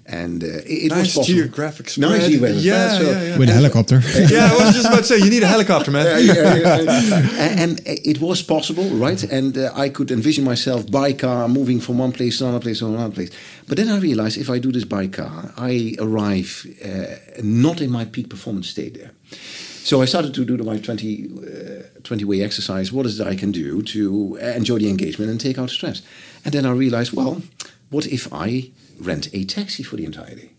S3: And uh, it, it was
S1: Nice
S3: possible.
S1: geographic spread.
S3: Nice geographic
S1: Yeah,
S3: spread. So-
S1: yeah, yeah.
S2: With a helicopter. [LAUGHS]
S1: yeah, I was just about to say you need a helicopter, man.
S3: and, [LAUGHS] and it was possible, right? And uh, I could envision myself by car moving from one place to another place to another place. But then I realized if I do this by car, I arrive uh, not in my peak performance state there. So I started to do the my 20, uh, 20 way exercise. What is it I can do to enjoy the engagement and take out stress? And then I realized, well, what if I rent a taxi for the entire day?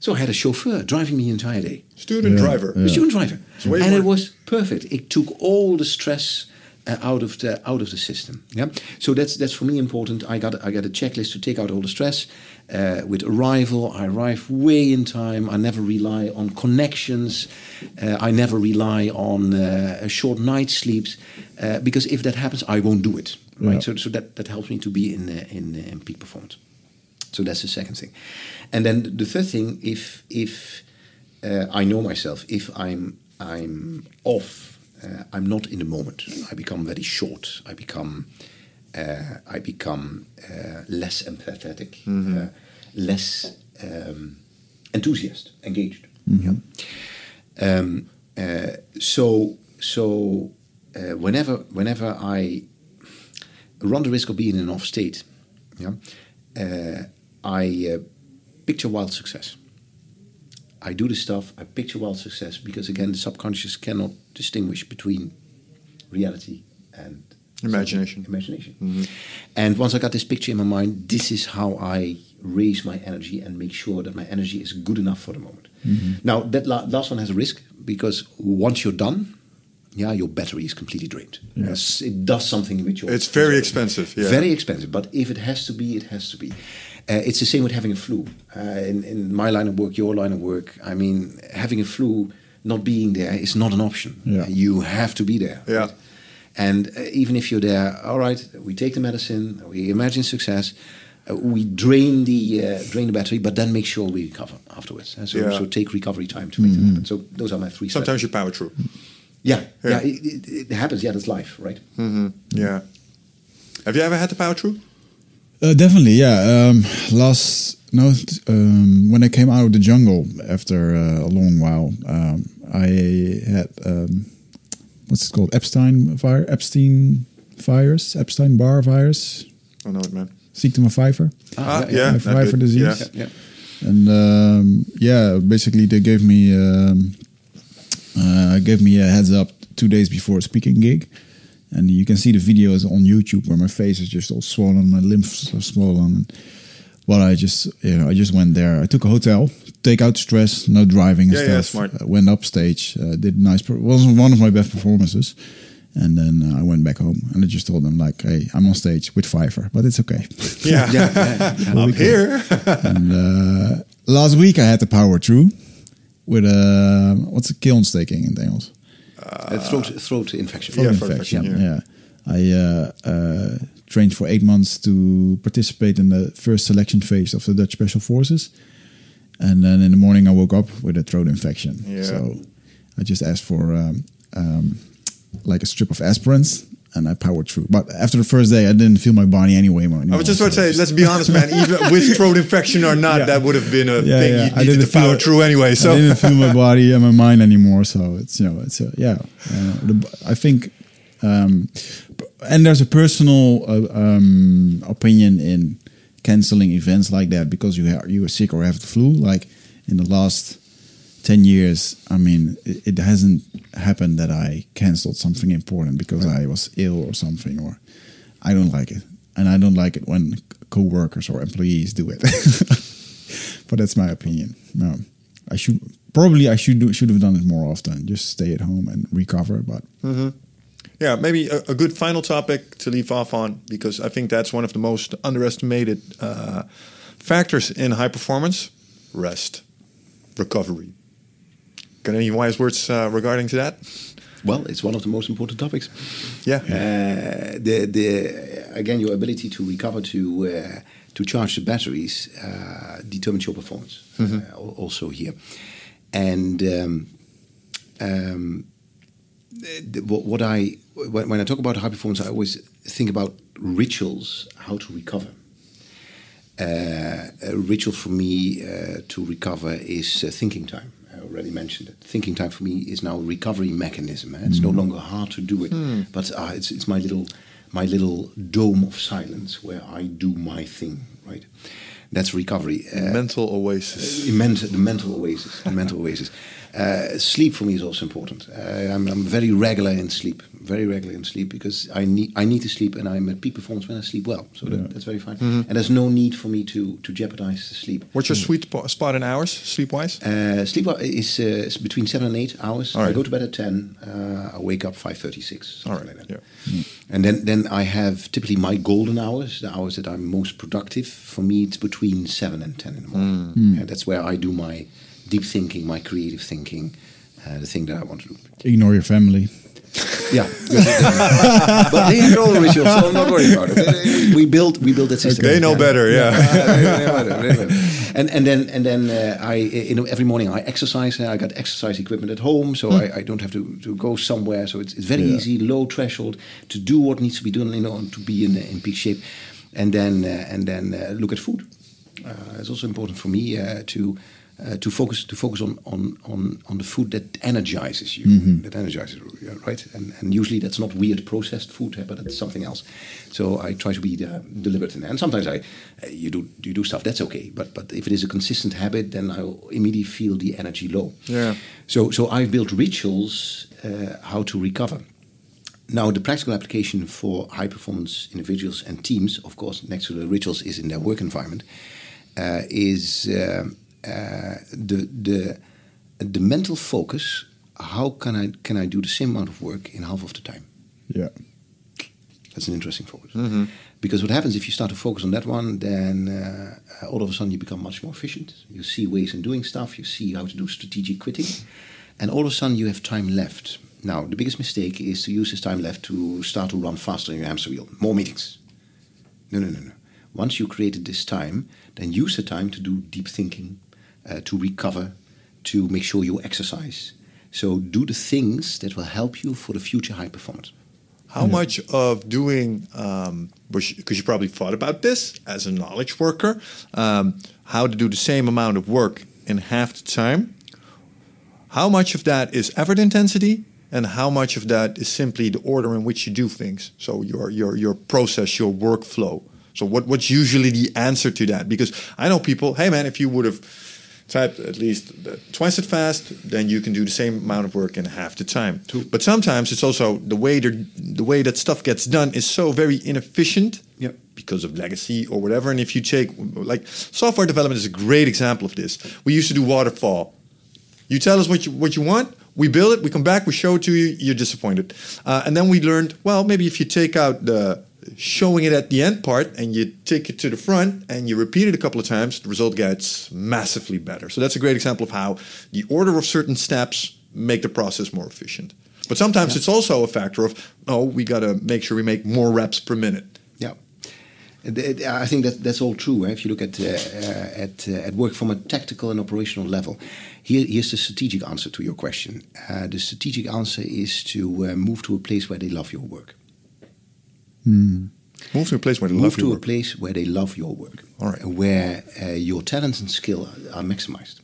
S3: So I had a chauffeur driving me the entire day.
S1: Student
S2: Yeah,
S1: driver.
S3: The student driver,
S1: way
S3: and
S1: more-
S3: it was perfect. It took all the stress uh, out of the out of the system. Yeah, so that's that's for me important. I got I got a checklist to take out all the stress. Uh, with arrival, I arrive way in time. I never rely on connections. Uh, I never rely on uh, short night sleeps uh, because if that happens, I won't do it. Right.
S2: Yeah.
S3: So so that that helps me to be in uh, in uh, in peak performance. So that's the second thing, and then the third thing, if if uh, I know myself, if I'm I'm off, uh, I'm not in the moment. I become very short. I become uh, I become uh, less empathetic, uh, less um, enthusiast, engaged. Yeah. Um, uh, so so uh, whenever whenever I run the risk of being in an off state, yeah, uh, I uh, picture wild success. I do the stuff, I picture wild success because again, the subconscious cannot distinguish between reality and
S1: Imagination.
S3: Imagination. And once I got this picture in my mind, this is how I raise my energy and make sure that my energy is good enough for the moment. Now, that la- last one has a risk because once you're done, yeah, your battery is completely drained. Yes, it does something with your.
S1: It's very expensive. Yeah.
S3: Very expensive, but if it has to be, it has to be. Uh, it's the same with having a flu. Uh, in, in my line of work, your line of work, I mean, having a flu, not being there is not an option.
S2: Yeah.
S3: You have to be there.
S1: Yeah.
S3: right? And uh, even if you're there, all right, we take the medicine, we imagine success, uh, we drain the uh, drain the battery, but then make sure we recover afterwards. Uh, so,
S1: Yeah.
S3: so take recovery time to make it happen. So those are my three. steps.
S1: Sometimes you power through.
S3: yeah,
S1: Yeah.
S3: yeah, it, it, it happens. Yeah, that's life, right? Mm-hmm.
S1: Yeah. Have you ever had to power through?
S2: Uh, definitely, yeah. Um, last no, um, when I came out of the jungle after uh, a long while, um, I had um, what's it called? Epstein fire, Epstein virus, Epstein Barr virus,
S1: I know it, man.
S2: ziekte van Pfeiffer.
S1: Ah,
S3: yeah,
S1: yeah.
S2: I've
S1: not
S2: for disease.
S1: Yeah.
S3: Yeah.
S2: And um, yeah, basically they gave me um, uh, gave me a heads up two days before a speaking gig, and you can see the videos on YouTube where my face is just all swollen, my lymphs are swollen. Well, I just you know I just went there. I took a hotel, take out stress, no driving and
S1: Yeah, yeah,
S2: stuff.
S1: smart.
S2: Uh, went up stage, uh, did nice. Per- wasn't one of my best performances. And then uh, I went back home and I just told them like, "Hey, I'm on stage with Pfeiffer, but it's okay." [LAUGHS]
S1: Yeah. yeah I'm [LAUGHS] here. [LAUGHS]
S2: and uh, last week I had the power through with a what's a keelontsteking in Engels?
S3: Uh, throat throat infection.
S2: Throat
S1: Yeah, throat
S2: infection.
S1: infection,
S2: Yeah. I uh, uh, trained for eight months to participate in the first selection phase of the Dutch Special Forces. And then in the morning, I woke up with a throat infection.
S1: Yeah.
S2: So I just asked for um, um, like a strip of aspirins, and I powered through. But after the first day, I didn't feel my body anyway.
S1: I was just about to say, let's be honest, man. [LAUGHS] Even with throat infection or not,
S2: Yeah.
S1: that would have been a
S2: Yeah,
S1: thing
S2: yeah.
S1: you
S2: I
S1: needed
S2: didn't
S1: to power through anyway. So I
S2: didn't feel my body and my mind anymore. So it's you know it's uh, yeah. Uh, the, I think, um, and there's a personal uh, um, opinion in canceling events like that because you are you are sick or have the flu. Like in the last ten years, I mean, it, it hasn't happened that I canceled something important because I was ill or something. Or I don't like it, and I don't like it when co-workers or employees do it. [LAUGHS] but that's my opinion. No, I should probably I should do, should have done it more often. Just stay at home and recover. But
S1: yeah, maybe a, a good final topic to leave off on because I think that's one of the most underestimated uh, factors in high performance: rest, recovery. Got any wise words uh, regarding to that?
S3: Well, it's one of the most important topics.
S1: Yeah.
S3: Uh, the the again your ability to recover to uh, to charge the batteries uh, determines your performance. Uh, also here, and um, um, the, what, what I when, when I talk about high performance, I always think about rituals, how to recover. Uh, a ritual for me uh, to recover is uh, thinking time. Already mentioned it. Thinking time for me is now a recovery mechanism. eh? It's no longer hard to do it, but uh, it's, it's my little my little dome of silence where I do my thing. Right, that's recovery. Uh,
S1: Mental oasis.
S3: mental, the mental oasis. The mental oasis. [LAUGHS] Uh, sleep for me is also important. Uh, I'm, I'm very regular in sleep, very regular in sleep because I need I need to sleep, and I'm at peak performance when I sleep well. So that, that's very fine. And there's no need for me to to jeopardize the sleep.
S1: What's your sweet spo- spot in hours, sleep wise?
S3: Uh, sleep is, uh, between seven and eight hours.
S1: All
S3: I go to bed at ten. Uh, I wake up five thirty six.
S1: All right.
S3: Like that.
S1: Yeah.
S3: And then, then I have typically my golden hours, the hours that I'm most productive. For me, it's between seven and ten in the morning.
S1: Hmm.
S3: And that's where I do my deep thinking, my creative thinking, uh, the thing that I want to do.
S2: ignore your family.
S3: Yeah, [LAUGHS] but they have all the rituals, so I'm not worried about it. We build, we build that system.
S1: They know better, yeah.
S3: and and then and then uh, I you know every morning I exercise. Uh, I got exercise equipment at home, so I, I don't have to, to go somewhere. So it's, it's very
S2: Yeah.
S3: easy, low threshold to do what needs to be done, you know, to be in in peak shape. And then uh, and then uh, look at food. Uh, it's also important for me uh, to. Uh, to focus to focus on, on, on, on the food that energizes you that energizes you right? And, and usually that's not weird processed food eh, but it's something else. So I try to be uh, deliberate in that. And sometimes I uh, you do you do stuff that's okay. But but if it is a consistent habit then I'll immediately feel the energy low.
S1: Yeah.
S3: so so I've built rituals uh, how to recover. Now, the practical application for high performance individuals and teams, of course, next to the rituals, is in their work environment, uh, is um, the, the, the mental focus. How can I, can I do the same amount of work in half of the time?
S2: Yeah.
S3: That's an interesting focus. Because what happens if you start to focus on that one, then uh, all of a sudden you become much more efficient. You see ways in doing stuff, you see how to do strategic quitting, and all of a sudden you have time left. Now, the biggest mistake is to use this time left to start to run faster in your hamster wheel. More meetings. No, no, no, no. Once you created this time, then use the time to do deep thinking, uh, to recover, to make sure you exercise. So do the things that will help you for the future high performance.
S1: How much of doing, um, because you probably thought about this as a knowledge worker, um, how to do the same amount of work in half the time, how much of that is effort intensity and how much of that is simply the order in which you do things? So your, your, your process, your workflow. So what, what's usually the answer to that? Because I know people, hey man, if you would have typed at least twice as fast, then you can do the same amount of work in half the time. But sometimes it's also the way the the way that stuff gets done is so very inefficient
S3: Yep.
S1: because of legacy or whatever. And if you take like software development is a great example of this. We used to do waterfall. You tell us what you what you want. We build it. We come back. We show it to you. You're disappointed. Uh, and then we learned. Well, maybe if you take out the showing it at the end part and you take it to the front and you repeat it a couple of times, the result gets massively better. So that's a great example of how the order of certain steps make the process more efficient. But sometimes it's also a factor of oh, we got to make sure we make more reps per minute.
S3: Yeah. I think that that's all true. eh, If you look at uh, uh, at uh, at work from a tactical and operational level, here here's the strategic answer to your question. Uh, the strategic answer is to uh, move to a place where they love your work.
S1: Move to a place where they
S3: Move
S1: love
S3: to
S1: your
S3: a
S1: work.
S3: place where they love your work,
S1: All right.
S3: where uh, your talents and skill are, are maximized.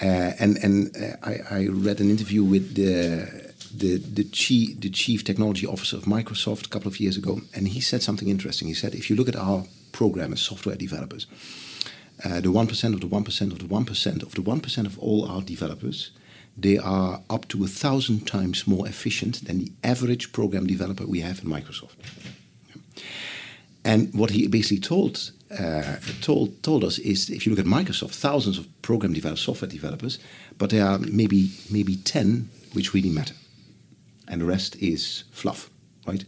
S3: Uh, and and uh, I, I read an interview with the the the chief the chief technology officer of Microsoft a couple of years ago, and he said something interesting. He said, if you look at our programmers, software developers, uh, the one percent of the one percent of the one percent of the one percent of all our developers, they are up to a thousand times more efficient than the average program developer we have in Microsoft. And what he basically told uh, told told us is, if you look at Microsoft, thousands of program developers, software developers, but there are maybe maybe ten which really matter, and the rest is fluff, right?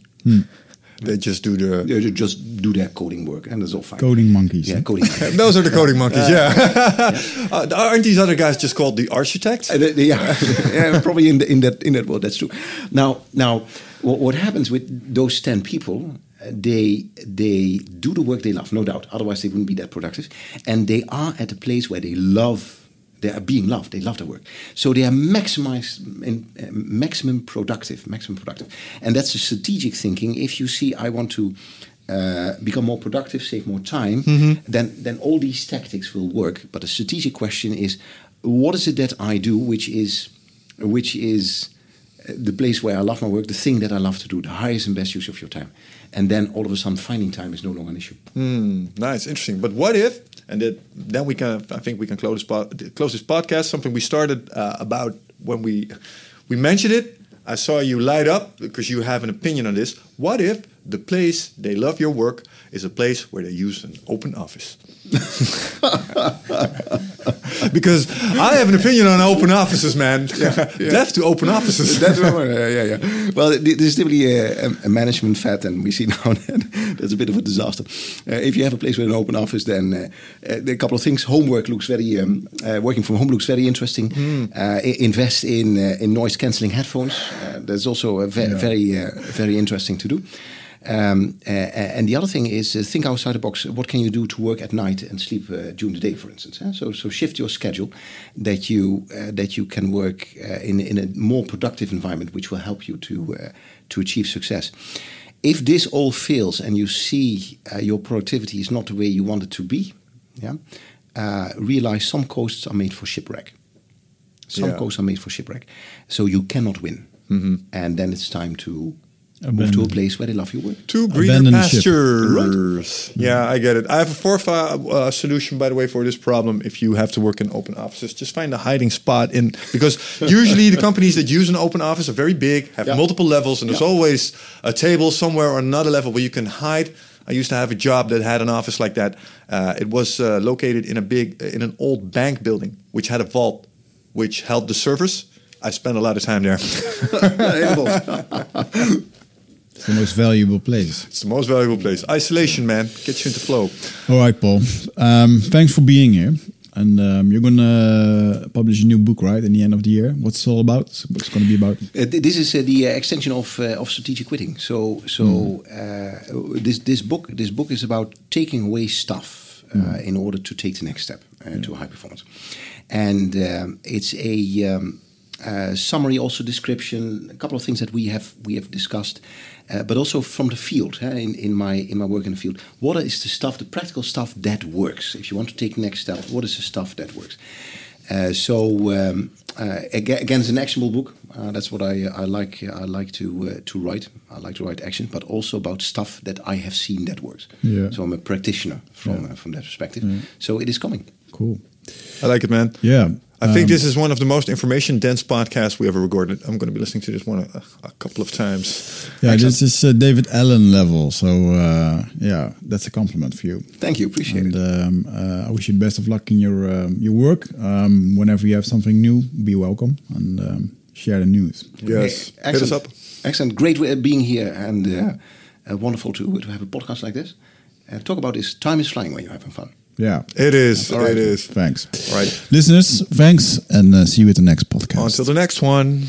S1: They just do the.
S3: They just do their coding work, and that's all fine.
S2: Coding monkeys.
S3: yeah, coding. monkeys. [LAUGHS]
S1: Those are the coding monkeys, yeah. [LAUGHS] Uh, aren't these other guys just called the architects?
S3: Uh, the- the- yeah, [LAUGHS] yeah, probably in, the, in that in that world, that's true. Now, now, what, what happens with those ten people? uh, They they do the work they love, no doubt. Otherwise, they wouldn't be that productive. And they are at a place where they love. They are being loved. They love their work, so they are maximized in uh, maximum productive, maximum productive, and that's the strategic thinking. If you see, I want to uh, become more productive, save more time, then then all these tactics will work. But the strategic question is, what is it that I do, which is which is uh, the place where I love my work, the thing that I love to do, the highest and best use of your time, and then all of a sudden finding time is no longer an issue.
S1: Hmm, nice, interesting. But what if, and that, then we can, I think we can close this, po- close this podcast. Something we started uh, about when we we mentioned it. I saw you light up because you have an opinion on this. What if the place they love your work is a place where they use an open office? [LAUGHS] because I have an opinion on open offices, man. Deaf [LAUGHS] to open offices. [LAUGHS]
S3: That's right. yeah, yeah, yeah. Well, is typically a, a management fat, and we see now that that's a bit of a disaster. Uh, if you have a place with an open office, then uh, uh, a couple of things. Homework looks very, um, uh, working from home looks very interesting. Uh, invest in uh, in noise cancelling headphones. Uh, that's also a ve- very, uh, very interesting to do. Um, uh, and the other thing is uh, think outside the box. What can you do to work at night and sleep uh, during the day, for instance? eh? So, so shift your schedule that you uh, that you can work uh, in in a more productive environment, which will help you to uh, to achieve success. If this all fails and you see uh, your productivity is not the way you want it to be, yeah, uh, realize some coasts are made for shipwreck. Some
S1: Yeah.
S3: coasts are made for shipwreck, so you cannot win. And then it's time to move to a place where they love your work.
S1: Two greener
S2: Abandon the ship.
S1: pastures. Yeah, I get it. I have a fourth uh, uh, solution, by the way, for this problem. If you have to work in open offices, just find a hiding spot in because [LAUGHS] usually the companies that use an open office are very big, have
S3: Yeah.
S1: multiple levels, and there's always a table somewhere or another level where you can hide. I used to have a job that had an office like that. Uh, it was uh, located in a big, in an old bank building, which had a vault, which held the servers. I spent a lot of time there. [LAUGHS] [LAUGHS]
S2: It's the most valuable place.
S1: it's the most valuable place. Isolation, man, gets you into flow.
S2: All right, Paul. Um, thanks for being here. And um, you're gonna publish a new book, right? In the end of the year. What's it all about? What's it gonna be about?
S3: Uh, th- this is uh, the uh, extension of uh, of strategic quitting. So so uh, this this book this book is about taking away stuff uh, in order to take the next step uh, to high performance, and um, it's a um, uh, summary, also description, a couple of things that we have we have discussed, uh, but also from the field. eh, in, in my in my work in the field, what is the stuff, the practical stuff that works? If you want to take next step, what is the stuff that works? Uh, so um, uh, aga- again, it's an actionable book. Uh, that's what I I like. I like to uh, to write. I like to write action, but also about stuff that I have seen that works.
S2: Yeah.
S3: So I'm a practitioner from
S2: Yeah.
S3: uh, from that perspective. So it is coming.
S2: Cool.
S1: I like it, man.
S2: Yeah.
S1: I think
S2: Um,
S1: this is one of the most information dense podcasts we ever recorded. I'm going to be listening to this one a, a couple of times.
S2: Yeah, this is uh, David Allen level. So uh, yeah, that's a compliment for you.
S3: Thank you. Appreciate
S2: And
S3: it.
S2: um, uh, I wish you the best of luck in your um, your work. Um, whenever you have something new, be welcome and um, share the news.
S1: Yes.
S3: Eh,
S1: Hit us up.
S3: Excellent. Great being here and uh, uh, wonderful to to have a podcast like this. Uh, talk about this. Time is flying when you're having fun.
S2: Yeah.
S1: It is.
S2: All right.
S1: It is.
S2: Thanks.
S1: All right.
S2: Listeners, thanks, and uh, see you at the next podcast.
S1: To the next one.